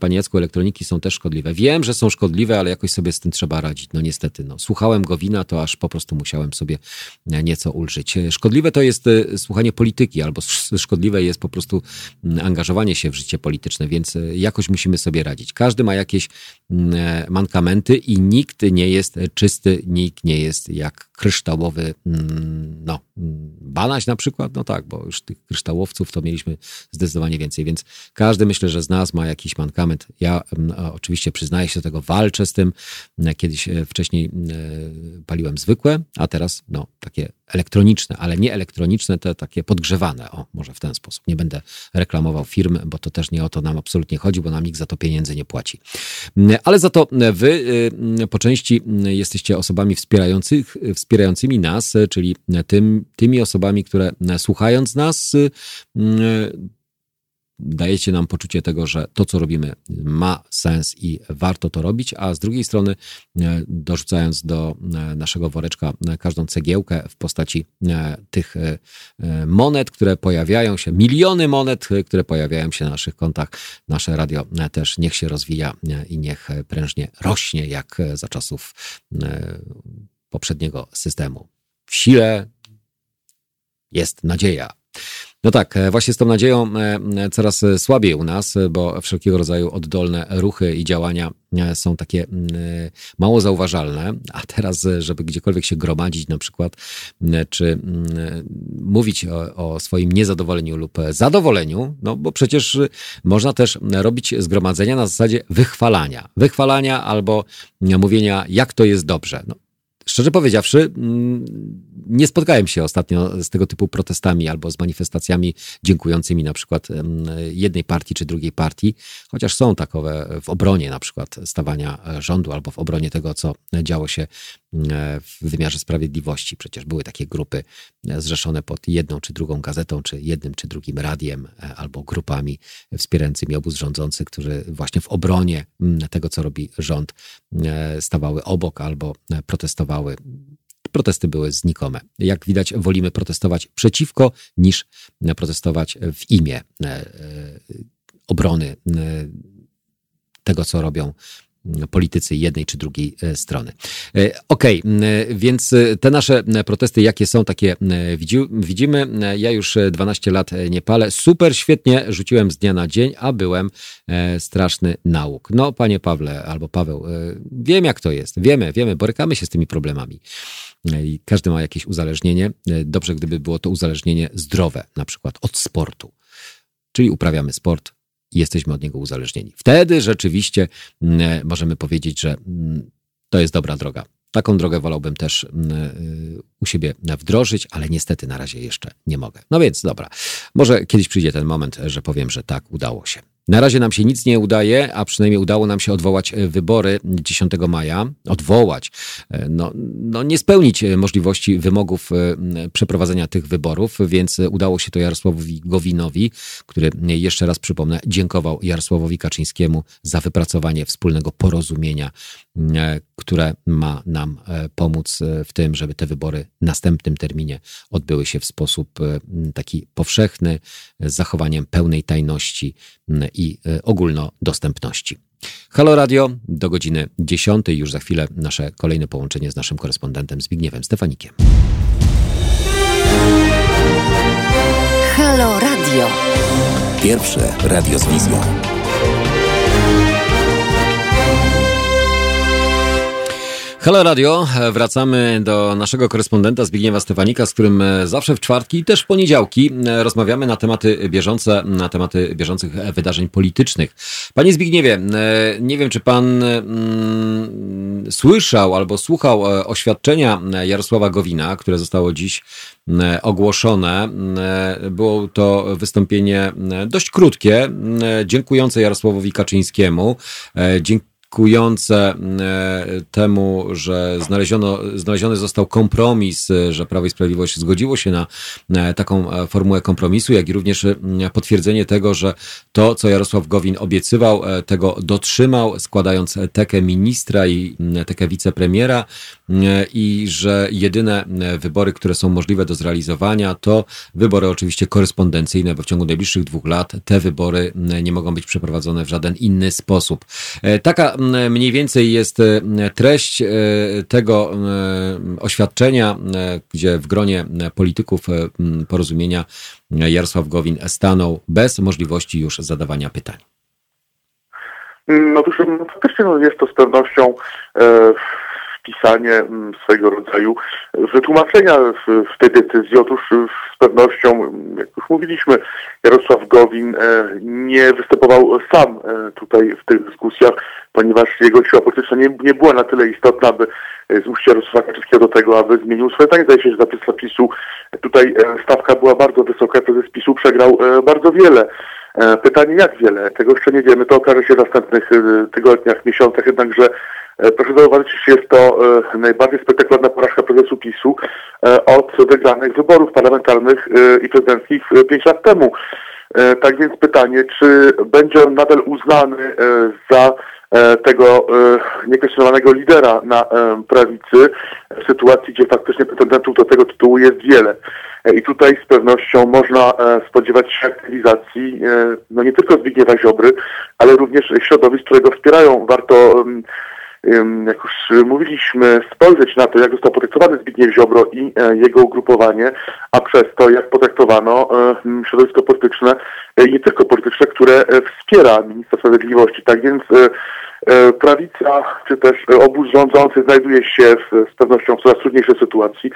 Panie Jacku, elektroniki są też szkodliwe. Wiem, że są szkodliwe, ale jakoś sobie z tym trzeba radzić. No niestety, no. Słuchałem Gowina, to aż po prostu musiałem sobie nieco ulżyć. Szkodliwe to jest e, słuchanie polityki, albo szkodliwe jest po prostu angażowanie się w życie polityczne, więc e, jakoś musimy sobie radzić. Każdy ma jakieś e, mankamenty i nikt nie jest czysty, nikt nie jest jak kryształowy, mm, no, banaś na przykład, no tak, bo już tych kryształowców to mieliśmy zdecydowanie więcej, więc każdy myślę, że z nas ma jakiś mankament. Ja oczywiście przyznaję się do tego, walczę z tym. Kiedyś e, wcześniej e, paliłem zwykłe, a teraz no, takie elektroniczne, ale nie elektroniczne, te takie podgrzewane. O, może w ten sposób. Nie będę reklamował firm, bo to też nie o to nam absolutnie chodzi, bo nam nikt za to pieniędzy nie płaci. Ale za to wy y, po części jesteście osobami wspierających, wspierającymi nas, czyli tym, tymi osobami, które słuchając nas dajecie nam poczucie tego, że to, co robimy, ma sens i warto to robić, a z drugiej strony, e, dorzucając do e, naszego woreczka e, każdą cegiełkę w postaci tych monet, które pojawiają się, miliony monet, które pojawiają się na naszych kontach, nasze radio też niech się rozwija i niech prężnie rośnie, jak za czasów poprzedniego systemu. W sile jest nadzieja. No tak, e, właśnie z tą nadzieją e, e, coraz słabiej u nas, bo wszelkiego rodzaju oddolne ruchy i działania są takie mało zauważalne, a teraz, żeby gdziekolwiek się gromadzić na przykład, czy mówić o, o swoim niezadowoleniu lub zadowoleniu, no bo przecież można też robić zgromadzenia na zasadzie wychwalania. Wychwalania albo mówienia, jak to jest dobrze. No, Szczerze powiedziawszy, mm, nie spotkałem się ostatnio z tego typu protestami albo z manifestacjami dziękującymi na przykład jednej partii czy drugiej partii, chociaż są takowe w obronie na przykład stawania e, rządu albo w obronie tego, co działo się E, w wymiarze sprawiedliwości. Przecież były takie grupy e, zrzeszone pod jedną czy drugą gazetą, czy jednym czy drugim radiem, albo grupami wspierającymi obóz rządzący, którzy właśnie w obronie tego, co robi rząd, stawały obok albo protestowały. Protesty były znikome. Jak widać, wolimy protestować przeciwko, niż protestować w imię obrony tego, co robią politycy jednej czy drugiej e, strony. E, okej, okay, więc e, te nasze protesty, jakie są, takie widzimy. Ja już 12 lat nie palę. Super, świetnie rzuciłem z dnia na dzień, a byłem straszny nauk. No, panie Pawle albo Paweł, wiem jak to jest. Wiemy, wiemy, borykamy się z tymi problemami. I każdy ma jakieś uzależnienie. Dobrze, gdyby było to uzależnienie zdrowe, na przykład od sportu. Czyli uprawiamy sport, jesteśmy od niego uzależnieni. Wtedy rzeczywiście mm, e, możemy powiedzieć, że mm, to jest dobra droga. Taką drogę wolałbym też mm, e, u siebie wdrożyć, ale niestety na razie jeszcze nie mogę. No więc dobra, może kiedyś przyjdzie ten moment, że powiem, że tak, udało się. Na razie nam się nic nie udaje, a przynajmniej udało nam się odwołać e, wybory 10 maja. Odwołać, e, no, no nie spełnić e, możliwości, wymogów przeprowadzenia tych wyborów, więc udało się to Jarosławowi Gowinowi, który, jeszcze raz przypomnę, dziękował Jarosławowi Kaczyńskiemu za wypracowanie wspólnego porozumienia, które ma nam pomóc w tym, żeby te wybory w następnym terminie odbyły się w sposób taki powszechny, z zachowaniem pełnej tajności i e, ogólnodostępności. Halo Radio do godziny 10. Już za chwilę nasze kolejne połączenie z naszym korespondentem Zbigniewem Stefanikiem. Halo Radio. Pierwsze radio z wizją. Halo Radio, wracamy do naszego korespondenta Zbigniewa Stefanika, z którym e, zawsze w czwartki i też w poniedziałki e, rozmawiamy na tematy bieżące, na tematy bieżących wydarzeń politycznych. Panie Zbigniewie, e, nie wiem czy pan mm, słyszał albo słuchał oświadczenia Jarosława Gowina, które zostało dziś ogłoszone. Było to wystąpienie dość krótkie, dziękujące Jarosławowi Kaczyńskiemu. Dzięki skutkujące temu, że znaleziono, znaleziony został kompromis, że Prawo i Sprawiedliwość zgodziło się na taką formułę kompromisu, jak i również potwierdzenie tego, że to, co Jarosław Gowin obiecywał, tego dotrzymał, składając tekę ministra i tekę wicepremiera i że jedyne wybory, które są możliwe do zrealizowania, to wybory oczywiście korespondencyjne, bo w ciągu najbliższych dwóch lat te wybory nie mogą być przeprowadzone w żaden inny sposób. E, taka mniej więcej jest e, treść e, tego oświadczenia, gdzie w gronie polityków porozumienia Jarosław Gowin stanął bez możliwości już zadawania pytań. No otóż faktycznie no, jest to z pewnością e, wpisanie mm, swojego rodzaju wytłumaczenia w, w tej decyzji. Otóż z pewnością, jak już mówiliśmy, Jarosław Gowin e, nie występował sam e, tutaj w tych dyskusjach, ponieważ jego siła polityczna nie, nie była na tyle istotna, aby e, zmusić Jarosława Kaczyńskiego do tego, aby zmienił swoje zdanie. Zdaje się, że zapis tutaj stawka była bardzo wysoka, prezes PiSu przegrał bardzo wiele. Pytanie jak wiele? Tego jeszcze nie wiemy. To okaże się w następnych tygodniach, miesiącach, jednakże proszę zauważyć, że jest to e, najbardziej spektakularna porażka prezesu PiSu e, od wygranych wyborów parlamentarnych i prezydenckich pięć lat temu. Tak więc pytanie, czy będzie on nadal uznany za tego niekwestionowanego lidera na prawicy w sytuacji, gdzie faktycznie pretendentów do tego tytułu jest wiele. I tutaj z pewnością można spodziewać się aktywizacji no nie tylko Zbigniewa Ziobry, ale również środowisk, które go wspierają. Warto jak już mówiliśmy, spojrzeć na to, jak został potraktowany Zbigniew Ziobro i e, jego ugrupowanie, a przez to, jak potraktowano e, środowisko polityczne, e, nie tylko polityczne, które wspiera ministra sprawiedliwości. Tak więc prawica, czy też obóz rządzący znajduje się z pewnością w coraz trudniejszej sytuacji.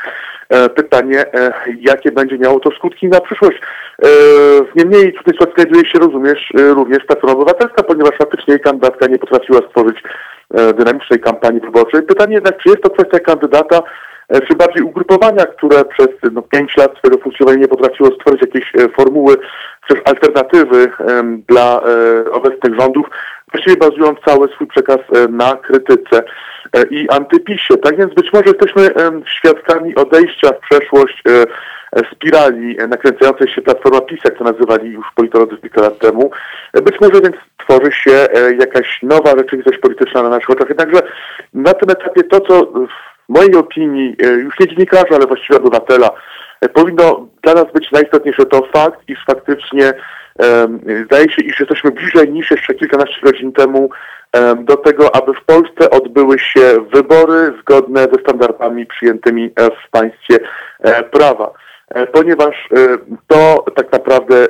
Pytanie, jakie będzie miało to skutki na przyszłość. Niemniej w tej sytuacji znajduje się rozumiesz, również Platforma Obywatelska, ponieważ faktycznie jej kandydatka nie potrafiła stworzyć dynamicznej kampanii wyborczej. Pytanie jednak, czy jest to kwestia kandydata, e, czy bardziej ugrupowania, które przez no, pięć lat swojego funkcjonowania nie potrafiło stworzyć jakiejś e, formuły, czy też alternatywy dla obecnych rządów, właściwie bazując cały swój przekaz na krytyce i antypisie. Tak więc być może jesteśmy świadkami odejścia w przeszłość spirali nakręcającej się Platforma PiS, jak to nazywali już politolodzy kilka lat temu. Być może więc tworzy się e, jakaś nowa rzeczywistość polityczna na naszych oczach. Jednakże na tym etapie to, co w mojej opinii, e, już nie dziennikarza, ale właściwie obywatela, e, powinno dla nas być najistotniejsze, to fakt, iż faktycznie zdaje się, iż jesteśmy bliżej niż jeszcze kilkanaście godzin temu do tego, aby w Polsce odbyły się wybory zgodne ze standardami przyjętymi w państwie prawa. Ponieważ to tak naprawdę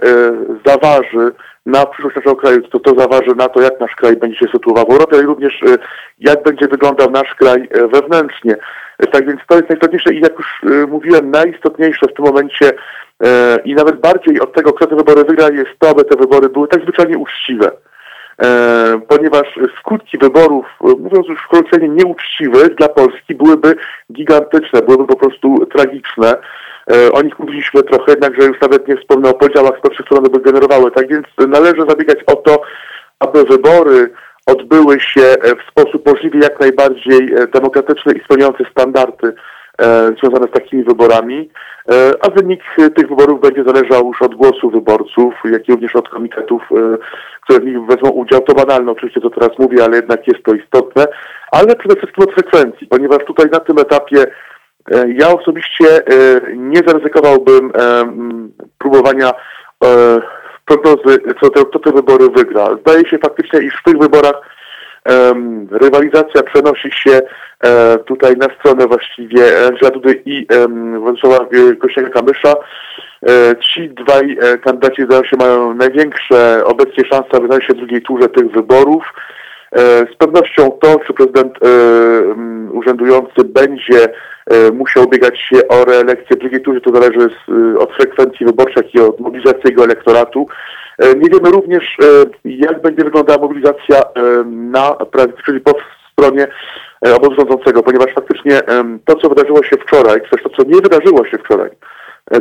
zaważy na przyszłość naszego kraju, to to zaważy na to, jak nasz kraj będzie się sytuował w Europie, ale również e, jak będzie wyglądał nasz kraj e, wewnętrznie. E, tak więc to jest najistotniejsze i jak już mówiłem, najistotniejsze w tym momencie i nawet bardziej od tego, kto te wybory wygra, jest to, aby te wybory były tak zwyczajnie uczciwe. Ponieważ skutki wyborów, mówiąc już kolokwialnie nieuczciwych dla Polski, byłyby gigantyczne, byłyby po prostu tragiczne. E, o nich mówiliśmy trochę, jednakże już nawet nie wspomnę o podziałach społecznych, które one by generowały. Tak więc należy zabiegać o to, aby wybory odbyły się e, w sposób możliwie jak najbardziej e, demokratyczny i spełniający standardy związane z takimi wyborami, a wynik tych wyborów będzie zależał już od głosu wyborców, jak i również od komitetów, które w nich wezmą udział. To banalne oczywiście, co teraz mówię, ale jednak jest to istotne, ale przede wszystkim od frekwencji, ponieważ tutaj na tym etapie ja osobiście e, nie zaryzykowałbym e, próbowania prognozy, co te, kto te wybory wygra. Zdaje się faktycznie, iż w tych wyborach rywalizacja przenosi się tutaj na stronę właściwie Angela Dudy i Władysława Kośniaka-Kamysza. Ci dwaj kandydaci zdają się mają największe obecnie szanse wydaje się w drugiej turze tych wyborów. Z pewnością to, czy prezydent urzędujący będzie E, musiał ubiegać się o reelekcję drugiej turze, to zależy e, od frekwencji wyborczej, jak i od mobilizacji jego elektoratu. E, nie wiemy również, jak będzie wyglądała mobilizacja na prawicy, czyli po stronie obozu rządzącego, ponieważ faktycznie to, co wydarzyło się wczoraj, to, co nie wydarzyło się wczoraj,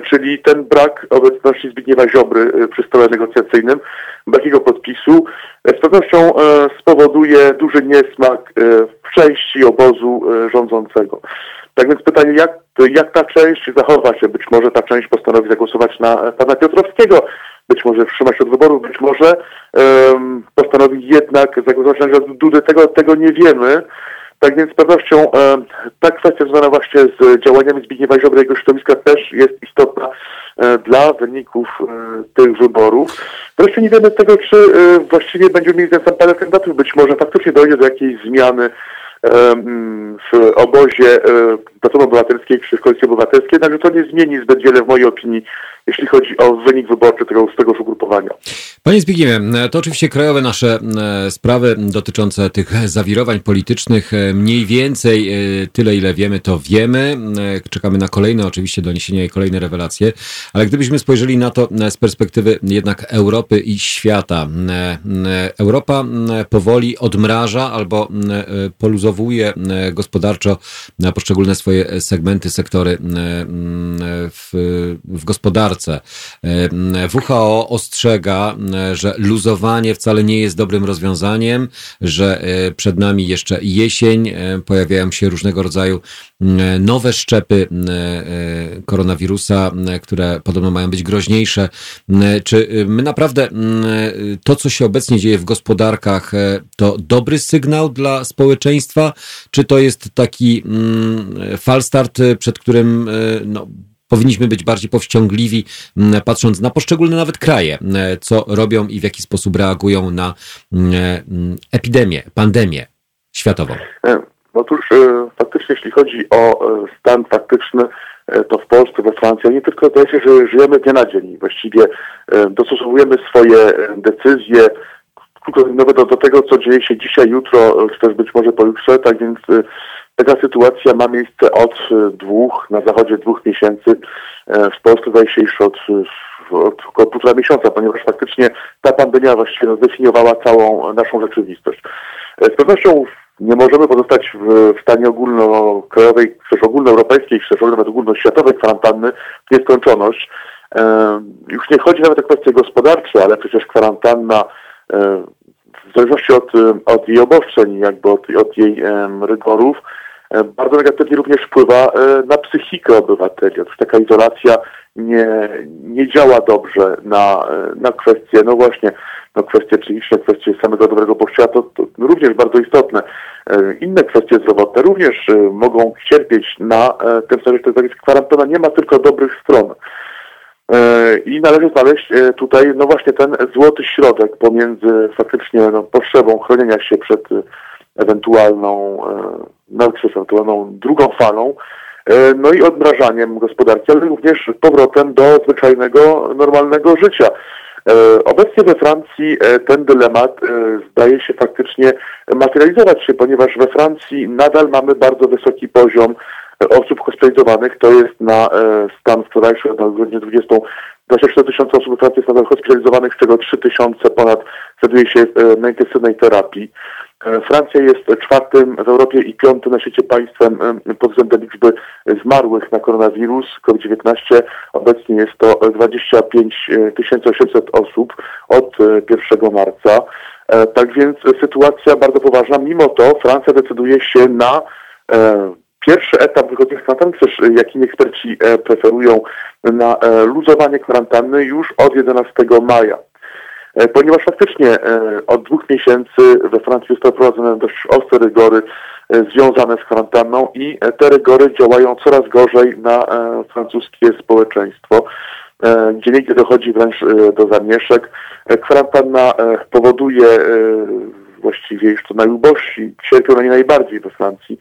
czyli ten brak obecności Zbigniewa Ziobry przy stole negocjacyjnym, brak jego podpisu, z pewnością spowoduje duży niesmak w części obozu rządzącego. Tak więc pytanie, jak, jak ta część zachowa się? Być może ta część postanowi zagłosować na pana Piotrowskiego, być może wstrzyma się od wyborów, być może um, postanowi jednak zagłosować na Dudy. Tego, tego nie wiemy. Tak więc z pewnością um, ta kwestia związana właśnie z działaniami Zbigniewa Ziobry jego środowiska też jest istotna um, dla wyników e, tych wyborów. Wreszcie nie wiemy tego, czy e, właściwie będziemy mieli ten sam panel kandydatów. Być może faktycznie dojdzie do jakiejś zmiany w obozie Platformy Obywatelskiej czy Koalicji Obywatelskiej, także to nie zmieni zbyt wiele w mojej opinii, jeśli chodzi o wynik wyborczy tego, z tegoż ugrupowania. Panie Zbigniewie, to oczywiście krajowe nasze e, sprawy dotyczące tych zawirowań politycznych, e, mniej więcej e, tyle, ile wiemy, to wiemy. Czekamy na kolejne oczywiście doniesienia i kolejne rewelacje, ale gdybyśmy spojrzeli na to z perspektywy jednak Europy i świata. Europa powoli odmraża albo poluzowuje gospodarczo poszczególne swoje segmenty, sektory w, w gospodarce. WHO ostrzega, że luzowanie wcale nie jest dobrym rozwiązaniem, że e, przed nami jeszcze jesień, e, pojawiają się różnego rodzaju nowe szczepy koronawirusa, które podobno mają być groźniejsze. Czy my naprawdę to, co się obecnie dzieje w gospodarkach, e, to dobry sygnał dla społeczeństwa, czy to jest taki falstart, przed którym no, powinniśmy być bardziej powściągliwi, patrząc na poszczególne nawet kraje, mm, co robią i w jaki sposób reagują na epidemię, pandemię światową. E, otóż e, faktycznie, jeśli chodzi o e, stan faktyczny, to w Polsce, we Francji, nie tylko to się, że żyjemy dnia na dzień. Właściwie dostosowujemy swoje decyzje do, do tego, co dzieje się dzisiaj, jutro, czy też być może pojutrze, tak więc Taka sytuacja ma miejsce od e, dwóch, na zachodzie dwóch miesięcy. E, w Polsce zdaje się już od, od około półtora miesiąca, ponieważ faktycznie ta pandemia właściwie no, zdefiniowała całą naszą rzeczywistość. E, z pewnością nie możemy pozostać w, w stanie ogólnokrajowej, też ogólnoeuropejskiej, czy też nawet ogólnoświatowej kwarantanny w nieskończoność. Już nie chodzi nawet o kwestie gospodarcze, ale przecież kwarantanna w zależności od, od jej obostrzeń, jakby od, od jej rygorów, E, bardzo negatywnie również wpływa e, na psychikę obywateli. Otóż taka izolacja nie, nie działa dobrze na, e, na kwestie, no właśnie, no kwestie psychiczne, kwestie samego dobrego poszczucia, to, to również bardzo istotne. Inne kwestie zdrowotne również mogą cierpieć na tym, że kwarantanna nie ma tylko dobrych stron. I należy znaleźć tutaj, no właśnie ten złoty środek pomiędzy faktycznie no, potrzebą chronienia się przed ewentualną, no, przez ewentualną drugą falą, e, no i odmrażaniem gospodarki, ale również powrotem do zwyczajnego, normalnego życia. E, obecnie we Francji e, ten dylemat zdaje się faktycznie materializować się, ponieważ we Francji nadal mamy bardzo wysoki poziom osób hospitalizowanych. To jest na stan wczorajszy, na godzinę 20, 24 tysiące osób we Francji jest nadal hospitalizowanych, z czego 3 tysiące ponad znajduje się na intensywnej terapii. E, Francja jest czwartym w Europie i piątym na świecie państwem pod względem liczby zmarłych na koronawirus COVID-19. Obecnie jest to 25 800 osób od 1 e, marca. E, tak więc sytuacja bardzo poważna. Mimo to Francja decyduje się na pierwszy etap wychodzenia z kwarantanny, też jak inni eksperci preferują na luzowanie kwarantanny już od 11 maja. E, ponieważ faktycznie e, od dwóch miesięcy we Francji zostały wprowadzone dość ostre rygory e, związane z kwarantanną i te rygory działają coraz gorzej na francuskie społeczeństwo gdzie nigdy dochodzi wręcz do zamieszek. Kwarantanna powoduje właściwie już to najubożsi cierpią na nie najbardziej we Francji.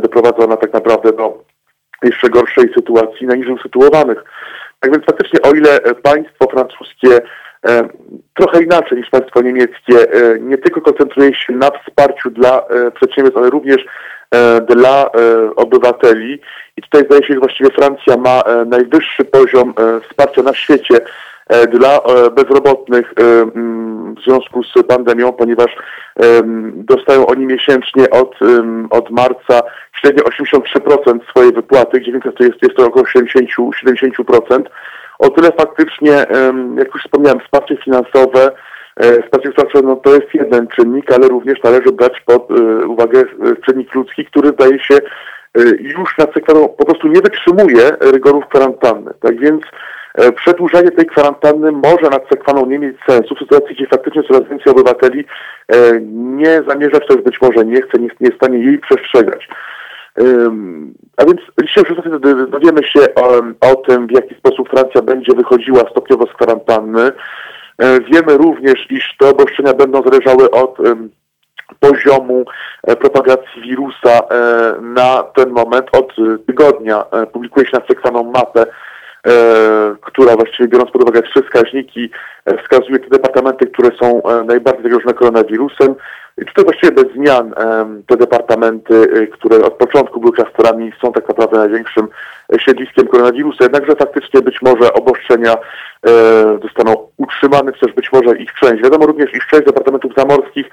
Doprowadza ona tak naprawdę do jeszcze gorszej sytuacji najniżej usytuowanych. Tak więc faktycznie o ile państwo francuskie trochę inaczej niż państwo niemieckie. E, nie tylko koncentruje się na wsparciu dla e, przedsiębiorstw, ale również dla obywateli. I tutaj zdaje się, że właściwie Francja ma najwyższy poziom wsparcia na świecie dla bezrobotnych w związku z pandemią, ponieważ dostają oni miesięcznie od, od marca średnio 83% swojej wypłaty, gdzie jest to około 70, 70%. O tyle faktycznie, jak już wspomniałem, wsparcie finansowe, e, wsparcie finansowe no to jest jeden czynnik, ale również należy brać pod e, uwagę czynnik ludzki, który zdaje się już nad sekwarą po prostu nie wytrzymuje rygorów kwarantanny. Tak więc E, przedłużenie tej kwarantanny może nad Sekwaną nie mieć sensu w sytuacji, gdzie faktycznie coraz więcej obywateli e, nie zamierza, czy być może nie chce, nie, nie jest w stanie jej przestrzegać. A więc dzisiaj już dowiemy się o, o tym, w jaki sposób Francja będzie wychodziła stopniowo z kwarantanny. E, wiemy również, iż te obostrzenia będą zależały od poziomu propagacji wirusa na ten moment. Od tygodnia publikuje się na Sekwaną mapę E, która właściwie biorąc pod uwagę trzy wskaźniki e, wskazuje te departamenty, które są e, najbardziej zagrożone koronawirusem. I tutaj właściwie bez zmian te departamenty, które od początku były klasterami, są tak naprawdę największym siedliskiem koronawirusa. Jednakże faktycznie być może obostrzenia zostaną utrzymane, też być może ich część. Wiadomo również, iż część departamentów zamorskich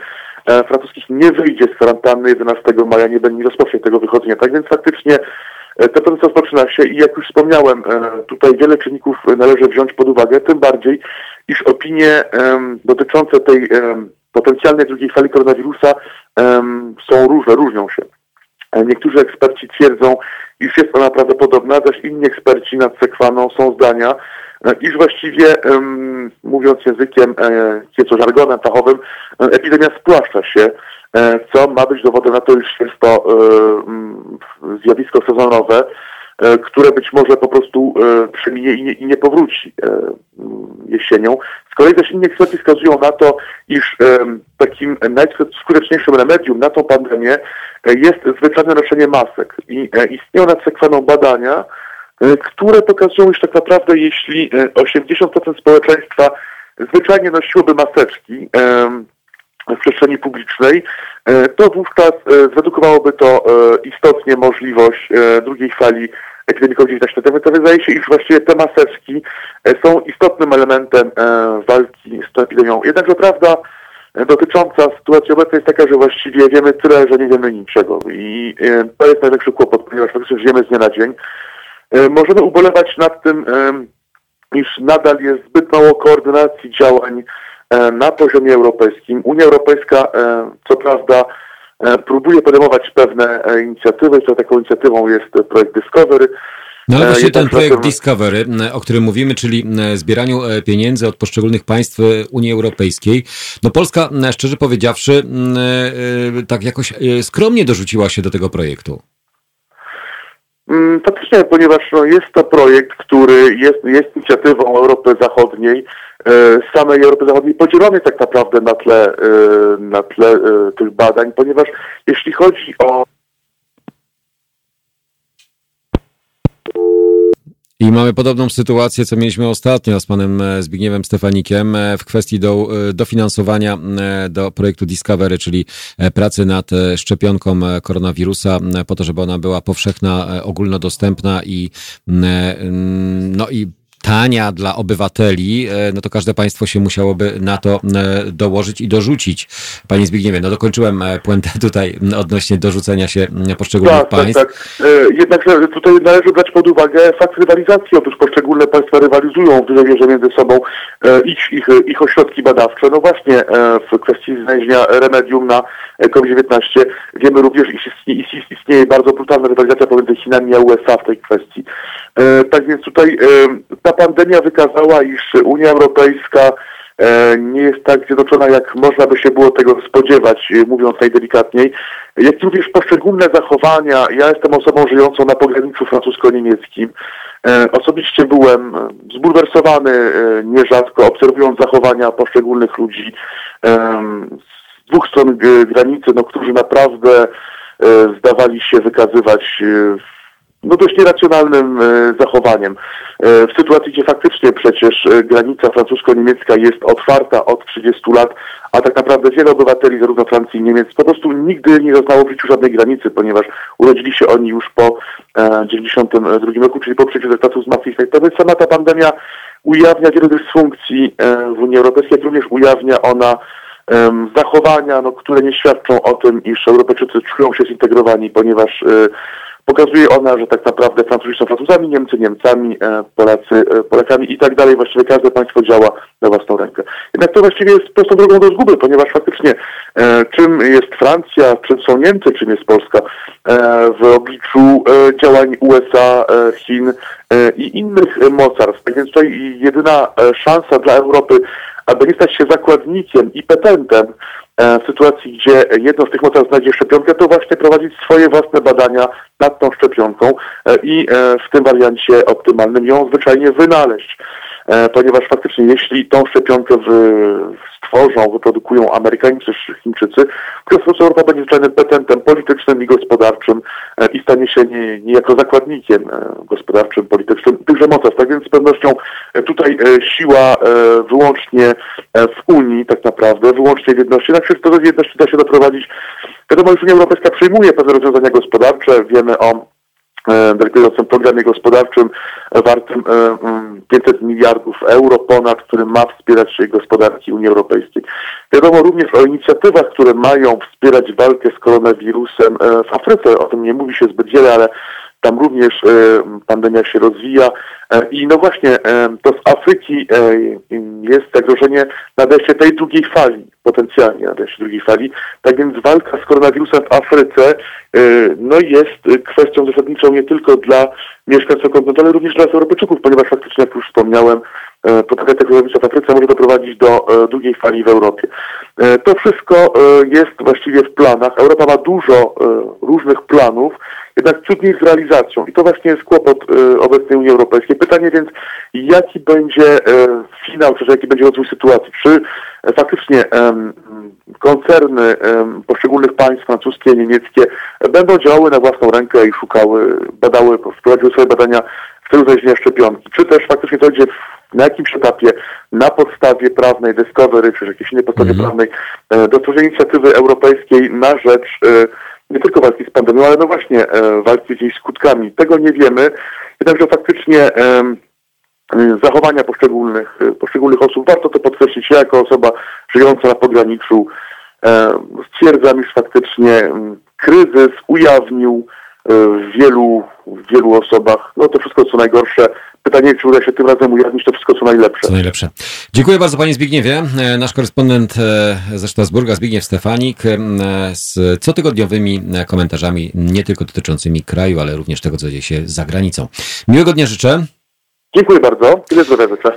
francuskich nie wyjdzie z kwarantanny 11 maja, nie, nie rozpocznie tego wychodzenia. Tak więc faktycznie E, ten proces rozpoczyna się i jak już wspomniałem, e, tutaj wiele czynników należy wziąć pod uwagę, tym bardziej, iż opinie dotyczące tej potencjalnej drugiej fali koronawirusa są różne, różnią się. E, niektórzy eksperci twierdzą, iż jest ona prawdopodobna, zaś inni eksperci nad sekwaną są zdania, iż właściwie, mówiąc językiem, nieco żargonem fachowym, epidemia spłaszcza się, E, co ma być dowodem na to, iż jest to e, zjawisko sezonowe, e, które być może po prostu przeminie i nie, i nie powróci jesienią. Z kolei też inni eksperci wskazują na to, iż takim najskuteczniejszym remedium na tą pandemię jest zwyczajne noszenie masek. I istnieją nad sekweną badania, które pokazują, iż tak naprawdę jeśli 80% społeczeństwa zwyczajnie nosiłoby maseczki, w przestrzeni publicznej, e, to wówczas e, zredukowałoby to e, istotnie możliwość drugiej fali epidemii COVID-19. To wydaje się, iż właściwie te maseczki są istotnym elementem walki z tą epidemią. Jednakże prawda dotycząca sytuacji obecnej jest taka, że właściwie wiemy tyle, że nie wiemy niczego. I to jest największy kłopot, ponieważ faktycznie żyjemy z dnia na dzień. Możemy ubolewać nad tym, iż nadal jest zbyt mało koordynacji działań na poziomie europejskim. Unia Europejska, e, co prawda, e, próbuje podejmować pewne inicjatywy, co taką inicjatywą jest projekt Discovery, no ale właśnie ten projekt Discovery, o którym mówimy, czyli zbieraniu pieniędzy od poszczególnych państw Unii Europejskiej, no Polska, szczerze powiedziawszy, tak jakoś skromnie dorzuciła się do tego projektu. Mm, faktycznie, ponieważ no, jest to projekt, który jest, jest inicjatywą Europy Zachodniej, E, samej Europy Zachodniej podzielonej tak naprawdę na tle, e, na tle e, tych badań, ponieważ jeśli chodzi o I mamy podobną sytuację, co mieliśmy ostatnio z panem Zbigniewem Stefanikiem w kwestii do, dofinansowania do projektu Discovery, czyli pracy nad szczepionką koronawirusa, po to, żeby ona była powszechna, ogólnodostępna i, no i tania dla obywateli, e, no to każde państwo się musiałoby na to e, dołożyć i dorzucić. Panie Zbigniewie, no dokończyłem e, puentę tutaj odnośnie dorzucenia się poszczególnych tak, tak państw. Tak, tak. Jednakże tutaj należy brać pod uwagę fakt rywalizacji. Otóż poszczególne państwa rywalizują w dużej mierze między sobą ich, ich, ich ośrodki badawcze. No właśnie w kwestii znalezienia remedium na COVID-19 wiemy również, iż istnieje, istnieje bardzo brutalna rywalizacja pomiędzy Chinami a USA w tej kwestii. Tak więc tutaj ta pandemia wykazała, iż Unia Europejska e, nie jest tak zjednoczona, jak można by się było tego spodziewać, e, mówiąc najdelikatniej, jak również poszczególne zachowania. Ja jestem osobą żyjącą na pograniczu francusko-niemieckim. E, osobiście byłem zbulwersowany nierzadko, obserwując zachowania poszczególnych ludzi z dwóch stron granicy, no, którzy naprawdę zdawali się wykazywać no dość nieracjonalnym e, zachowaniem. E, w sytuacji, gdzie faktycznie przecież e, granica francusko-niemiecka jest otwarta od 30 lat, a tak naprawdę wiele obywateli zarówno Francji i Niemiec po prostu nigdy nie doznało w życiu żadnej granicy, ponieważ urodzili się oni już po 92 roku, czyli po przyjęciu traktatu z Maastricht. To więc sama ta pandemia ujawnia wiele dysfunkcji w Unii Europejskiej, jak również ujawnia ona zachowania, no, które nie świadczą o tym, iż Europejczycy czują się zintegrowani, ponieważ Pokazuje ona, że tak naprawdę Francuzi są Francuzami, Niemcy Niemcami, e, Polacy e, Polakami i tak dalej. Właściwie każde państwo działa na własną rękę. Jednak to właściwie jest prostą drogą do zguby, ponieważ faktycznie e, czym jest Francja, czym są Niemcy, czym jest Polska w obliczu działań USA, Chin i innych mocarstw. Tak więc tutaj jedyna szansa dla Europy, aby nie stać się zakładnikiem i petentem E, w sytuacji, gdzie jedno z tych mocarstw znajdzie szczepionkę, to właśnie prowadzić swoje własne badania nad tą szczepionką e, i e, w tym wariancie optymalnym ją zwyczajnie wynaleźć. Ponieważ faktycznie jeśli tą szczepionkę stworzą, wyprodukują Amerykanie czy Chińczycy, to Europa będzie zwyczajnym petentem politycznym i gospodarczym i stanie się nie, niejako zakładnikiem gospodarczym, politycznym tychże mocarstw. Tak więc z pewnością tutaj siła wyłącznie w Unii tak naprawdę, wyłącznie w jedności, na przykład jedności da się doprowadzić. Wiadomo, że Unia Europejska przyjmuje pewne rozwiązania gospodarcze, wiemy o wielkości programie gospodarczym wartym 500 miliardów euro ponad, który ma wspierać gospodarki Unii Europejskiej. Wiadomo również o inicjatywach, które mają wspierać walkę z koronawirusem w Afryce. O tym nie mówi się zbyt wiele, ale tam również e, pandemia się rozwija e, i no właśnie e, to z Afryki jest zagrożenie nadejście tej drugiej fali, potencjalnie nadejście drugiej fali. Tak więc walka z koronawirusem w Afryce no jest kwestią zasadniczą nie tylko dla mieszkańców kontynentu, ale również dla Europejczyków, ponieważ faktycznie, jak już wspomniałem, propagacja koronawirusa w Afryce może doprowadzić do drugiej fali w Europie. To wszystko jest właściwie w planach. Europa ma dużo różnych planów, jednak trudniej z realizacją. I to właśnie jest kłopot y, obecnej Unii Europejskiej. Pytanie więc, jaki będzie y, finał, czy jaki będzie rozwój sytuacji? Czy faktycznie koncerny poszczególnych państw francuskie, niemieckie będą działały na własną rękę i szukały, badały, wprowadziły swoje badania w celu znalezienia szczepionki? Czy też faktycznie to będzie na jakimś etapie na podstawie prawnej Discovery, czy jakiejś innej podstawie mm -hmm. prawnej do stworzenia inicjatywy europejskiej na rzecz nie tylko walki z pandemią, ale no właśnie e, walki z jej skutkami. Tego nie wiemy, jednakże faktycznie zachowania poszczególnych, e, poszczególnych osób, warto to podkreślić, ja jako osoba żyjąca na pograniczu stwierdzam, iż faktycznie kryzys ujawnił e, w wielu, w wielu osobach, no to wszystko co najgorsze, Pytanie, czy uda się tym razem ujawnić to wszystko, co najlepsze. Co najlepsze. Dziękuję bardzo Panie Zbigniewie. E, nasz korespondent e, ze Strasburga, Zbigniew Stefanik, e, z cotygodniowymi komentarzami, nie tylko dotyczącymi kraju, ale również tego, co dzieje się za granicą. Miłego dnia życzę. Dziękuję bardzo. Tyle zdrowia życzę.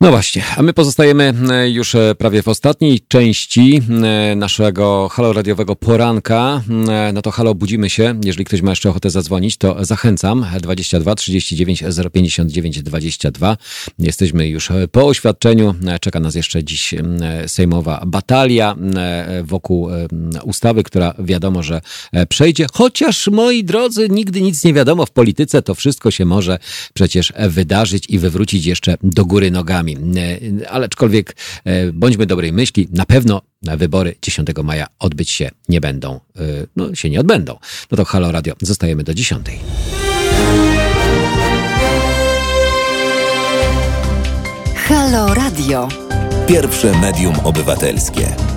No właśnie, a my pozostajemy e, już e, prawie w ostatniej części e, naszego halo radiowego poranka. No to halo, budzimy się. Jeżeli ktoś ma jeszcze ochotę zadzwonić, to zachęcam. 22 39 059 22. Jesteśmy już po oświadczeniu. Czeka nas jeszcze dziś sejmowa batalia wokół ustawy, która wiadomo, że przejdzie. Chociaż, moi drodzy, nigdy nic nie wiadomo w polityce, to wszystko się może przecież wydarzyć i wywrócić jeszcze do góry nogami wyborami. Ale aczkolwiek e, bądźmy dobrej myśli, na pewno wybory 10 maja odbyć się nie będą. E, no, się nie odbędą. No to Halo Radio, zostajemy do 10. Halo Radio. Pierwsze medium obywatelskie.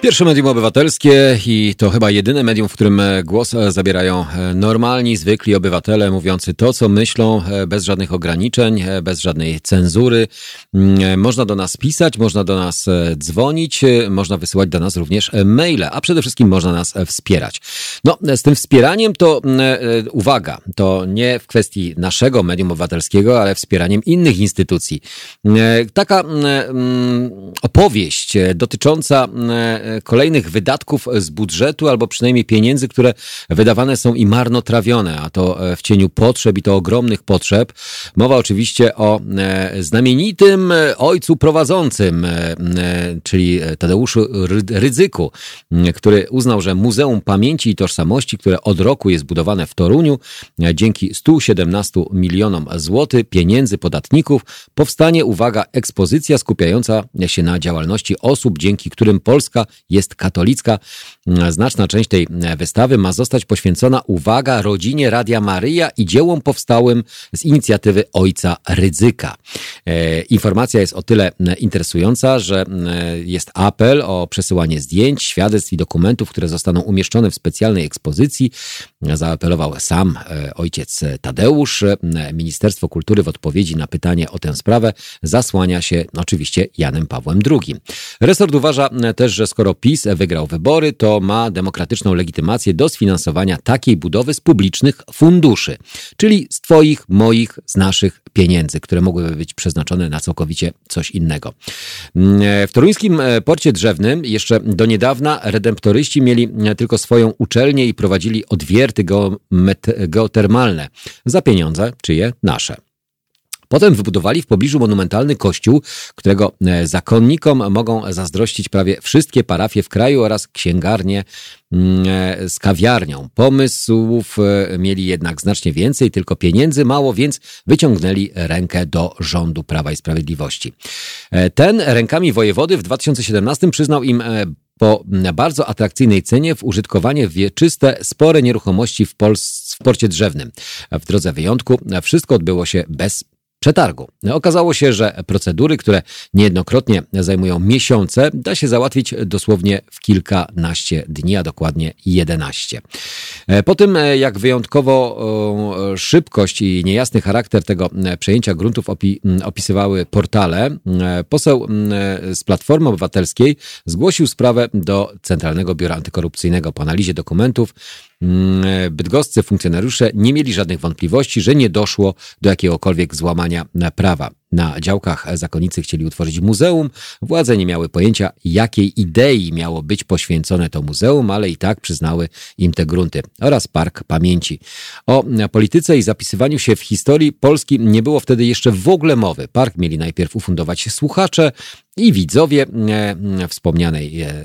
Pierwsze medium obywatelskie i to chyba jedyne medium, w którym e, głos e, zabierają e, normalni, zwykli obywatele, mówiący to, co myślą, bez żadnych ograniczeń, bez żadnej cenzury. Mm, można do nas pisać, można do nas dzwonić, można wysyłać do nas również maile, a przede wszystkim można nas wspierać. No, z tym wspieraniem to uwaga, to nie w kwestii naszego medium obywatelskiego, ale wspieraniem innych instytucji. Taka mm, opowieść dotycząca kolejnych wydatków z budżetu, albo przynajmniej pieniędzy, które wydawane są i marnotrawione, a to e, w cieniu potrzeb i to ogromnych potrzeb. Mowa oczywiście o e, znamienitym ojcu prowadzącym, e, czyli Tadeuszu Rydzyku, który uznał, że Muzeum Pamięci i Tożsamości, które od roku jest budowane w Toruniu, dzięki 117 milionom złotych pieniędzy podatników, powstanie, uwaga, ekspozycja skupiająca się na działalności osób, dzięki którym Polska jest katolicka. Znaczna część tej wystawy ma zostać poświęcona, uwaga, rodzinie Radia Maryja i dziełom powstałym z inicjatywy ojca Rydzyka. E, informacja jest o tyle interesująca, że jest apel o przesyłanie zdjęć, świadectw i dokumentów, które zostaną umieszczone w specjalnej ekspozycji. Zaapelował sam e, ojciec Tadeusz. Ministerstwo Kultury w odpowiedzi na pytanie o tę sprawę zasłania się oczywiście Janem Pawłem II. Resort uważa też, że skoro PiS wygrał wybory, to ma demokratyczną legitymację do sfinansowania takiej budowy z publicznych funduszy, czyli z Twoich, moich, z naszych pieniędzy, które mogłyby być przeznaczone na całkowicie coś innego. W toruńskim porcie drzewnym jeszcze do niedawna redemptoryści mieli tylko swoją uczelnię i prowadzili odwierty geotermalne za pieniądze, czyje? Nasze. Potem wybudowali w pobliżu monumentalny kościół, którego e, zakonnikom mogą zazdrościć prawie wszystkie parafie w kraju oraz księgarnie mm, e, z kawiarnią. Pomysłów e, mieli jednak znacznie więcej, tylko pieniędzy mało, więc wyciągnęli rękę do rządu Prawa i Sprawiedliwości. Ten rękami wojewody w 2017 przyznał im po bardzo atrakcyjnej cenie w użytkowanie wieczyste spore nieruchomości w, Pols w porcie drzewnym. W drodze wyjątku wszystko odbyło się bez przetargu. Okazało się, że procedury, które niejednokrotnie zajmują miesiące, da się załatwić dosłownie w kilkanaście dni, a dokładnie 11. E, po tym, e, jak wyjątkowo szybkość i niejasny charakter tego e, przejęcia gruntów opi opisywały portale, poseł z Platformy Obywatelskiej zgłosił sprawę do Centralnego Biura Antykorupcyjnego. Po analizie dokumentów bydgoscy funkcjonariusze nie mieli żadnych wątpliwości, że nie doszło do jakiegokolwiek złamania prawa. Na działkach zakonnicy chcieli utworzyć muzeum. Władze nie miały pojęcia, jakiej idei miało być poświęcone to muzeum, ale i tak przyznały im te grunty oraz Park Pamięci. O polityce i zapisywaniu się w historii Polski nie było wtedy jeszcze w ogóle mowy. Park mieli najpierw ufundować słuchacze i widzowie e, wspomnianej e,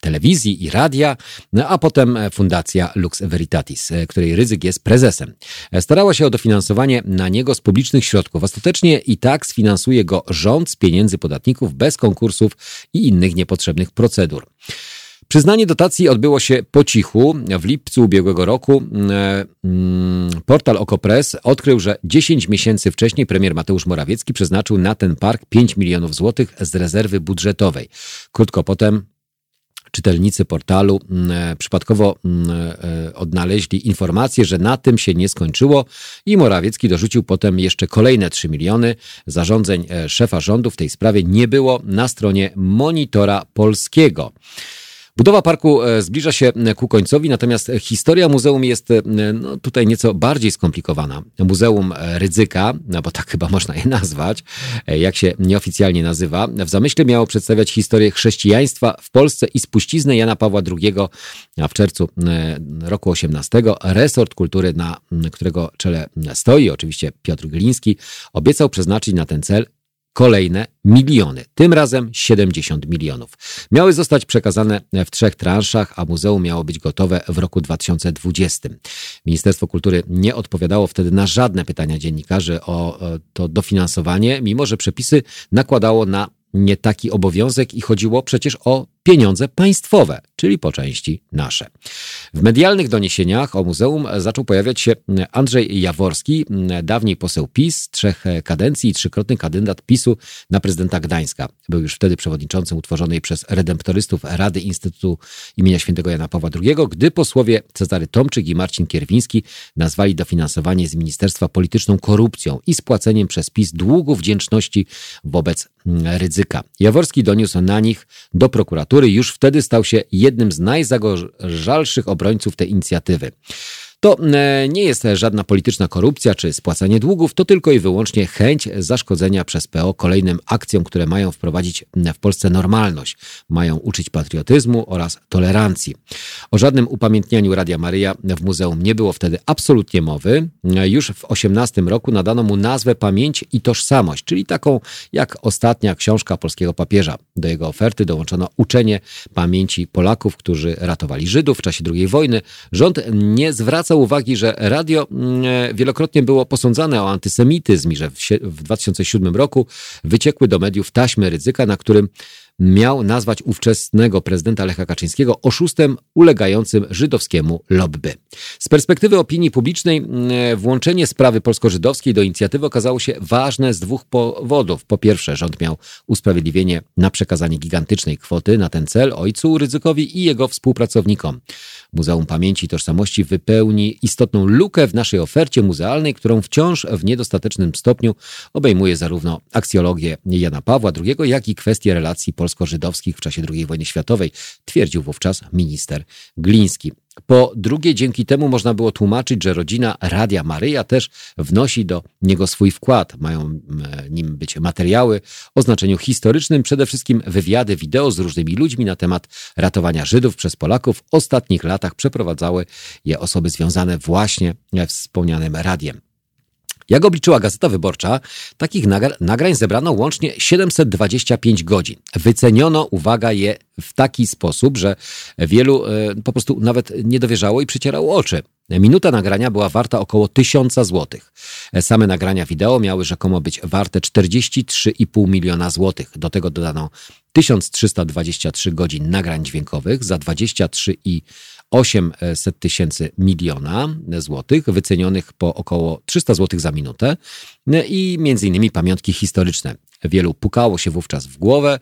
telewizji i radia, no a potem Fundacja Lux Veritatis, e, której ryzyk jest prezesem. E, starała się o dofinansowanie na niego z publicznych środków. Ostatecznie i tak sfinansuje go rząd z pieniędzy podatników bez konkursów i innych niepotrzebnych procedur. Przyznanie dotacji odbyło się po cichu. W lipcu ubiegłego roku e, mm, portal Okopres odkrył, że 10 miesięcy wcześniej premier Mateusz Morawiecki przeznaczył na ten park 5 milionów złotych z rezerwy budżetowej. Krótko potem czytelnicy portalu mm, e, przypadkowo mm, e, odnaleźli informację, że na tym się nie skończyło i Morawiecki dorzucił potem jeszcze kolejne 3 miliony. Zarządzeń e, szefa rządu w tej sprawie nie było na stronie monitora polskiego. Budowa parku e, zbliża się e, ku końcowi, natomiast historia muzeum jest e, no, tutaj nieco bardziej skomplikowana. Muzeum Rydzyka, no bo tak chyba [LAUGHS] można je nazwać, jak się nieoficjalnie nazywa, w zamyśle miało przedstawiać historię chrześcijaństwa w Polsce i spuściznę Jana Pawła II, a w czerwcu roku 18 resort kultury, na którego czele stoi oczywiście Piotr Gliński, obiecał przeznaczyć na ten cel kolejne miliony, tym razem 70 milionów. Miały zostać przekazane w trzech transzach, a muzeum miało być gotowe w roku 2020. Ministerstwo Kultury nie odpowiadało wtedy na żadne pytania dziennikarzy o to dofinansowanie, mimo że przepisy nakładało na nie taki obowiązek i chodziło przecież o pieniądze państwowe, czyli po części nasze. W medialnych doniesieniach o muzeum zaczął pojawiać się Andrzej Jaworski, dawniej poseł PiS, trzech kadencji i trzykrotny kandydat PiSu na prezydenta Gdańska. Był już wtedy przewodniczącym utworzonej przez redemptorystów Rady Instytutu imienia świętego Jana Pawła II, gdy posłowie Cezary Tomczyk i Marcin Kierwiński nazwali dofinansowanie z ministerstwa polityczną korupcją i spłaceniem przez PiS długu wdzięczności wobec ryzyka. Jaworski doniósł na nich do prokuratury który już wtedy stał się jednym z najzagorzalszych obrońców tej inicjatywy. To e, nie jest żadna polityczna korupcja czy spłacanie długów, to tylko i wyłącznie chęć zaszkodzenia przez PO kolejnym akcjom, które mają wprowadzić w Polsce normalność, mają uczyć patriotyzmu oraz tolerancji. O żadnym upamiętnianiu Radia Maryja w muzeum nie było wtedy absolutnie mowy. Już w 18 roku nadano mu nazwę Pamięć i Tożsamość, czyli taką jak ostatnia książka polskiego papieża. Do jego oferty dołączono uczenie pamięci Polaków, którzy ratowali Żydów w czasie II wojny. Rząd nie zwraca zwraca uwagi, że radio mm, e, wielokrotnie było posądzane o antysemityzm i że w 2007 roku wyciekły do mediów taśmy ryzyka, na którym miał nazwać ówczesnego prezydenta Lecha Kaczyńskiego oszustem ulegającym żydowskiemu lobby. Z perspektywy opinii publicznej mm, włączenie sprawy polsko-żydowskiej do inicjatywy okazało się ważne z dwóch powodów. Po pierwsze, rząd miał usprawiedliwienie na przekazanie gigantycznej kwoty na ten cel ojcu Rydzykowi i jego współpracownikom. Muzeum Pamięci i Tożsamości wypełni istotną lukę w naszej ofercie muzealnej, którą wciąż w niedostatecznym stopniu obejmuje zarówno aksjologię Jana Pawła II, jak i kwestie relacji polsko-żydowskich w czasie II wojny światowej, twierdził wówczas minister Gliński. Po drugie, dzięki temu można było tłumaczyć, że rodzina Radia Maryja też wnosi do niego swój wkład. Mają nim być materiały o znaczeniu historycznym, przede wszystkim wywiady wideo z różnymi ludźmi na temat ratowania Żydów przez Polaków. W ostatnich latach przeprowadzały je osoby związane właśnie z wspomnianym radiem. Jak obliczyła Gazeta Wyborcza, takich nagrań zebrano łącznie 725 godzin. Wyceniono, uwaga, je w taki sposób, że wielu e, po prostu nawet nie dowierzało i przycierało oczy. Minuta nagrania była warta około 1000 złotych. Same nagrania wideo miały rzekomo być warte 43,5 miliona złotych. Do tego dodano 1323 godzin nagrań dźwiękowych za 23,8 tysięcy miliona złotych, wycenionych po około 300 złotych za minutę i między innymi pamiątki historyczne. Wielu pukało się wówczas w głowę,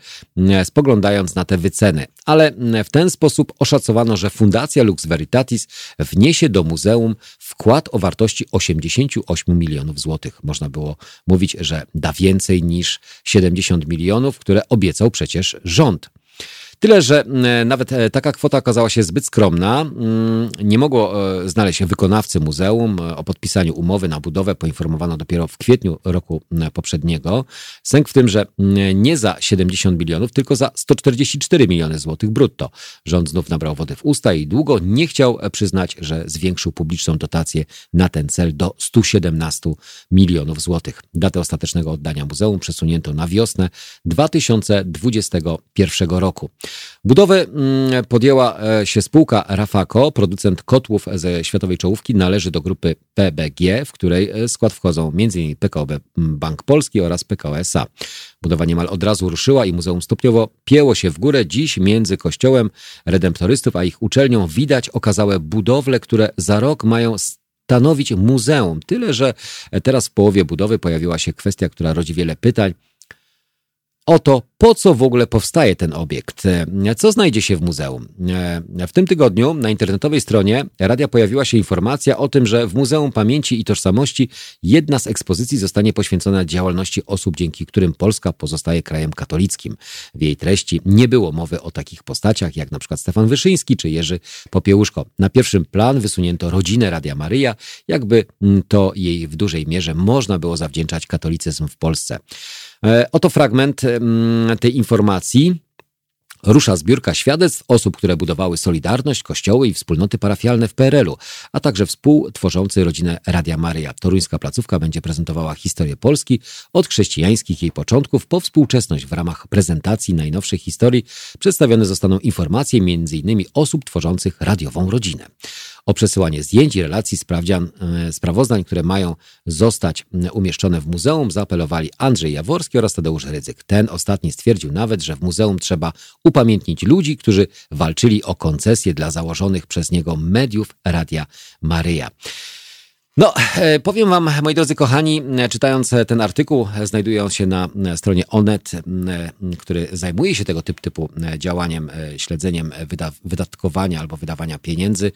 spoglądając na te wyceny, ale w ten sposób oszacowano, że Fundacja Lux Veritatis wniesie do muzeum wkład o wartości 88 milionów złotych. Można było mówić, że da więcej niż 70 milionów, które obiecał przecież rząd. Tyle, że e, nawet e, taka kwota okazała się zbyt skromna. Mm, nie mogło e, znaleźć się wykonawcy muzeum. O podpisaniu umowy na budowę poinformowano dopiero w kwietniu roku poprzedniego. Sęk w tym, że nie za 70 milionów, tylko za 144 miliony złotych brutto. Rząd znów nabrał wody w usta i długo nie chciał przyznać, że zwiększył publiczną dotację na ten cel do 117 milionów złotych. Datę ostatecznego oddania muzeum przesunięto na wiosnę 2021 roku. Budowę mm, podjęła e, się spółka Rafako, producent kotłów ze światowej czołówki, należy do grupy PBG, w której e, skład wchodzą m.in. PKO Bank Polski oraz PKO SA. Budowa niemal od razu ruszyła i muzeum stopniowo pięło się w górę. Dziś między kościołem redemptorystów a ich uczelnią widać okazałe budowle, które za rok mają stanowić muzeum. Tyle, że teraz w połowie budowy pojawiła się kwestia, która rodzi wiele pytań o to, po co w ogóle powstaje ten obiekt, co znajdzie się w muzeum. W tym tygodniu na internetowej stronie radia pojawiła się informacja o tym, że w Muzeum Pamięci i Tożsamości jedna z ekspozycji zostanie poświęcona działalności osób, dzięki którym Polska pozostaje krajem katolickim. W jej treści nie było mowy o takich postaciach jak na przykład Stefan Wyszyński czy Jerzy Popiełuszko. Na pierwszym plan wysunięto rodzinę Radia Maryja, jakby to jej w dużej mierze można było zawdzięczać katolicyzm w Polsce. E, oto fragment tej informacji. Rusza zbiórka świadectw osób, które budowały Solidarność, kościoły i wspólnoty parafialne w PRL-u, a także współtworzący rodzinę Radia Maryja. Toruńska placówka będzie prezentowała historię Polski od chrześcijańskich jej początków po współczesność. W ramach prezentacji najnowszej historii przedstawione zostaną informacje m.in. osób tworzących radiową rodzinę o przesyłanie zdjęć i relacji sprawdzian, e, sprawozdań, które mają zostać umieszczone w muzeum, zaapelowali Andrzej Jaworski oraz Tadeusz Rydzyk. Ten ostatni stwierdził nawet, że w muzeum trzeba upamiętnić ludzi, którzy walczyli o koncesję dla założonych przez niego mediów Radia Maryja. No, e, powiem Wam, moi drodzy kochani, e, czytając e, ten artykuł, znajdując się na stronie Onet, który zajmuje się tego typu, działaniem, śledzeniem wydatkowania albo wydawania pieniędzy,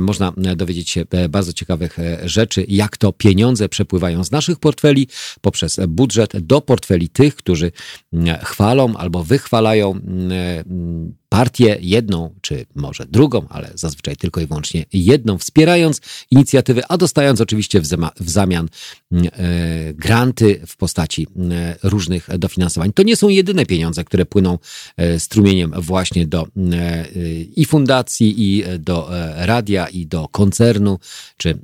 można dowiedzieć się bardzo ciekawych rzeczy, jak to pieniądze przepływają z naszych portfeli poprzez budżet do portfeli tych, którzy chwalą albo wychwalają partię, jedną czy może drugą, ale zazwyczaj tylko i wyłącznie jedną, wspierając inicjatywy, a dostając oczywiście w, w zamian mm, e, granty w postaci e, różnych dofinansowań. To nie są jedyne pieniądze, które płyną e, strumieniem właśnie do i fundacji, i do radia, i do koncernu, czy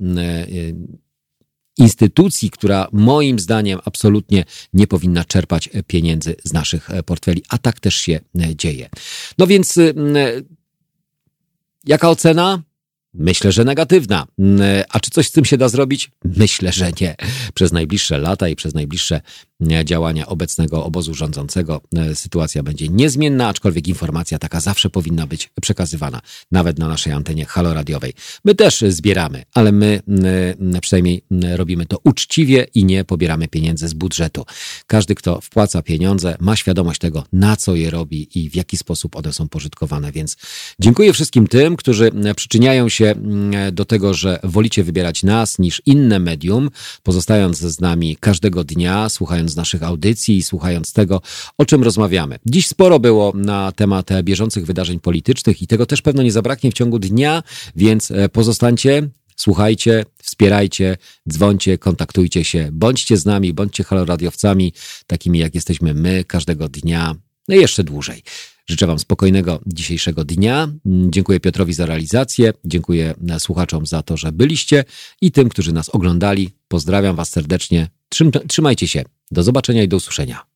instytucji, która moim zdaniem absolutnie nie powinna czerpać pieniędzy z naszych portfeli, a tak też się dzieje. No więc jaka ocena? Myślę, że negatywna. Mm, a czy coś z tym się da zrobić? Myślę, że nie. Przez najbliższe lata i przez najbliższe działania obecnego obozu rządzącego e, sytuacja będzie niezmienna, aczkolwiek informacja taka zawsze powinna być przekazywana, nawet na naszej antenie haloradiowej. My też zbieramy, ale my mm, przynajmniej robimy to uczciwie i nie pobieramy pieniędzy z budżetu. Każdy, kto wpłaca pieniądze, ma świadomość tego, na co je robi i w jaki sposób one są pożytkowane. Więc dziękuję wszystkim tym, którzy przyczyniają się mm, do tego, że wolicie wybierać nas niż inne medium, pozostając z nami każdego dnia, słuchając naszych audycji i słuchając tego, o czym rozmawiamy. Dziś sporo było na temat bieżących wydarzeń politycznych i tego też pewno nie zabraknie w ciągu dnia, więc e, pozostańcie Słuchajcie, wspierajcie, dzwońcie, kontaktujcie się, bądźcie z nami, bądźcie haloradiowcami, takimi jak jesteśmy my, każdego dnia, no i jeszcze dłużej. Życzę Wam spokojnego dzisiejszego dnia. Dziękuję Piotrowi za realizację, dziękuję słuchaczom za to, że byliście i tym, którzy nas oglądali. Pozdrawiam Was serdecznie. Trzymajcie się. Do zobaczenia i do usłyszenia.